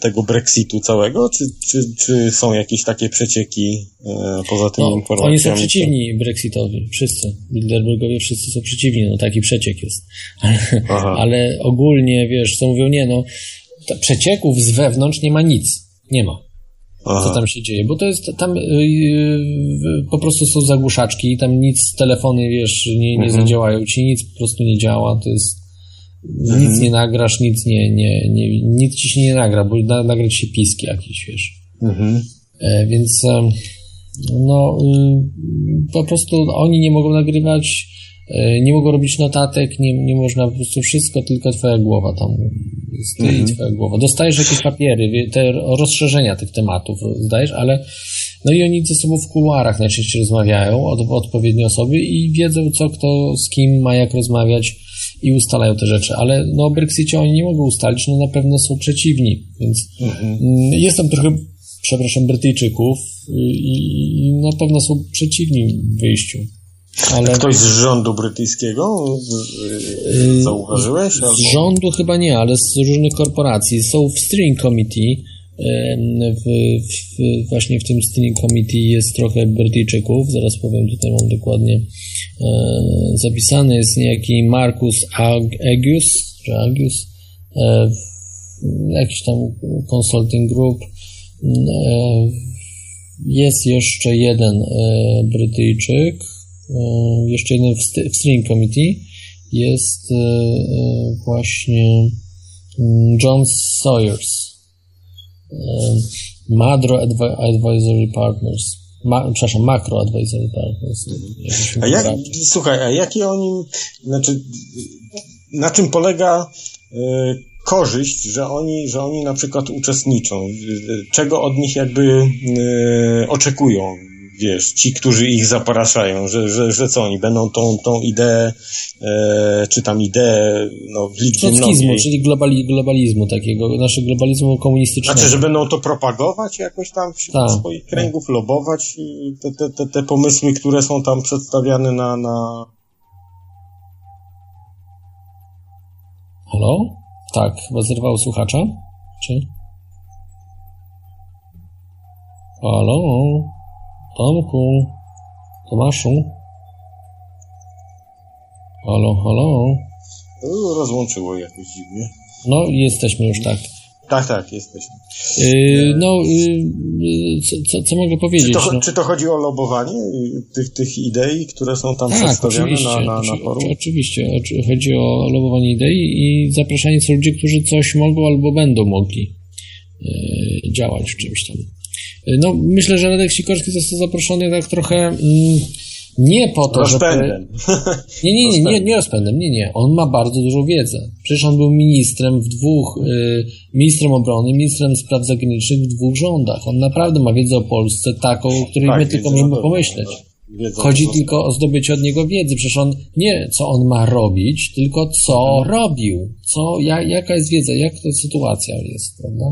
tego Brexitu całego, czy, czy, czy są jakieś takie przecieki e, poza tymi no, informacjami? Oni są przeciwni Brexitowi, wszyscy. Bilderbergowie wszyscy są przeciwni, no taki przeciek jest. Ale, ale ogólnie, wiesz, co mówią, nie no, przecieków z wewnątrz nie ma nic. Nie ma. Aha. co tam się dzieje, bo to jest tam yy, po prostu są zagłuszaczki, tam nic, telefony, wiesz, nie, nie mhm. zadziałają ci, nic po prostu nie działa, to jest mhm. nic nie nagrasz, nic nie, nie, nie, nic ci się nie nagra, bo na, nagrać się pisk jakiś, wiesz. Mhm. E, więc e, no y, po prostu oni nie mogą nagrywać nie mogą robić notatek, nie, nie można po prostu wszystko, tylko twoja głowa tam jest mm -hmm. twoja głowa. Dostajesz jakieś papiery, te rozszerzenia tych tematów zdajesz, ale no i oni ze sobą w kuluarach najczęściej rozmawiają, od, odpowiednie osoby i wiedzą co, kto z kim ma jak rozmawiać i ustalają te rzeczy, ale no o Brexicie oni nie mogą ustalić, no na pewno są przeciwni, więc mm jest tam trochę, przepraszam, Brytyjczyków i, i na pewno są przeciwni wyjściu. Ale... Ktoś z rządu brytyjskiego yy, zauważyłeś? Z albo? rządu chyba nie, ale z różnych korporacji. Są w steering committee, w, w, właśnie w tym steering committee jest trochę Brytyjczyków, zaraz powiem, tutaj mam dokładnie e, zapisany, jest niejaki Marcus Agius, czy Agius, e, jakiś tam consulting group, e, jest jeszcze jeden Brytyjczyk, jeszcze jeden w String Committee jest e, e, właśnie mm, John Sawyers. Madro Advisory Partners. Ma, przepraszam, Macro Advisory Partners. A jak, słuchaj, a jakie oni, znaczy, na czym polega y, korzyść, że oni, że oni na przykład uczestniczą? Czego od nich jakby y, oczekują? Wiesz, ci, którzy ich zapraszają, że, że, że co, oni będą tą, tą ideę, e, czy tam ideę, no, w liczbie Trockizmu, czyli globali, globalizmu takiego, naszego globalizmu komunistycznego. Znaczy, że będą to propagować jakoś tam wśród Ta. swoich kręgów, lobować y, te, te, te, te pomysły, które są tam przedstawiane na, na... Halo? Tak, chyba zerwał słuchacza? Czy? Halo? Tomku? Tomaszu? Halo, halo? Rozłączyło jakoś dziwnie. No, jesteśmy już tak. Tak, tak, jesteśmy. Yy, no, yy, co, co, co, mogę powiedzieć? Czy to, no? czy to, chodzi o lobowanie tych, tych idei, które są tam tak, przedstawione na, na, na forum? Oczywiście, chodzi o lobowanie idei i zapraszanie ludzi, którzy coś mogą albo będą mogli yy, działać w czymś tam. No, myślę, że Radek Sikorski został zaproszony tak trochę mm, nie po to, rozpędem. żeby... Nie, nie, nie, nie, nie rozpędem, nie, nie. On ma bardzo dużą wiedzę. Przecież on był ministrem w dwóch, y, ministrem obrony, ministrem spraw zagranicznych w dwóch rządach. On naprawdę ma wiedzę o Polsce taką, o której tak, my tylko możemy pomyśleć. Chodzi tylko o zdobycie od niego wiedzy. Przecież on nie co on ma robić, tylko co mhm. robił. Co, jak, jaka jest wiedza, jak to sytuacja jest, prawda?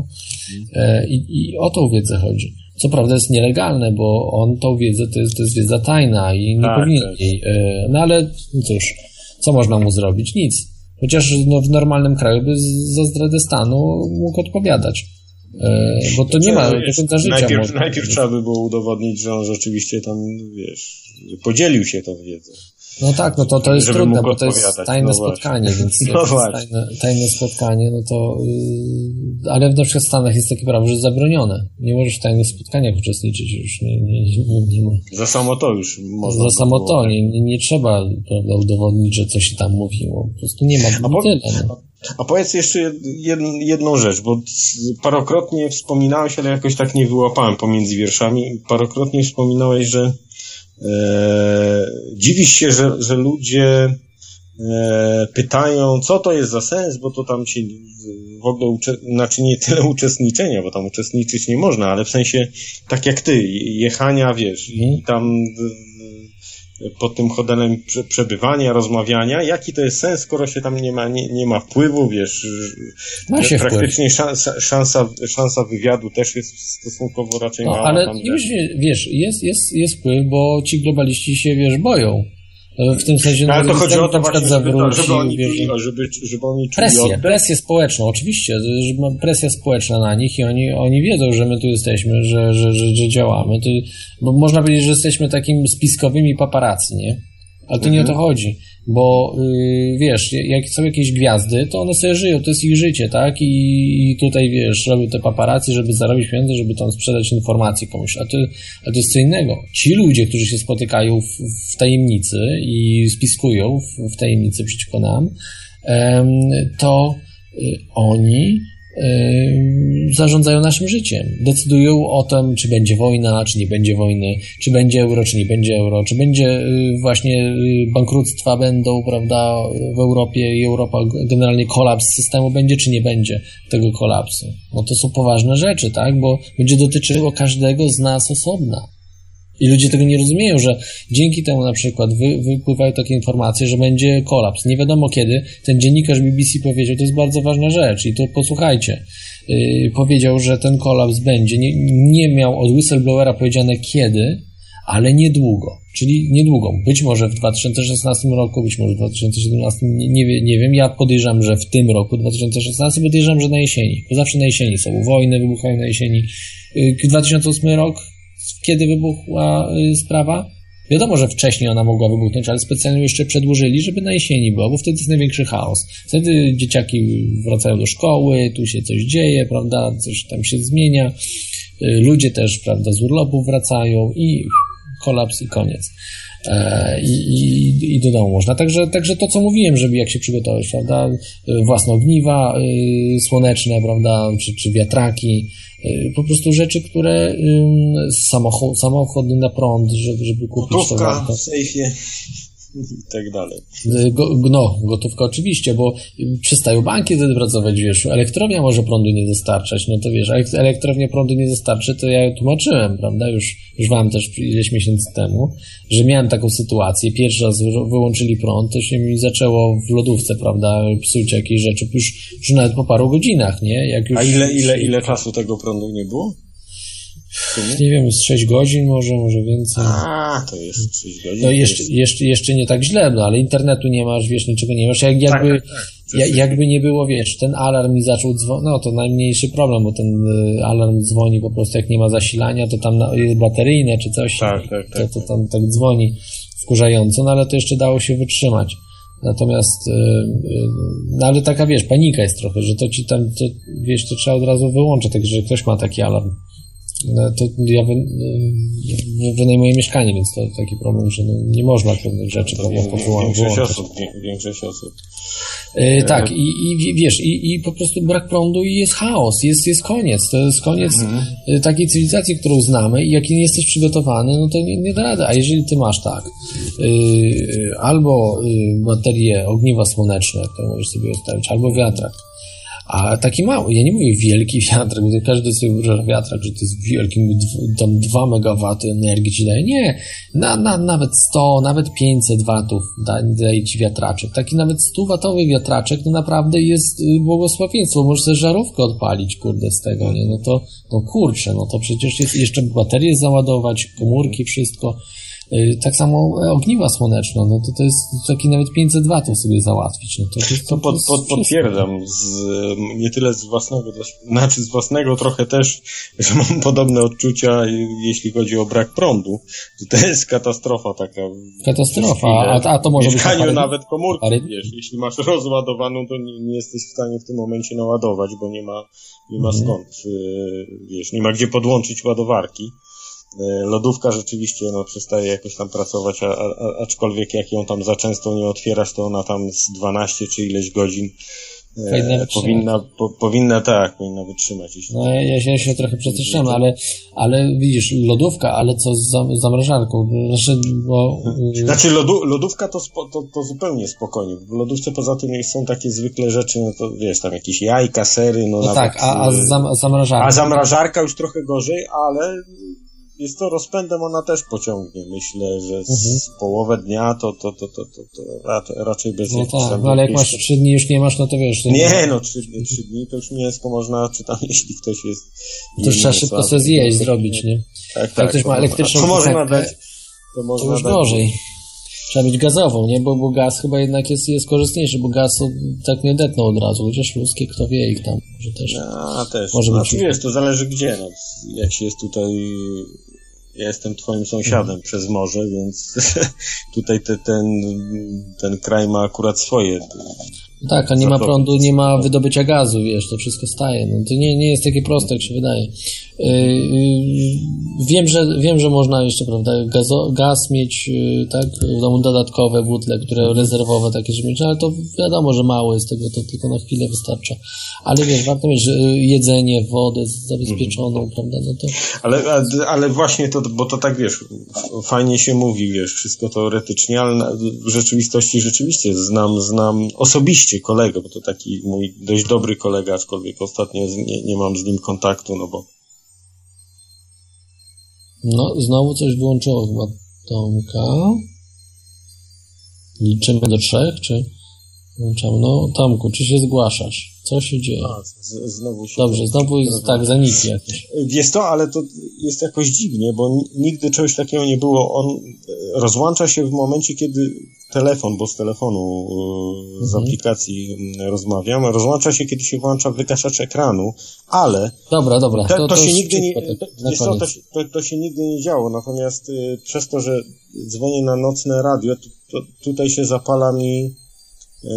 Mhm. E, i, I o tą wiedzę chodzi. Co prawda jest nielegalne, bo on tą wiedzę, to jest, to jest wiedza tajna i nie tak, powinien tak. jej. E, no ale cóż, co można mu zrobić? Nic. Chociaż no, w normalnym kraju by za zdradę stanu mógł odpowiadać. E, bo to nie ma do końca życia. Najpierw, najpierw trzeba by było udowodnić, że on rzeczywiście tam, wiesz, podzielił się tą wiedzą. No tak, no to, to jest trudne, bo to jest tajne no spotkanie, więc no tajne, tajne, spotkanie, no to yy, ale na przykład w Stanach jest takie prawo, że jest zabronione. Nie możesz w tajnych spotkaniach uczestniczyć już. Nie, nie, nie, nie ma. Za samo to już można. Za samo to, tak. nie, nie, trzeba prawda, udowodnić, że coś się tam mówiło. Po prostu nie ma a po, tyle. No. A powiedz jeszcze jedną rzecz, bo parokrotnie wspominałeś, ale jakoś tak nie wyłapałem pomiędzy wierszami. Parokrotnie wspominałeś, że dziwisz się, że, że ludzie e, pytają, co to jest za sens, bo to tam się w ogóle, ucze- znaczy nie tyle uczestniczenia, bo tam uczestniczyć nie można, ale w sensie tak jak ty, jechania, wiesz, i mhm. tam pod tym hotelem przebywania, rozmawiania, jaki to jest sens, skoro się tam nie ma, nie, nie ma wpływu, wiesz, ma się praktycznie szansa, szansa, szansa wywiadu też jest stosunkowo raczej no, mała. Ale już, wiesz, jest, jest, jest wpływ, bo ci globaliści się, wiesz, boją. W tym sensie, no, ale to chodzi o to właśnie, zawróci, żeby, oni wiesz, żeby, żeby oni czuli presję, oddech. presję społeczną, oczywiście, presja społeczna na nich i oni, oni wiedzą, że my tu jesteśmy, że, że, że, że działamy. To, bo można powiedzieć, że jesteśmy takim spiskowymi paparazzi, nie? Ale to mhm. nie o to mhm. chodzi, bo yy, wiesz, jak są jakieś gwiazdy, to one sobie żyją, to jest ich życie, tak? I, i tutaj wiesz, robią te paparazzi, żeby zarobić pieniądze, żeby tam sprzedać informacje komuś. A to, a to jest co innego. Ci ludzie, którzy się spotykają w, w tajemnicy i spiskują w, w tajemnicy przeciwko nam, to y, oni zarządzają naszym życiem. Decydują o tym, czy będzie wojna, czy nie będzie wojny, czy będzie euro, czy nie będzie euro, czy będzie y, właśnie y, bankructwa będą, prawda, w Europie i Europa generalnie kolaps systemu będzie, czy nie będzie tego kolapsu. No to są poważne rzeczy, tak, bo będzie dotyczyło każdego z nas osobna. I ludzie tego nie rozumieją, że dzięki temu na przykład wy, wypływają takie informacje, że będzie kolaps. Nie wiadomo kiedy. Ten dziennikarz BBC powiedział, to jest bardzo ważna rzecz i to posłuchajcie. Yy, powiedział, że ten kolaps będzie. Nie, nie miał od whistleblowera powiedziane kiedy, ale niedługo. Czyli niedługo. Być może w 2016 roku, być może w 2017, nie, nie, wiem. Ja podejrzewam, że w tym roku 2016, podejrzewam, że na jesieni. Bo zawsze na jesieni są wojny, wybuchają na jesieni. 2008 yy, rok kiedy wybuchła y, sprawa. Wiadomo, że wcześniej ona mogła wybuchnąć, ale specjalnie jeszcze przedłużyli, żeby na jesieni było, bo wtedy jest największy chaos. Wtedy dzieciaki wracają do szkoły, tu się coś dzieje, prawda, coś tam się zmienia. Y, ludzie też, prawda, z urlopu wracają i kolaps i koniec. I, i, i do domu można. Także, także to, co mówiłem, żeby jak się przygotować, prawda, y, własne ogniwa słoneczne, prawda, czy, czy wiatraki, Y, po prostu rzeczy, które samochody, samochody na prąd, żeby, żeby kupić Gotówka to w sejfie. I tak dalej. Go, no, gotówka oczywiście, bo przestają banki wtedy pracować, wiesz, elektrownia może prądu nie dostarczać, no to wiesz, elektrownia prądu nie dostarczy, to ja tłumaczyłem, prawda, już, już wam też ileś miesięcy temu, że miałem taką sytuację, pierwszy raz wyłączyli prąd, to się mi zaczęło w lodówce, prawda, psuć jakieś rzeczy, już, już nawet po paru godzinach, nie? Jak już, A ile, ile, ile czasu tego prądu nie było? Nie wiem, z 6 godzin może, może więcej. A, to jest 6 godzin. No jeszcze, jest... jeszcze, jeszcze nie tak źle, no ale internetu nie masz, wiesz, niczego nie masz. Jak, jakby, tak, tak, tak. jakby nie było, wiesz, ten alarm mi zaczął dzwonić, no to najmniejszy problem, bo ten y, alarm dzwoni po prostu jak nie ma zasilania, to tam jest bateryjne czy coś, tak, tak, tak, to, to tam tak dzwoni wkurzająco, no ale to jeszcze dało się wytrzymać. Natomiast, y, y, no ale taka, wiesz, panika jest trochę, że to ci tam, to, wiesz, to trzeba od razu wyłączyć, także ktoś ma taki alarm. No, to ja wy, wynajmuję mieszkanie, więc to taki problem, że no, nie można pewnych rzeczy no po prostu większość osób, większość osób. Yy, tak, i, i wiesz, i, i po prostu brak prądu i jest chaos, jest, jest koniec. To jest koniec mhm. takiej cywilizacji, którą znamy i jak nie jesteś przygotowany, no to nie, nie da rady. A jeżeli ty masz tak, yy, albo yy, baterie ogniwa słoneczne, to możesz sobie ustawić, albo wiatrak, a taki mały, ja nie mówię wielki wiatrak, bo każdy sobie wyobraża wiatrak, że to jest wielki, tam 2 MW energii ci daje. Nie, na, na, nawet 100, nawet 500 watów daje ci wiatraczek. Taki nawet 100 watowy wiatraczek to naprawdę jest y, błogosławieństwo. Możesz sobie żarówkę odpalić, kurde, z tego, nie? No to, no kurczę, no to przecież jest jeszcze baterie załadować, komórki, wszystko. Y, tak samo ogniwa słoneczne, no to to jest taki nawet 500 watów sobie załatwić. No to, to, to, to pod, pod, potwierdzam, z, nie tyle z własnego, znaczy z własnego trochę też, że mam podobne odczucia, jeśli chodzi o brak prądu. To jest katastrofa taka. Katastrofa, a, a to może być... W mieszkaniu nawet komórki, parę... wiesz, jeśli masz rozładowaną, to nie, nie, jesteś w stanie w tym momencie naładować, bo nie ma, nie ma mhm. skąd, y, wiesz, nie ma gdzie podłączyć ładowarki. E, lodówka rzeczywiście no, przestaje jakoś tam pracować, a, a, aczkolwiek jak ją tam za często nie otwierasz, to ona tam z 12 czy ileś godzin e, powinna, po, powinna tak, powinna wytrzymać. Jeśli no ja, się, ja się trochę przestraszyłem, ale, ale widzisz, lodówka, ale co z zamrażarką? Znaczy, bo... znaczy lodu, lodówka to, spo, to, to zupełnie spokojnie. W lodówce poza tym są takie zwykle rzeczy, no to wiesz, tam jakieś jajka, sery, no, no nawet, tak, a, a zam, zamrażarka? A zamrażarka już trochę gorzej, ale jest to rozpędem, ona też pociągnie. Myślę, że z mhm. połowę dnia to, to, to, to, to, to raczej bez No tak, no ale jak masz trzy dni już nie masz, no to wiesz. To nie, no trzy dni, trzy dni to już mięsko można, czy tam jeśli ktoś jest... To już trzeba szybko sobie zjeść, zrobić, nie? Tak, tak. Jak ktoś ma elektryczną to można dać, to, można to już dać, gorzej. Trzeba mieć gazową, nie? Bo, bo gaz chyba jednak jest, jest korzystniejszy, bo gaz tak nie detną od razu, chociaż ludzkie kto wie ich tam może też. A, też. Może być. Znaczy, wiesz, to zależy gdzie, no. Jak się jest tutaj ja jestem twoim sąsiadem mhm. przez morze, więc tutaj te, ten, ten kraj ma akurat swoje tak, a nie ma prądu, nie ma wydobycia gazu, wiesz, to wszystko staje. No, to nie, nie jest takie proste, jak się wydaje. Yy, wiem, że, wiem, że można jeszcze, prawda, gazo, gaz mieć, yy, tak, w domu dodatkowe butle, które rezerwowe takie, żeby mieć, ale to wiadomo, że mało jest tego, to tylko na chwilę wystarcza. Ale wiesz, warto mieć jedzenie, wodę zabezpieczoną, mhm. prawda, no to... Ale, ale właśnie to, bo to tak, wiesz, fajnie się mówi, wiesz, wszystko teoretycznie, ale w rzeczywistości rzeczywiście znam, znam osobiście kolega, bo to taki mój dość dobry kolega, aczkolwiek ostatnio nie, nie mam z nim kontaktu, no bo... No, znowu coś wyłączyło chyba Tomka. Liczymy do trzech, czy... Włączamy. No, Tomku, czy się zgłaszasz? Co się dzieje? A, z, znowu się Dobrze, znowu jest, tak, zaniki jakieś. Jest to, ale to jest jakoś dziwnie, bo nigdy czegoś takiego nie było. On e, rozłącza się w momencie, kiedy telefon, bo z telefonu e, z mhm. aplikacji rozmawiam, rozłącza się, kiedy się włącza wygaszacz ekranu, ale... Dobra, dobra. To, to, to się nigdy nie, to, to, to, się nigdy nie działo, natomiast y, przez to, że dzwonię na nocne radio, to, tutaj się zapala mi Yy,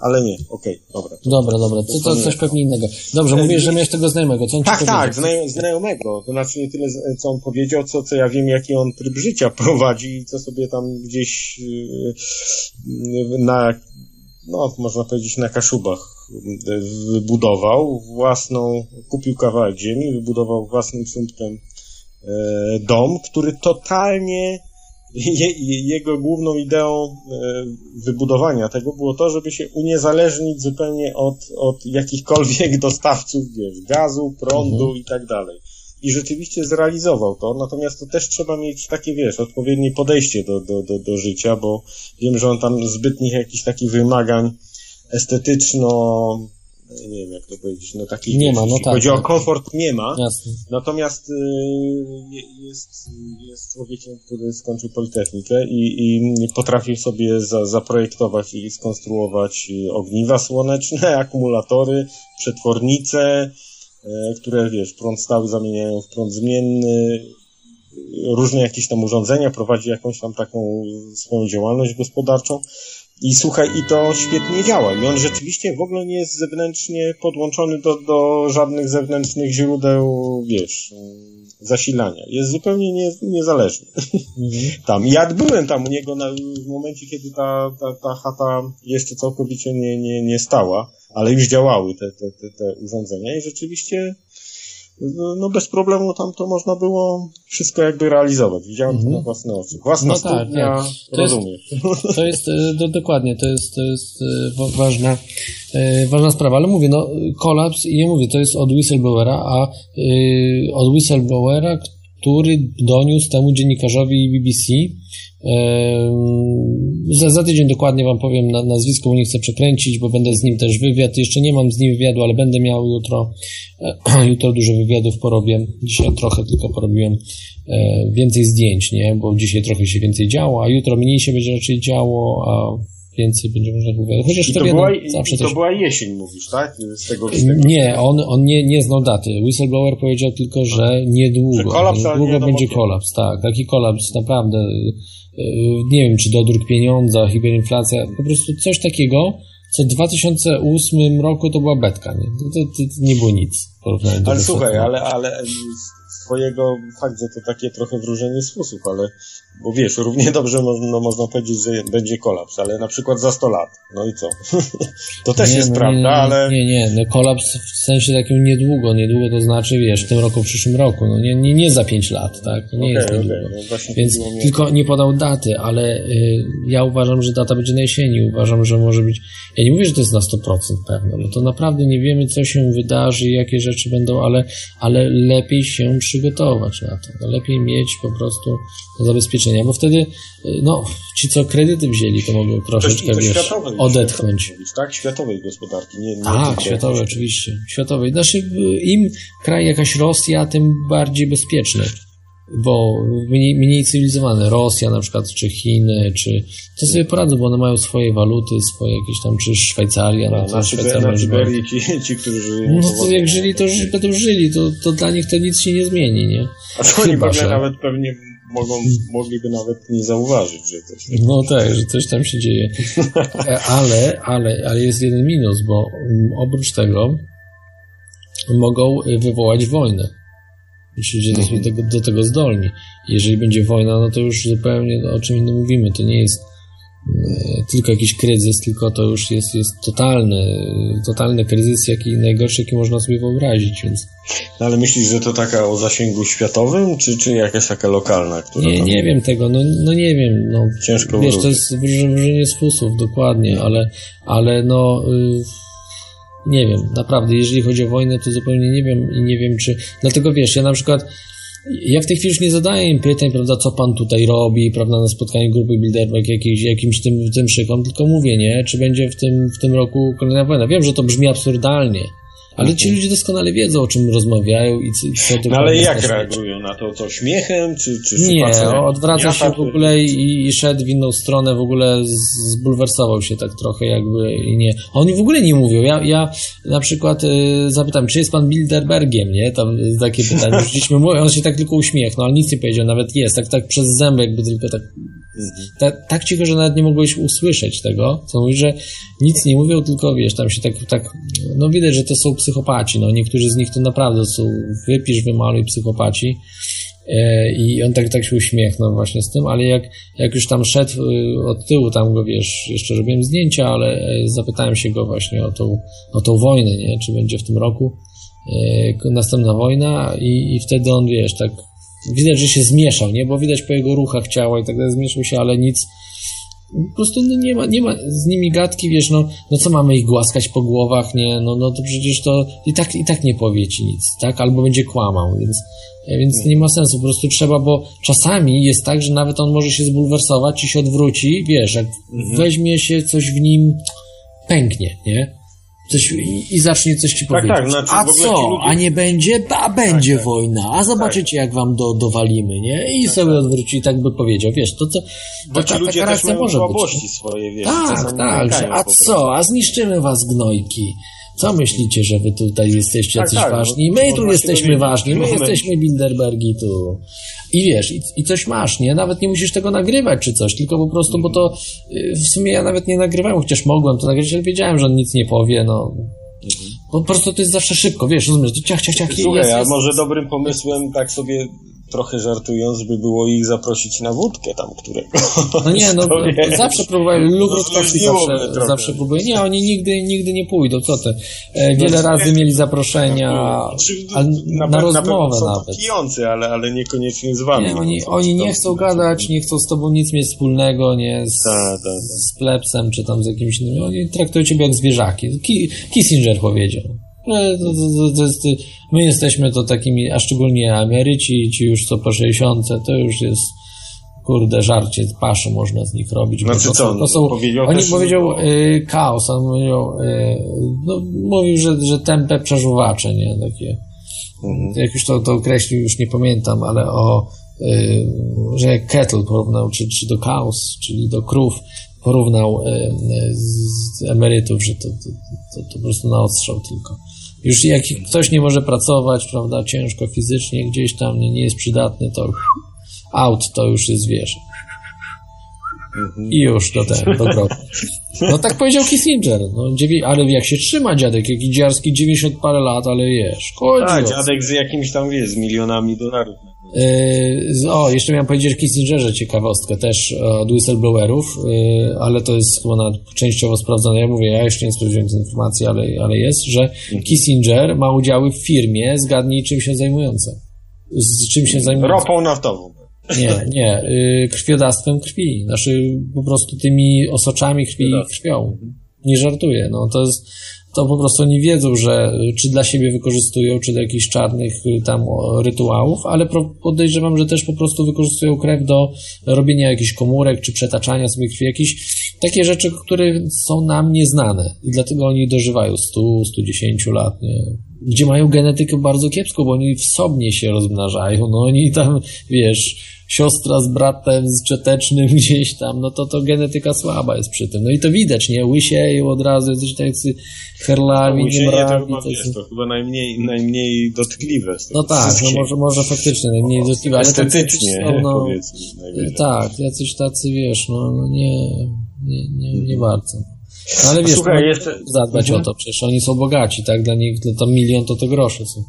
ale nie, okej, okay, dobra. To, dobra, dobra, to, to, coś pewnie innego. Dobrze, mówisz, że miałeś tego znajomego, co on Tak, tak, znajomego, to znaczy nie tyle, co on powiedział, co, co ja wiem, jaki on tryb życia prowadzi i co sobie tam gdzieś yy, na, no, można powiedzieć, na Kaszubach wybudował własną, kupił kawałek ziemi, wybudował własnym sumptem yy, dom, który totalnie je, jego główną ideą e, wybudowania tego było to, żeby się uniezależnić zupełnie od, od jakichkolwiek dostawców, wiesz, gazu, prądu mhm. i tak dalej. I rzeczywiście zrealizował to, natomiast to też trzeba mieć takie, wiesz, odpowiednie podejście do, do, do, do życia, bo wiem, że on tam zbytnich jakichś takich wymagań estetyczno nie wiem jak to powiedzieć, no takich, nie ma, no tak, chodzi tak, o komfort, nie ma. Jasne. Natomiast y, jest, jest człowiekiem, który skończył Politechnikę i, i potrafił sobie za, zaprojektować i skonstruować ogniwa słoneczne, akumulatory, przetwornice, y, które, wiesz, prąd stały zamieniają w prąd zmienny, różne jakieś tam urządzenia, prowadzi jakąś tam taką swoją działalność gospodarczą. I słuchaj, i to świetnie działa. I on rzeczywiście w ogóle nie jest zewnętrznie podłączony do, do żadnych zewnętrznych źródeł, wiesz, zasilania. Jest zupełnie nie, niezależny. Mhm. tam. Ja byłem tam u niego na, w momencie, kiedy ta, ta, ta chata jeszcze całkowicie nie, nie, nie stała, ale już działały te, te, te, te urządzenia i rzeczywiście no bez problemu tam to można było wszystko jakby realizować. Widziałem mm -hmm. to na własne oczy. Własna no tak, studnia, tak. To rozumiesz. Jest, to jest, e, do, dokładnie, to jest, to jest e, ważna, e, ważna sprawa, ale mówię, no kolaps i ja mówię, to jest od whistleblowera, a od whistleblowera, który doniósł temu dziennikarzowi BBC, za, za tydzień dokładnie Wam powiem na, nazwisko, bo nie chcę przekręcić, bo będę z nim też wywiad. Jeszcze nie mam z nim wywiadu, ale będę miał jutro. jutro dużo wywiadów porobię. Dzisiaj trochę tylko porobiłem e, więcej zdjęć, nie? Bo dzisiaj trochę się więcej działo, a jutro mniej się będzie raczej działo, a więcej będzie można wypowiadać. Chociaż I to, była, zawsze i to coś... była jesień, mówisz, tak? Z tego, z tego nie, on, on nie, nie znał daty. Whistleblower powiedział tylko, że niedługo. Że kolaps, niedługo będzie kolaps, tak. Taki kolaps naprawdę E, nie wiem, czy dodruk pieniądza, hiperinflacja, po prostu coś takiego, co w 2008 roku to była betka, nie? To, to, to nie było nic. Ale słuchaj, ale, ale swojego, fakt, że to takie trochę wróżenie z ale, bo wiesz, równie dobrze no, można powiedzieć, że będzie kolaps, ale na przykład za 100 lat, no i co? to też nie, jest no, prawda, nie, ale... Nie, nie, no kolaps w sensie takim niedługo, niedługo to znaczy, wiesz, w tym roku, w przyszłym roku, no nie, nie, nie za 5 lat, tak, nie okay, jest okay, no Więc tylko nie podał daty, ale y, ja uważam, że data będzie na jesieni, uważam, że może być, ja nie mówię, że to jest na 100% pewne, bo to naprawdę nie wiemy, co się wydarzy, jakie rzeczy będą, ale, ale lepiej się przygotować na to. No lepiej mieć po prostu zabezpieczenia, bo wtedy y, no, ci, co kredyty wzięli, to mogą troszeczkę, to, wiesz, odetchnąć. Mówić, tak? Światowej gospodarki. Nie, nie tak, światowej oczywiście. Światowej. Znaczy, im kraj jakaś Rosja, tym bardziej bezpieczny bo mniej, mniej cywilizowane, Rosja na przykład, czy Chiny, czy to sobie poradzą, bo one mają swoje waluty, swoje jakieś tam, czy Szwajcaria, no, to Szwajcaria na Syberii ci, ci, którzy żyją. No to jak żyli, to będą żyli, to, to dla nich to nic się nie zmieni, nie? A to oni pewnie nawet pewnie mogą, mogliby nawet nie zauważyć, że coś tam No tak, że coś tam się dzieje. E, ale, ale, ale jest jeden minus, bo mm, oprócz tego mogą wywołać wojnę ludzie mhm. do, tego, do tego zdolni. Jeżeli będzie wojna, no to już zupełnie o czym innym mówimy. To nie jest e, tylko jakiś kryzys, tylko to już jest, jest totalny, totalny kryzys, jaki najgorszy, jaki można sobie wyobrazić, więc... No ale myślisz, że to taka o zasięgu światowym, czy, czy jakaś taka lokalna? Która nie, tam... nie wiem tego, no, no nie wiem, no... Ciężko Wiesz, wrócić. to jest wróżenie z fusów, dokładnie, ale, ale no... Y nie wiem, naprawdę, jeżeli chodzi o wojnę, to zupełnie nie wiem i nie wiem, czy. Dlatego wiesz, ja na przykład. Ja w tej chwili już nie zadaję im pytań, prawda, co pan tutaj robi, prawda, na spotkaniu grupy Bilderberg jakimś, jakimś tym, tym szykom, tylko mówię, nie, czy będzie w tym, w tym roku kolejna wojna. Wiem, że to brzmi absurdalnie, ale ci ludzie doskonale wiedzą, o czym rozmawiają i co to No ale jak reagują na to? To śmiechem, czy, czy Nie, odwraca się w ogóle i, i szedł w inną stronę, w ogóle zbulwersował się tak trochę jakby i nie. Oni w ogóle nie mówią. Ja, ja na przykład y, zapytam, czy jest pan Bilderbergiem, nie? Tam takie pytanie. Rzuciliśmy on się tak tylko uśmiechnął, ale nic nie powiedział, nawet jest, tak, tak przez zęby jakby tylko tak tak, tak cicho, że nawet nie mogłeś usłyszeć tego, co mówi, że nic nie mówią, tylko wiesz, tam się tak, tak, no widać, że to są psychopaci, no niektórzy z nich to naprawdę są wypisz, wymaluj psychopaci e, i on tak, tak się uśmiechnął właśnie z tym, ale jak, jak już tam szedł e, od tyłu, tam go wiesz, jeszcze robiłem zdjęcia, ale e, zapytałem się go właśnie o tą, o tą wojnę, nie, czy będzie w tym roku następna wojna i, i wtedy on, wiesz, tak widać, że się zmieszał, nie? Bo widać po jego ruchach ciała i tak dalej, zmieszał się, ale nic, po prostu no, nie, ma, nie ma z nimi gadki, wiesz, no, no co mamy ich głaskać po głowach, nie, no, no to przecież to i tak, i tak nie powie ci nic, tak, albo będzie kłamał, więc, więc nie ma sensu, po prostu trzeba, bo czasami jest tak, że nawet on może się zbulwersować, ci się odwróci, wiesz, jak mhm. weźmie się coś w nim, pęknie, nie? Coś, i, i, zacznie coś ci tak, powiedzieć. Tak, znaczy, a co? Ludzie... A nie będzie? A będzie tak, tak. wojna. A zobaczycie, jak wam do, dowalimy, nie? I tak, sobie tak. odwróci i tak by powiedział. Wiesz, to co... Bo ci ludzie taka reakcja może być. swoje, wiesz, Tak, tak, że, a co? A zniszczymy was gnojki. Co myślicie, że wy tutaj jesteście jacyś tak, ważni? My tu jesteśmy ważni, my jesteśmy Bilderbergi tu. I wiesz, i, i, coś masz, nie? Nawet nie musisz tego nagrywać czy coś, tylko po prostu, bo to y, w sumie ja nawet nie nagrywałem, chociaż mogłem to nagrać, ale wiedziałem, że on nic nie powie, no. Po prostu to jest zawsze szybko, wiesz, rozumiesz, ciach, ciach, ciach. Słuchaj, jest, jest, a może dobrym pomysłem tak sobie trochę żartując, by było ich zaprosić na wódkę tam którego. No nie, no zawsze próbowali, Lub Rutkowski zawsze, zawsze próbuje. Nie, oni nigdy, nigdy nie pójdą, co ty. E, wiele no, razy mieli zaproszenia ale na, na rozmowę na nawet. Pijący, ale, ale niekoniecznie z wami. Nie, oni, oni nie chcą gadać, nie chcą z tobą nic mieć wspólnego, nie z, ta, ta, ta. z plepsem, czy tam z jakimś innym. Oni traktują ciebie jak zwierzaki. Kissinger powiedział. No, my jesteśmy to takimi, a szczególnie Ameryci, ci już co po 60, to już jest kurde, żarcie, paszy można z nich robić. Znaczy to, co, to są, powiedział on powiedział y, chaos, on powiedział, y, no, mówił, że, że tempe przeżuwacze, nie, takie, mhm. jak już to, to określił, już nie pamiętam, ale o, y, że jak kettle porównał, czy, czy do chaos, czyli do krów, porównał y, y, z emerytów, że to, to, to, to po prostu na odstrzał tylko. Już jak ktoś nie może pracować, prawda, ciężko fizycznie gdzieś tam, nie, nie jest przydatny, to out to już jest, wiesz. I już do tego, do grobu. No tak powiedział Kissinger, no, ale jak się trzyma dziadek, jaki dziarski 90 parę lat, ale wiesz, chodzi Tak, dziadek z jakimś tam, wiesz, z milionami dolarów. Yy, o, jeszcze miałem powiedzieć o Kissingerze ciekawostkę też od whistleblowerów, yy, ale to jest chyba na, częściowo sprawdzone. Ja mówię, ja jeszcze nie sprawdziłem tej informacji, ale, ale jest, że mhm. Kissinger ma udziały w firmie, zgadnij czym się zajmująca. Z czym się zajmuje? Ropą naftową. Nie, nie, yy, krwiodawstwem krwi. Znaczy po prostu tymi osoczami krwi krwią. Nie żartuję, no to jest to po prostu oni wiedzą, że czy dla siebie wykorzystują, czy do jakichś czarnych y, tam rytuałów, ale podejrzewam, że też po prostu wykorzystują krew do robienia jakichś komórek, czy przetaczania sobie krwi, jakieś takie rzeczy, które są nam nieznane i dlatego oni dożywają 100, 110 lat, nie? Gdzie mają genetykę bardzo kiepską, bo oni w się rozmnażają, no oni tam, wiesz, siostra z bratem z czetecznym gdzieś tam, no to to genetyka słaba jest przy tym. No i to widać, nie? Łysieją od razu, jesteś tacy herlawi, no, to, chyba, wiesz, to chyba najmniej, najmniej dotkliwe. No tak, no może, może faktycznie najmniej dotkliwe, ale estetycznie, są, no, tak, jacyś tacy, wiesz, no, no nie, nie, nie, nie bardzo. No, ale wiesz, Słuchaj, no, jeszcze... zadbać mhm. o to, przecież oni są bogaci, tak? Dla nich to, to milion to to grosze są.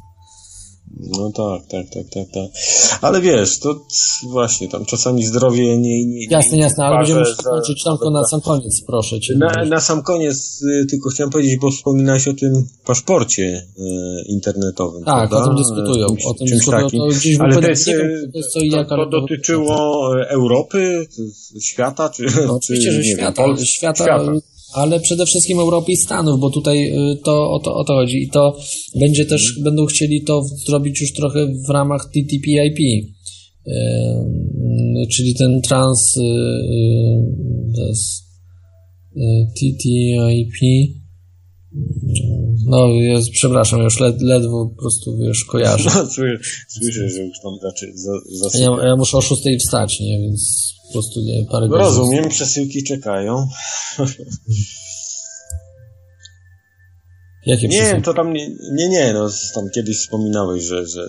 No tak, tak, tak, tak, tak. Ale wiesz, to właśnie tam czasami zdrowie nie. nie jasne, jasne, ale będziemy już kończyć tam na sam koniec, proszę cię. Na, na sam koniec y, tylko chciałem powiedzieć, bo wspominałeś o tym paszporcie y, internetowym. Tak, prawda? o tym dyskutują. Czymś, o tym dyskutują. Takim. To gdzieś ale to, jest, wiem, to, jest co i to, to dotyczyło Europy, świata, czy. No, oczywiście, czy, że świata, wiem, świata, świata ale przede wszystkim Europy i Stanów, bo tutaj y, to o to, o to chodzi. I to będzie też, hmm. będą chcieli to zrobić już trochę w ramach TTP/IP, yy, czyli ten trans yy, TTIP. No, ja, przepraszam, już led, ledwo po prostu, wiesz, kojarzę. No, słyszę, że już tam znaczy, za, za ja, ja, muszę o 6 wstać, nie, więc po prostu nie, parę godzin. Rozumiem, przesyłki czekają. Jakie Nie, to tam nie, nie, nie, no tam kiedyś wspominałeś, że, że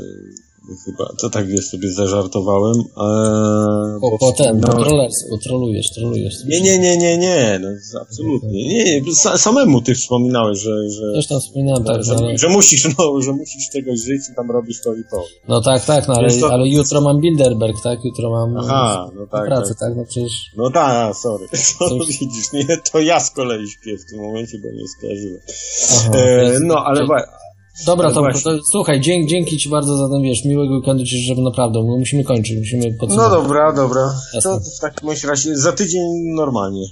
chyba, to tak wiesz, sobie zażartowałem. Eee, po, potem, po trollerstwo, trolujesz, trolujesz. Nie, nie, nie, nie, nie, no absolutnie. Nie, nie, samemu ty wspominałeś, że... że Też tam wspominałem, tak, że, ale... że, musisz, no, że musisz czegoś żyć i tam robisz to i to. No tak, tak, no ale, to... ale jutro mam Bilderberg, tak, jutro mam Aha, no tak, pracę, tak. tak, no przecież... No tak, sorry, to widzisz, nie, to ja z kolei śpię w tym momencie, bo nie skojarzyłem. Aha, e, no, ale... Dobra, to, to, słuchaj, dzięki, dzięki Ci bardzo za ten, wiesz, miłego weekendu Ci życzę naprawdę, musimy kończyć, musimy podsumować. No dobra, dobra. To w takim razie za tydzień normalnie.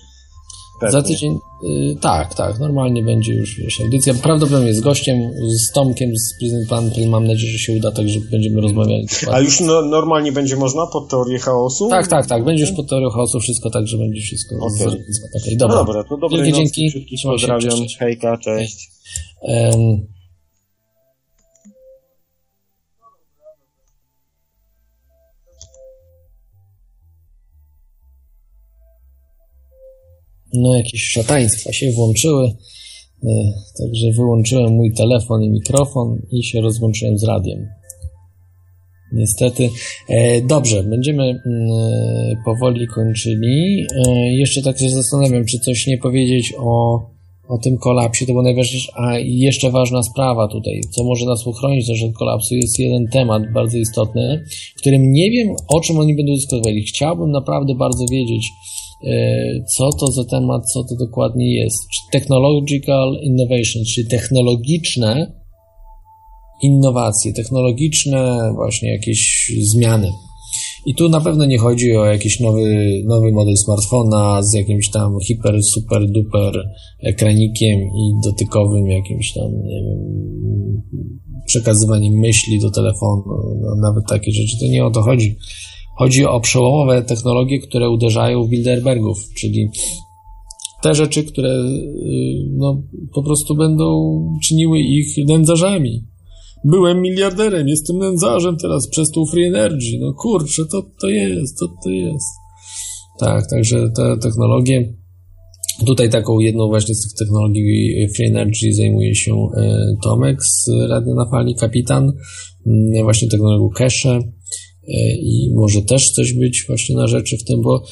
Pewnie. Za tydzień, y, tak, tak, normalnie będzie już, wiesz, audycja. Prawdopodobnie z gościem, z Tomkiem, z Prison Plan, mam nadzieję, że się uda, tak, że będziemy rozmawiali. A już no, normalnie będzie można pod teorię chaosu? Tak, tak, tak, będzie już pod teorią chaosu wszystko, tak, że będzie wszystko okay. okay dobra. No dobra, to Wielkie nocy, dzięki. Pozdrawiam, hejka, cześć. Um, no jakieś szataństwa się włączyły, e, także wyłączyłem mój telefon i mikrofon i się rozłączyłem z radiem. Niestety. E, dobrze, będziemy mm, e, powoli kończyli. Jeszcze tak się zastanawiam, czy coś nie powiedzieć o, o tym kolapsie, to było najważniejsze. A jeszcze ważna sprawa tutaj, co może nas uchronić też od kolapsu, jest jeden temat bardzo istotny, w którym nie wiem, o czym oni będą dyskutowali. Chciałbym naprawdę bardzo wiedzieć, co to za temat, co to dokładnie jest. Technological innovation, czyli technologiczne innowacje, technologiczne właśnie jakieś zmiany. I tu na pewno nie chodzi o jakiś nowy, nowy model smartfona z jakimś tam hiper, super, duper ekranikiem i dotykowym jakimś tam, nie wiem, przekazywaniem myśli do telefonu, no, nawet takie rzeczy. To nie o to chodzi. Chodzi o przełomowe technologie, które uderzają w Bilderbergów, czyli te rzeczy, które y, no, po prostu będą czyniły ich nędzarzami. Byłem miliarderem, jestem nędzarzem teraz przez tą Free Energy. No kurczę, to to jest, to to jest. Tak, także te technologie. Tutaj taką jedną właśnie z tych technologii Free Energy zajmuje się e, Tomek z Radio na Fali, kapitan, mm, właśnie technologią cache i może też coś być właśnie na rzeczy w tym, bo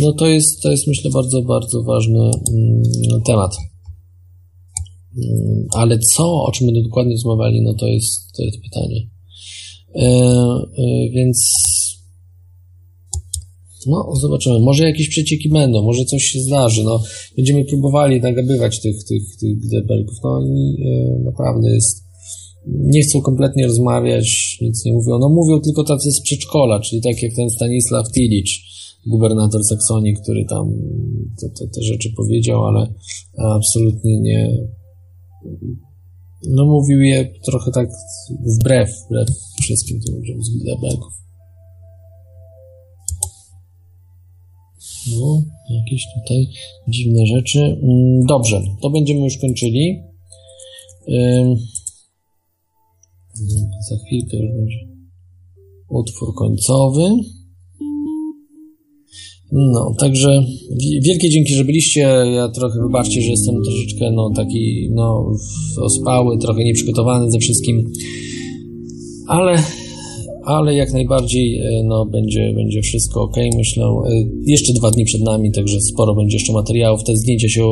no to jest, to jest myślę bardzo, bardzo ważny mm, temat. Mm, ale co, o czym będą dokładnie rozmawiali, no to jest, to jest pytanie. E, e, więc no, zobaczymy. Może jakieś przecieki będą, może coś się zdarzy. No, będziemy próbowali nagabywać tych, tych, tych Bilderbergów. No i naprawdę jest nie chcą kompletnie rozmawiać, nic nie mówią. No mówią tylko tacy z przedszkola, czyli tak jak ten Stanisław Tilicz, gubernator Saksonii, który tam te, te, te rzeczy powiedział, ale absolutnie nie... No mówił je trochę tak wbrew, wbrew wszystkim tym ludziom z Bilderbergów. No, jakieś tutaj dziwne rzeczy. Mm, dobrze, to będziemy już kończyli. Za chwilkę już będzie utwór końcowy. No, także wielkie dzięki, że byliście. Ja trochę wybaczcie, że jestem troszeczkę no, taki no, ospały, trochę nieprzygotowany ze wszystkim, ale ale jak najbardziej e, no, będzie, będzie wszystko ok, myślę. E, jeszcze dwa dni przed nami, także sporo będzie jeszcze materiałów. Te zdjęcia się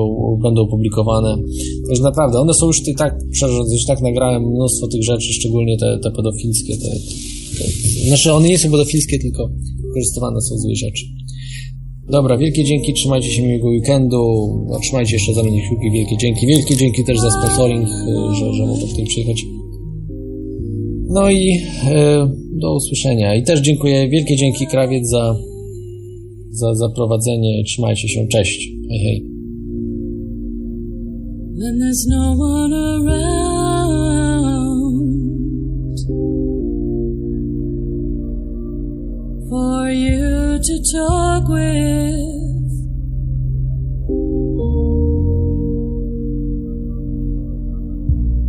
będą publikowane. Także naprawdę, one są już tak już tak nagrałem mnóstwo tych rzeczy, szczególnie te, te pedofilskie. Te, te, znaczy, one nie są pedofilskie, tylko wykorzystywane są złe rzeczy. Dobra, wielkie dzięki, trzymajcie się miłego weekendu, no, trzymajcie jeszcze za mnie kciuki, wielkie dzięki. Wielkie dzięki też za sponsoring, e, że, że mogę tutaj przyjechać. No i e, do usłyszenia. I też dziękuję, wielkie dzięki Krawiec za, za zaprowadzenie. Trzymajcie się, cześć. Hej, hej. When there's no one around for you to talk with.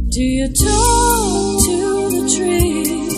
Do you talk to